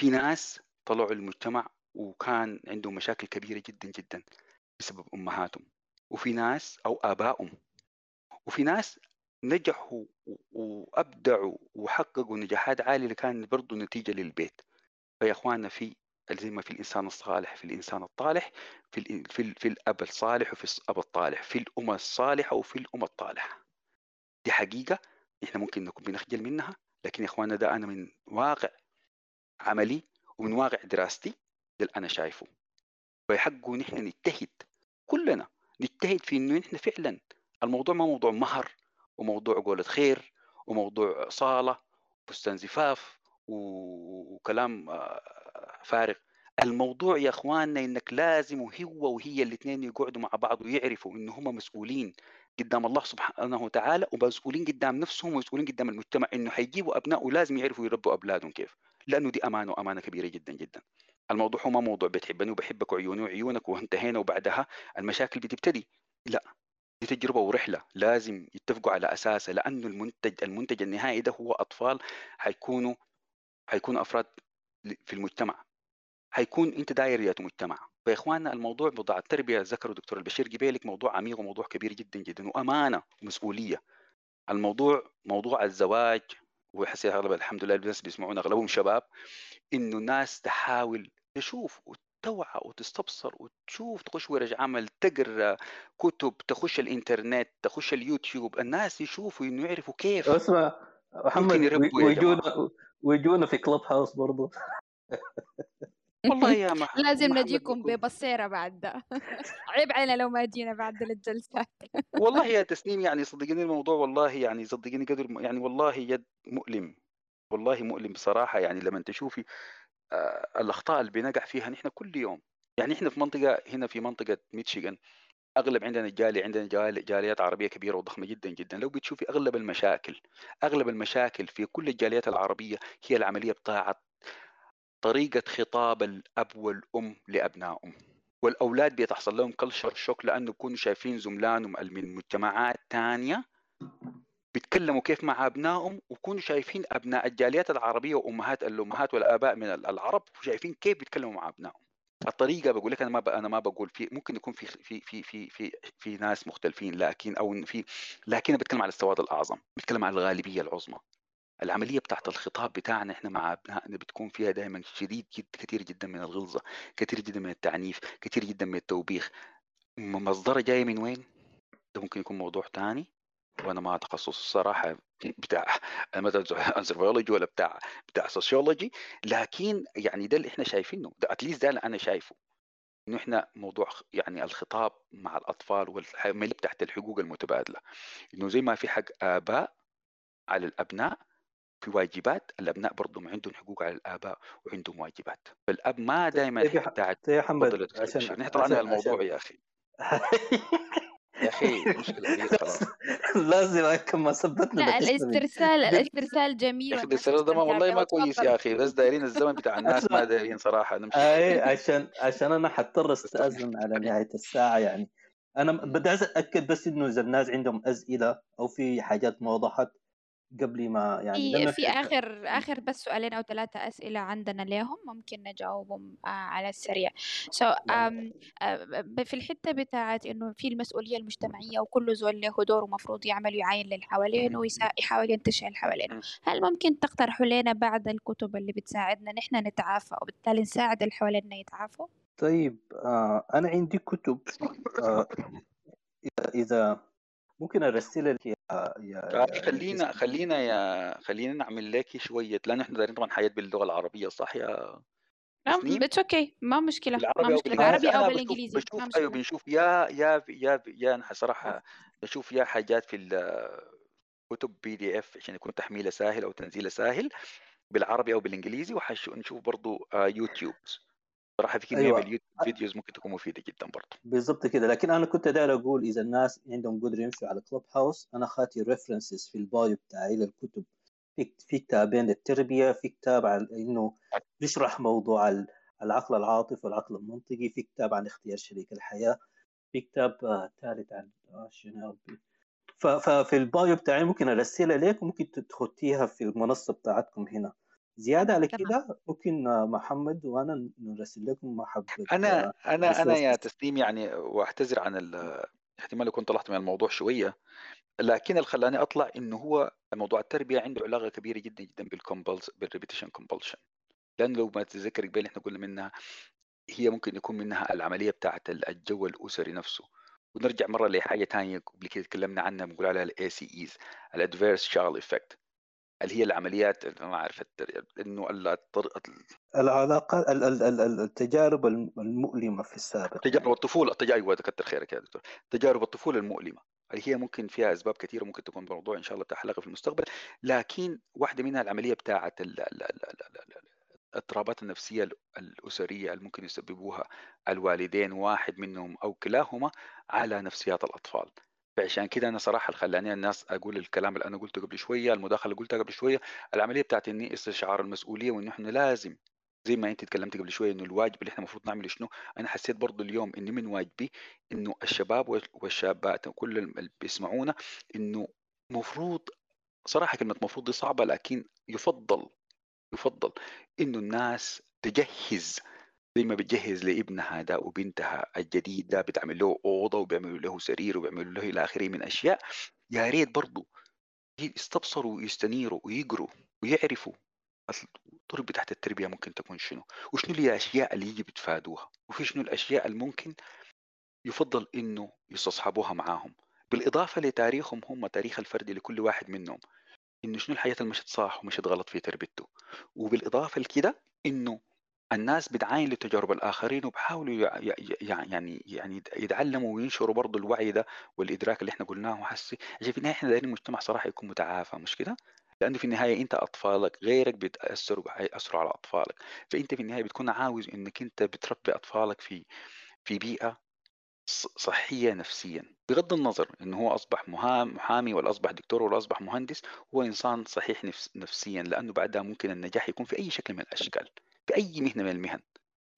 في ناس طلعوا المجتمع وكان عندهم مشاكل كبيرة جدا جدا بسبب أمهاتهم وفي ناس أو آبائهم وفي ناس نجحوا وأبدعوا وحققوا نجاحات عالية كان برضو نتيجة للبيت. فيا إخواننا في زي ما في الإنسان الصالح في الإنسان الطالح في في, في الأب الصالح وفي الاب الطالح في الأمة الصالحة وفي الأمة الطالحة. دي حقيقة إحنا ممكن نكون بنخجل منها لكن يا اخواننا ده أنا من واقع عملي ومن واقع دراستي ده اللي أنا شايفه. فيحقوا نحن نجتهد كلنا نجتهد في إنه نحن فعلا الموضوع ما موضوع مهر وموضوع قولة خير وموضوع صالة فستان زفاف وكلام آه، فارغ. الموضوع يا اخواننا إنك لازم هو وهي الاثنين يقعدوا مع بعض ويعرفوا إن هم مسؤولين قدام الله سبحانه وتعالى ومسؤولين قدام نفسهم ومسؤولين قدام المجتمع إنه حيجيبوا ابناء ولازم يعرفوا يربوا أولادهم كيف. لأنه دي أمانة وأمانة كبيرة جدا جدا. الموضوع هو ما موضوع بتحبني وبحبك وعيوني وعيونك وانتهينا وبعدها المشاكل بتبتدي. لا دي تجربة ورحلة لازم يتفقوا على أساسها لأنه المنتج المنتج النهائي ده هو أطفال حيكونوا حيكونوا أفراد في المجتمع. حيكون أنت داير مجتمع. فيا اخواننا الموضوع موضوع التربية ذكره دكتور البشير جبيلك موضوع عميق وموضوع كبير جدا جدا وأمانة ومسؤولية. الموضوع موضوع الزواج وحسي أغلب الحمد لله الناس بيسمعونا أغلبهم شباب إنه الناس تحاول تشوف وتوعى وتستبصر وتشوف تخش ورش عمل تقرأ كتب تخش الإنترنت تخش اليوتيوب الناس يشوفوا إنه يعرفوا كيف اسمع محمد ويجونا ويجونا في كلوب هاوس برضه والله يا مح... لازم نجيكم ببصيرة بعد. ده عيب علينا لو ما جينا بعد الجلسات والله يا تسنيم يعني صدقيني الموضوع والله يعني صدقيني قدر يعني والله يد مؤلم. والله مؤلم بصراحة يعني لما تشوفي آه الأخطاء اللي بنقع فيها نحن كل يوم. يعني إحنا في منطقة هنا في منطقة ميتشيغان أغلب عندنا جالي عندنا جاليات عربية كبيرة وضخمة جدا جدا. لو بتشوفي أغلب المشاكل أغلب المشاكل في كل الجاليات العربية هي العملية بتاعت طريقة خطاب الأب والأم لأبنائهم. والأولاد بيتحصل لهم كلشر شوك لأنه يكونوا شايفين زملانهم من مجتمعات ثانية بيتكلموا كيف مع أبنائهم ويكونوا شايفين أبناء الجاليات العربية وأمهات الأمهات والآباء من العرب شايفين كيف بيتكلموا مع أبنائهم. الطريقة بقول لك أنا ما أنا ما بقول في ممكن يكون في في في في في في ناس مختلفين لكن أو في لكن بتكلم على السواد الأعظم بتكلم على الغالبية العظمى. العملية بتاعت الخطاب بتاعنا إحنا مع أبنائنا بتكون فيها دائما شديد جد كثير جدا من الغلظة كثير جدا من التعنيف كثير جدا من التوبيخ. مصدرها جاي من وين؟ ده ممكن يكون موضوع ثاني وأنا ما تخصص الصراحة بتاع مثلا انثروبولوجي ولا بتاع بتاع sociology لكن يعني ده اللي إحنا شايفينه ده at least ده اللي أنا شايفه. إنه إحنا موضوع يعني الخطاب مع الأطفال والعملية بتاعت الحقوق المتبادلة. إنه زي ما في حق آباء على الأبناء في واجبات الأبناء برضهم عندهم حقوق على الآباء وعندهم واجبات. فالأب ما دائما يحتاج يا محمد عشان نحن طلعنا الموضوع يا أخي. يا أخي مشكلة خلاص. لازم كما ثبتنا لا الاسترسال الاسترسال جميل يا أخي الاسترسال ده والله ما كويس يا أخي. بس دايرين الزمن بتاع الناس ما دايرين صراحة نمشي. أي عشان عشان أنا حضطر أستأذن على نهاية الساعة يعني. أنا بدي أتأكد بس إنه إذا الناس عندهم أسئلة أو في حاجات ما وضحت قبل ما يعني في, في آخر آخر بس سؤالين أو ثلاثة أسئلة عندنا لهم ممكن نجاوبهم آه على السريع. سو so, um, uh, في الحتة بتاعت إنه في المسؤولية المجتمعية وكل زول له دور ومفروض يعمل ويعاين للحوالين ويحاول ينتشر الحوالين. هل ممكن تقترحوا لنا بعض الكتب اللي بتساعدنا نحن نتعافى وبالتالي نساعد اللي حوالينا يتعافوا؟ طيب آه أنا عندي كتب آه إذا ممكن ارسل لك يا يا, يا خلينا خلينا يا خلينا نعمل لك شوية لأن إحنا دايرين طبعا حياها باللغة العربية صح يا نعم it's okay ما مشكلة. ما مشكلة. بالعربي أو بالإنجليزي. بشوف أيوه بنشوف يا يا يا يا صراحة بشوف يا حاجات في الكتب PDF عشان يكون تحميله سهل أو تنزيله سهل بالعربي أو بالإنجليزي وحنشوف برضو آه، يوتيوب صراحة في كمية أيوة. من ممكن تكون مفيدة جدا برضو. بالضبط كده. لكن أنا كنت داير أقول إذا الناس عندهم قدرة يمشوا على Clubhouse أنا أخذت references في ال bio بتاعي للكتب. في في كتابين للتربيه في كتاب عن إنه بيشرح موضوع ال- العقل العاطفي والعقل المنطقي في كتاب عن اختيار شريك الحياة في كتاب آه، ثالث عن آه، شنو يا ربي. ف- ففي ال bio بتاعي ممكن أرسلها لك وممكن تختيها في المنصة بتاعتكم هنا. زيادة على تمام. كده ممكن محمد وأنا نرسل لكم محبة أنا أنا أنا يا. تسنيم يعني وأعتذر عن ال- احتمال يكون طلعت من الموضوع شوية لكن اللي خلاني أطلع إنه هو موضوع التربية عنده علاقة كبيرة جدا جدا بال compuls بال repetition compulsion لأنه لو ما تتذكر قبل إحنا قلنا منها هي ممكن يكون منها العملية بتاعت الجو الأسري نفسه ونرجع مرة لحاجة ثانية قبل كده تكلمنا عنها بنقول عليها ال ACEs ال adverse child effect اللي هي العمليات ما اعرف التر- إنه الطر- العلاقة ال- ال- ال- ال- التجارب الم- المؤلمة في السابق تجارب الطفوله التجارب أيوه كتر خيرك يا دكتور. تجارب الطفولة المؤلمة. اللي هي ممكن فيها أسباب كثيرة ممكن تكون موضوع إن شاء الله حلقه في المستقبل لكن واحدة منها العملية بتاعه ال- ال- ال- ال- ال- ال- الاضطرابات النفسية ال- الأسرية اللي ممكن يسببوها الوالدين واحد منهم أو كلاهما على نفسيات الأطفال. فعشان كده أنا صراحة اللي خلاني الناس أقول الكلام اللي أنا قلته قبل شوية المداخلة اللي قلتها قبل شوية العملية بتاعت إني استشعار المسؤولية وإنه إحنا لازم زي ما أنت تكلمت قبل شوية إنه الواجب اللي إحنا المفروض نعمله شنو؟ أنا حسيت برضو اليوم انه من واجبي إنه الشباب وال- والشابات وكل اللي بيسمعونا إنه مفروض صراحة كلمة مفروض دي صعبة لكن يفضل يفضل إنه الناس تجهز زي ما بتجهز لابنها ده وبنتها الجديد ده بتعمل له أوضة وبيعملوا له سرير وبيعملوا له إلى آخره من أشياء يا ريت برضو يستبصروا ويستنيروا ويقروا ويعرفوا الطرق بتاعت التربية ممكن تكون شنو؟ وشنو الأشياء اللي يجي بتفادوها؟ وفي شنو الأشياء اللي ممكن يفضل إنه يستصحبوها معاهم؟ بالإضافة لتاريخهم هم تاريخ الفردي لكل واحد منهم إنه شنو الحياة اللي مشت صح ومشت غلط في تربيته؟ وبالإضافة لكده إنه الناس بتعاين لتجارب الآخرين وبحاولوا يع- يع- يع- يعني يعني يتعلموا وينشروا برضه الوعي ده والإدراك اللي إحنا قلناه حسي عشان في النهاية إحنا دايرين مجتمع صراحة يكون متعافى مش كده؟ لأنه في النهاية أنت أطفالك غيرك بيتاثروا بيأثروا على أطفالك فأنت في النهاية بتكون عاوز إنك أنت بتربي أطفالك في في بيئة ص- صحية نفسيا بغض النظر انه هو أصبح مهام محامي ولا أصبح دكتور ولا أصبح مهندس هو إنسان صحيح نفس نفسيا لأنه بعدها ممكن النجاح يكون في أي شكل من الأشكال في اي مهنة من المهن.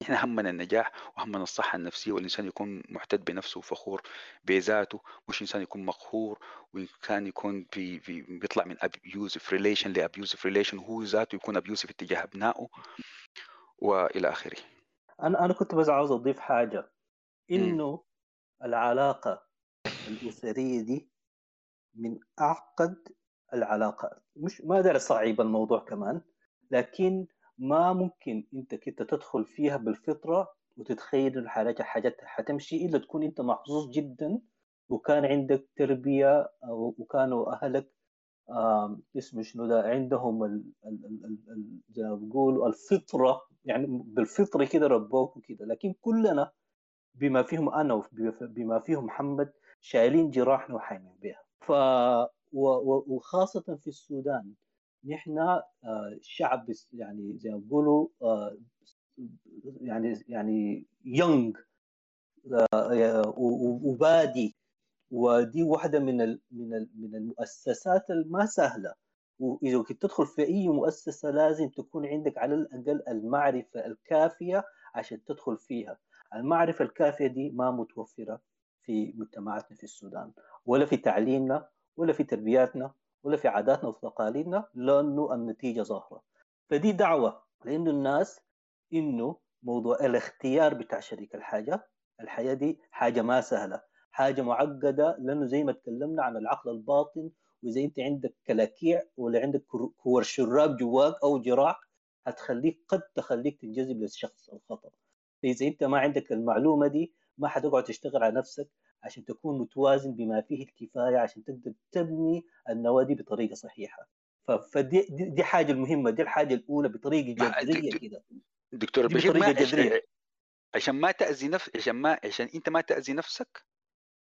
إحنا همنا النجاح وهمنا الصحة النفسية والإنسان يكون معتد بنفسه وفخور بذاته مش إنسان يكون مقهور وإنسان يكون في, في بيطلع من abusive relation ل abusive relation وهو ذاته يكون abusive اتجاه أبنائه وإلى آخره. أنا أنا كنت بس عاوز أضيف حاجة. إنه العلاقة الأسرية دي من أعقد العلاقات. مش ما أقدر اصعب الموضوع كمان لكن ما ممكن انت كنت تدخل فيها بالفطرة وتتخيل الحاجات حاجات حتمشي إلا تكون أنت محظوظ جدا وكان عندك تربية وكانوا أهلك اسمه شنو ده عندهم ال ال ال ال زي ما بيقولوا الفطرة يعني بالفطره كده ربوك وكده. لكن كلنا بما فيهم أنا وبما فيهم محمد شايلين جراحنا وحامين بها ف وخاصة في السودان نحن آه، شعب يعني زي ما بيقولوا آه، يعني يعني يونج وبادي. ودي واحدة من من من المؤسسات الما سهلة. وإذا كنت تدخل في أي مؤسسة لازم تكون عندك على الأقل المعرفة الكافية عشان تدخل فيها. المعرفة الكافية دي ما متوفرة في مجتمعاتنا في السودان ولا في تعليمنا ولا في تربياتنا ولا في عاداتنا وتقاليدنا لأنه النتيجة ظاهرة. فدي دعوة لأنه الناس إنه موضوع الاختيار بتاع شريك الحاجة الحياة دي حاجة ما سهلة حاجة معقدة لأنه زي ما تكلمنا عن العقل الباطن وإذا أنت عندك كلاكيع ولا عندك كور شراب جواك أو جراح هتخليك قد تخليك تنجذب للشخص الخطأ. فإذا أنت ما عندك المعلومة دي ما حتقعد تشتغل على نفسك عشان تكون متوازن بما فيه الكفاية عشان تقدر تبني النواه دي بطريقة صحيحة. فدي دي, حاجة المهمة دي الحاجة الأولى بطريقة جذرية كده. دكتور بشير بطريقة جذرية. عشان ما تأذي نفس عشان ما عشان أنت ما تأذي نفسك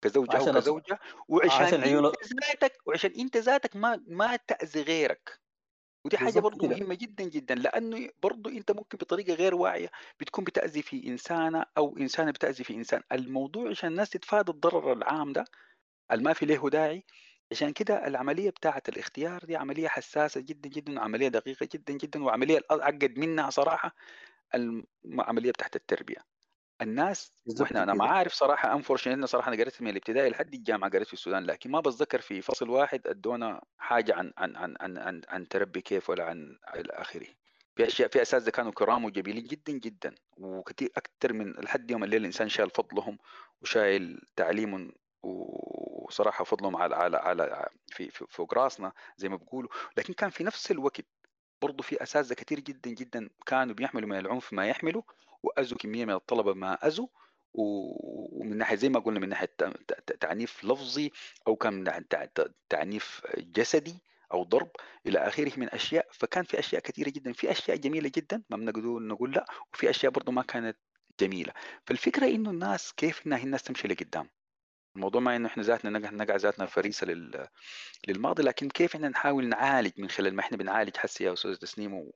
كزوجة أو كزوجة وعشان عشان عيون- أنت ذاتك وعشان أنت ذاتك ما ما تأذي غيرك. ودي حاجة بالضبط برضو كده. مهمة جدا جدا لأنه برضو أنت ممكن بطريقة غير واعية بتكون بتأذي في إنسانة أو إنسانة بتأذي في إنسان الموضوع عشان الناس تتفادى الضرر العام ده الما في له داعي عشان كده العملية بتاعه الاختيار دي عملية حساسة جدا جدا وعملية دقيقة جدا جدا وعملية الاعقد منها صراحة العملية بتاعت التربية الناس وإحنا أنا ما. عارف صراحة انفورشن صراحة أنا قريت من الابتدائي لحد الجامعة قريت في السودان لكن ما بتذكر في فصل واحد أدونا حاجة عن عن عن عن عن, عن تربي كيف ولا عن إلى آخره في أشياء في أساتذة كانوا كرام وجميلين جدا جدا وكثير أكثر من لحد يوم الليل الإنسان شايل فضلهم وشايل تعليم وصراحة فضلهم على على على في في فوق راسنا زي ما بيقولوا لكن كان في نفس الوقت برضه في أساتذة كثير جدا جدا كانوا بيحملوا من العنف ما يحملوا واذوا كمية من الطلبة ما اذوا ومن ناحية زي ما قلنا من ناحية تعنيف لفظي أو كان من تع- تعنيف جسدي أو ضرب إلى آخره من أشياء فكان في أشياء كثيرة جدا في أشياء جميلة جدا ما بنقدر نقول لا وفي أشياء برضه ما كانت جميلة فالفكرة إنه الناس كيف إنها الناس تمشي لقدام الموضوع ما إنه إحنا ذاتنا نقع ذاتنا فريسة لل للماضي لكن كيف إحنا نحاول نعالج من خلال ما إحنا بنعالج حسي يا أستاذ تسنيم.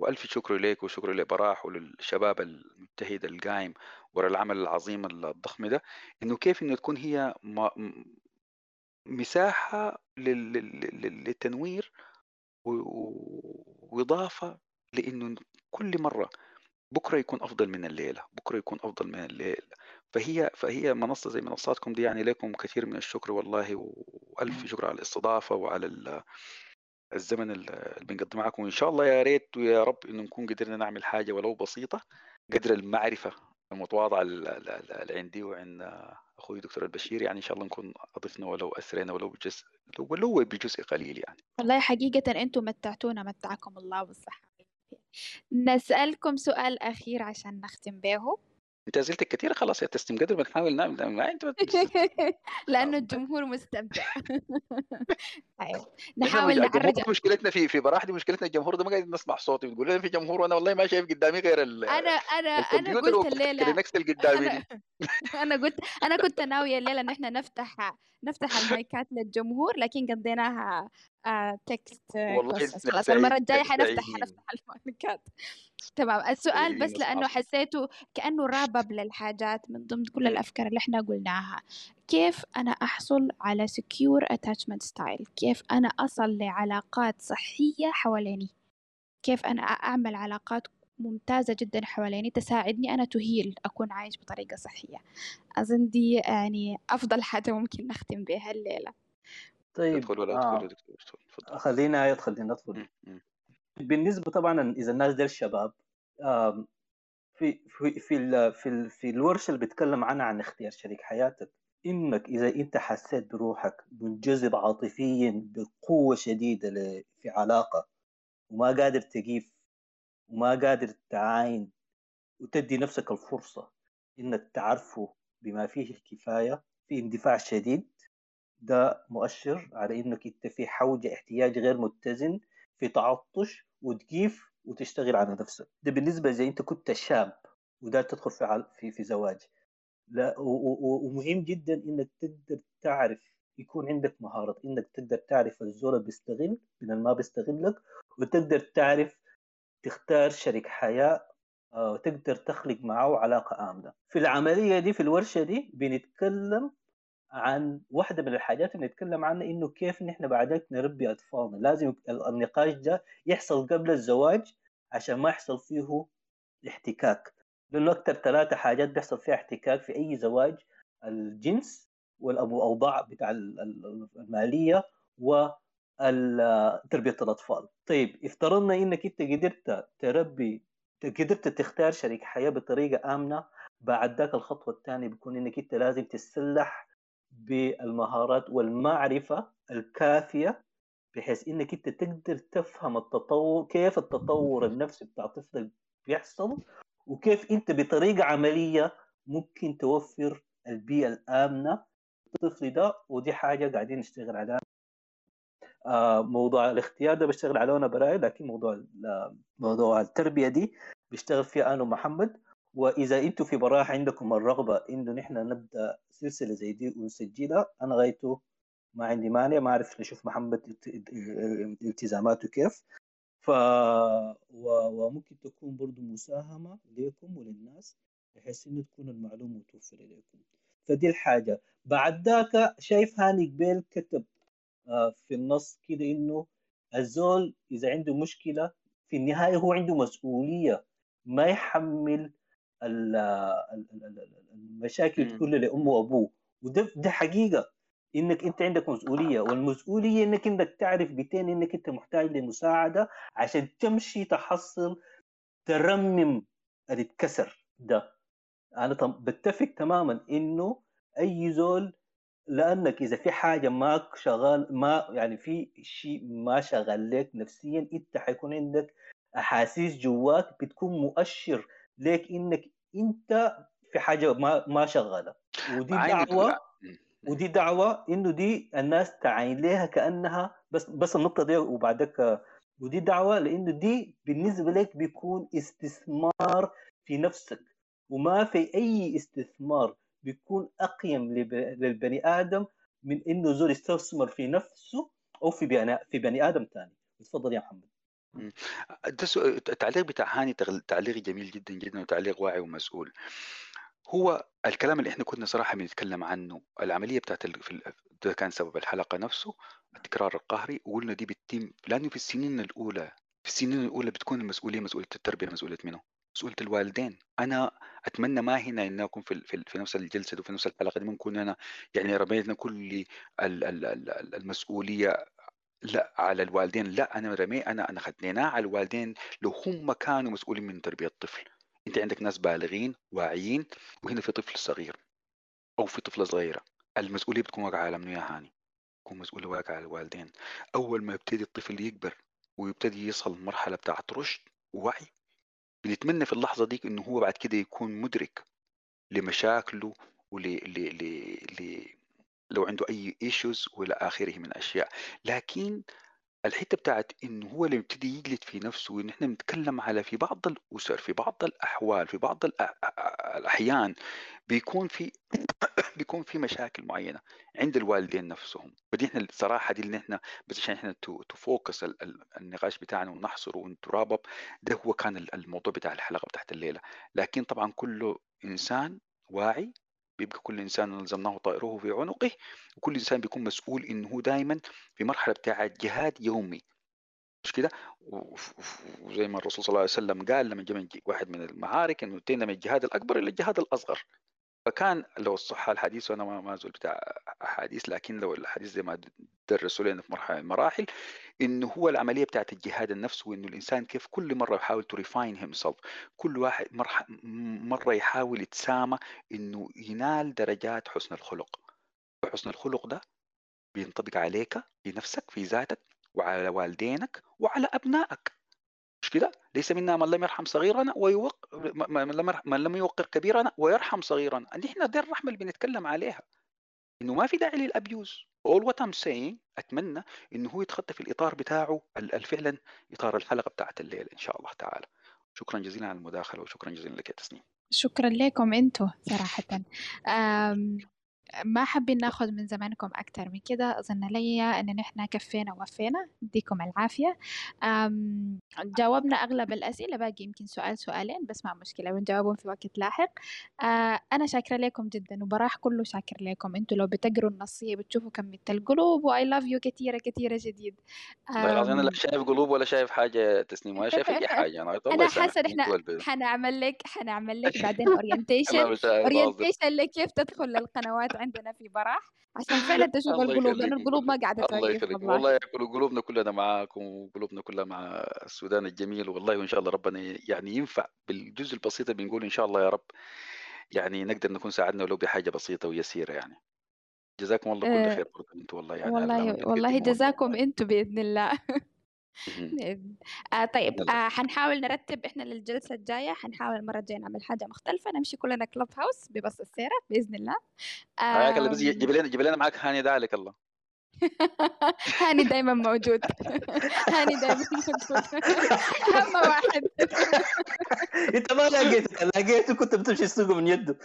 وألف شكر لك وشكر لبراح وللشباب المجتهد القايم وراء العمل العظيم الضخم ده إنه كيف إنه تكون هي مساحة لل... لل- لل- للتنوير وإضافة لإنه كل مرة بكرة يكون أفضل من الليلة بكرة يكون أفضل من الليلة فهي فهي منصة زي منصاتكم دي يعني لكم كثير من الشكر والله وألف شكر على الاستضافة وعلى ال- الزمن ال- اللي بنقضي معكم وإن شاء الله يا ريت ويا رب انه نكون قدرنا نعمل حاجة ولو بسيطة قدر المعرفة المتواضعة ال- ال- ال- اللي عندي وعند أخوي دكتور البشير يعني إن شاء الله نكون أضفنا ولو أسرينا ولو بجزء ولو بجزء قليل يعني. والله حقيقة أنتم متعتونا متعكم الله بالصحة نسألكم سؤال أخير عشان نختم به. انت اسئلتك كثيره خلاص يا تسلم قدر ما نحاول نعمل. ما انت بت- لأنه الجمهور مستمتع. إحنا نحاول الجمهور نعرج مشكلتنا في في براح دي مشكلتنا. الجمهور ده ما قاعد نسمع صوتي. بتقول لي في جمهور وأنا والله ما شايف قدامي غير ال- أنا أنا أنا الكمبيوتر قلت الليلة. نفس اللي قدامي أنا دي. أنا قلت أنا كنت ناوية الليلة إن إحنا نفتح نفتح المايكات للجمهور لكن قضيناها آه تكست خلاص المرة الجاية حنفتح. حنفتح المايكات تمام السؤال بس لأنه. حسيته كأنه رابب للحاجات من ضمن كل مم. الأفكار اللي إحنا قلناها. كيف أنا أحصل على secure attachment style كيف أنا أصل لعلاقات صحية حواليني؟ كيف أنا أعمل علاقات ممتازة جدا حواليني تساعدني أنا تهيل أكون عايش بطريقة صحية. أظن دي يعني أفضل حاجة ممكن نختم بها الليلة. طيب ادخل ولا ادخل آه. دكتور؟ تفضل خلينا يدخل ندخل. بالنسبة طبعا إذا الناس دي الشباب في في في ال في, ال في الورشة اللي بيتكلم عنها عن اختيار شريك حياتك إنك إذا أنت حسيت بروحك منجذب عاطفيا بقوة شديدة في علاقة وما قادر تقيف وما قادر تعاين وتدي نفسك الفرصة إنك تعرفه بما فيه الكفايه في اندفاع شديد ده مؤشر على إنك أنت في حوجة احتياج غير متزن في تعطش وتقيف وتشتغل على نفسك. ده بالنسبة اذا أنت كنت شاب وده تدخل في في في زواج. لا ومهم جدا إنك تقدر تعرف يكون عندك مهارة إنك تقدر تعرف الزول بيستغل من ما بيستغلك وتقدر تعرف تختار شريك حياة آه، وتقدر تخلق معه علاقة آمنة. في العملية دي في الورشة دي بنتكلم عن واحدة من الحاجات اللي نتكلم عنها إنه كيف نحن بعدين نربي أطفالنا. لازم ال- النقاش ده يحصل قبل الزواج عشان ما يحصل فيه احتكاك. لأنه أكثر ثلاثة حاجات بيحصل فيها احتكاك في أي زواج الجنس والأوضاع بتاع ال- ال- المالية وتربية الأطفال. طيب افترضنا إنك أنت قدرت تربي قدرت تختار شريك حياة بطريقة آمنة بعد ذاك الخطوة الثانية بيكون إنك أنت لازم تتسلح بالمهارات والمعرفة الكافية بحيث إنك أنت تقدر تفهم التطور كيف التطور النفسي بتاع طفلك بيحصل وكيف أنت بطريقة عملية ممكن توفر البيئة الآمنة للطفل ده. ودي حاجة قاعدين نشتغل عليها. آه، موضوع الاختيار ده بشتغل عليه أنا براي لكن موضوع موضوع التربية دي بيشتغل فيها أنا ومحمد وإذا إنتم في براح عندكم الرغبة إنه نحن نبدأ سلسلة زي دي ونسجلها أنا غايته ما عندي مانع ما أعرف نشوف محمد التزاماته كيف. ف و... وممكن تكون برضو مساهمة لكم وللناس بحيث إنه تكون المعلومة متوفرة لكم فدي الحاجة. بعد ذاك شايف هاني قبيل كتب آه، في النص كده إنه الزول إذا عنده مشكلة في النهاية هو عنده مسؤولية ما يحمل المشاكل كلها لأمه وأبوه. وده ده حقيقة. إنك أنت عندك مسؤولية والمسؤولية إنك إنك تعرف بتين إنك أنت محتاج لمساعدة عشان تمشي تحصل ترمم اللي اتكسر ده. أنا بتفق تماما إنه أي زول لأنك إذا في حاجة ما شغال ما يعني في شيء ما شغال لك نفسيا إنت حيكون عندك أحاسيس جواك بتكون مؤشر لك إنك أنت في حاجة ما ما شغالة. ودي دعوة ودي دعوة إنه دي الناس تعاين لها كأنها بس بس النقطة دي وبعدك ودي دعوة لإنه دي بالنسبة لك بيكون استثمار في نفسك. وما في أي استثمار بيكون أقيم للبني آدم من إنه زول يستثمر في نفسه أو في بني في بني آدم ثاني تفضل يا محمد. ده التعليق بتاع هاني تعليق جميل جدا جدا وتعليق واعي ومسؤول. هو الكلام اللي إحنا كنا صراحة بنتكلم عنه العملية بتاعت في ده كان سبب الحلقة نفسه التكرار القهري وقلنا دي بتتم لأنه في السنين الأولى في السنين الأولى بتكون المسؤولية مسؤولية التربية مسؤولية منه مسؤولية الوالدين. أنا أتمنى ما هنا إن أكون في في, في نفس الجلسة وفي نفس الحلقة دي ممكن أنا يعني رمينا كل المسؤولية لأ على الوالدين لأ أنا رمي أنا أنا خدناه على الوالدين لو هم كانوا مسؤولين من تربية الطفل. أنت عندك ناس بالغين واعيين وهنا في طفل صغير أو في طفلة صغيرة. المسؤولية بتكون واقعة على منو يا هاني؟ تكون مسؤولية واقعة على الوالدين. أول ما يبتدي الطفل يكبر ويبتدي يصل مرحله بتاعت رشد ووعي بنتمنى في اللحظة دي إنه هو بعد كده يكون مدرك لمشاكله ول ل... ل... ل... لو عنده أي issues وإلى آخره من اشياء لكن الحتة بتاعت إنه هو اللي يبتدي يجلد في نفسه وإن إحنا بنتكلم على في بعض الأسر في بعض الأحوال في بعض الأحيان بيكون في بيكون في مشاكل معينة عند الوالدين نفسهم. فدي إحنا الصراحة دي اللي إحنا بس عشان إحنا ت focus النقاش بتاعنا ونحصره ون wrap up ده هو كان الموضوع بتاع الحلقة بتاعت الليلة. لكن طبعا كل إنسان واعي بيبقى كل إنسان ألزمناه طائره في عنقه وكل إنسان بيكون مسؤول انه دائما في مرحلة بتاعه جهاد يومي. مش كده؟ وزي ما الرسول صلى الله عليه وسلم قال لما جاء واحد من المعارك إنه انتهينا من الجهاد الأكبر إلى الجهاد الأصغر. فكان لو صح الحديث وأنا ما زول بتاع أحاديث لكن لو الحديث زي ما درسوا لنا في مرحلة المراحل إنه هو العملية بتاعت الجهاد النفس وإنه الإنسان كيف كل مرة يحاول to refine him كل واحد مرة يحاول يتسامى إنه ينال درجات حسن الخلق. وحسن الخلق ده بينطبق عليك في نفسك في ذاتك وعلى والدينك وعلى أبنائك. مش كده ليس منا من لم يرحم صغيرنا ويوق من لم يوقر كبيرنا ويرحم صغيرنا. نحن دي الرحمة اللي بنتكلم عليها. إنه ما في داعي للأبيوز. All what I'm saying أتمنى إنه هو يتخطى في الإطار بتاعه فعلا إطار الحلقة بتاعت الليل إن شاء الله تعالى. شكرا جزيلا على المداخلة وشكرا جزيلا لك يا تسنيم. شكرا لكم أنتم صراحة. ما حابين ناخذ من زمانكم أكثر من كده أظن لي أن نحن كفينا ووفينا. يديكم العافية. جاوبنا أغلب الأسئلة باقي يمكن سؤال سؤالين بس ما مشكلة بنجاوبهم في وقت لاحق. أنا شاكرة لكم جدا وبراح كله شاكر لكم. أنتوا لو بتقروا النصية بتشوفوا كمية القلوب وآي لاف يو كثيرة كثيرة جديد. العظيم أنا لا شايف قلوب ولا شايف حاجة تسنيم ولا شايف أي حاجة. أنا أنا حاسة إحنا حنعمل لك حنعمل لك بعدين orientation orientation لكيف تدخل للقنوات عندنا في براح عشان فعلا تشوف القلوب لأن القلوب ما قاعدة الله يخليك. والله قلوبنا كلنا معاكم وقلوبنا كلها مع السودان الجميل والله وإن شاء الله ربنا يعني ينفع بالجزء البسيط اللي بنقول إن شاء الله يا رب يعني نقدر نكون ساعدنا ولو بحاجة بسيطة ويسيرة يعني. جزاكم الله كل آه، خير برضه أنتم والله يعني والله والله جزاكم أنتم بإذن الله. آه طيب آه حنحاول نرتب إحنا للجلسة الجاية. حنحاول المرة الجاية نعمل حاجة مختلفة. نمشي كلنا كلوب هاوس ببص السيره بإذن الله. آه بس جيب لنا جيب لنا معاك هاني ذلك الله. هاني دايما موجود. هاني دايما موجود. أهم واحد. انت ما لقيته لقيته كنت بتمشي السوق من يده.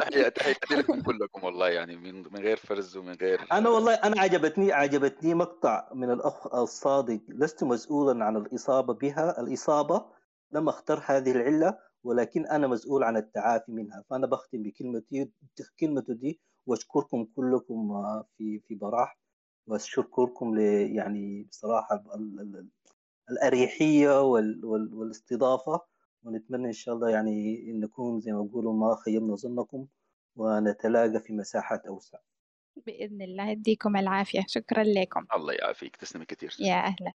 تحية تحياتي لكم كلكم والله يعني من من غير فرز ومن غير أنا والله أنا عجبتني عجبتني مقطع من الأخ الصادق لست مسؤولا عن الإصابة بها الإصابة لم أختر هذه العلة ولكن أنا مسؤول عن التعافي منها. فأنا بختم بكلمتي كلمته دي واشكركم كلكم آه، في في براح واشكركم ل يعني بصراحة ال- ال- الأريحية وال- وال- والاستضافة ونتمنى إن شاء الله يعني إن نكون زي ما بيقولوا ما خيبنا ظنكم ونتلاقى في مساحات أوسع. بإذن الله يديكم العافية. شكرا لكم. الله يعافيك. تسلمي كثير. يا أهلا.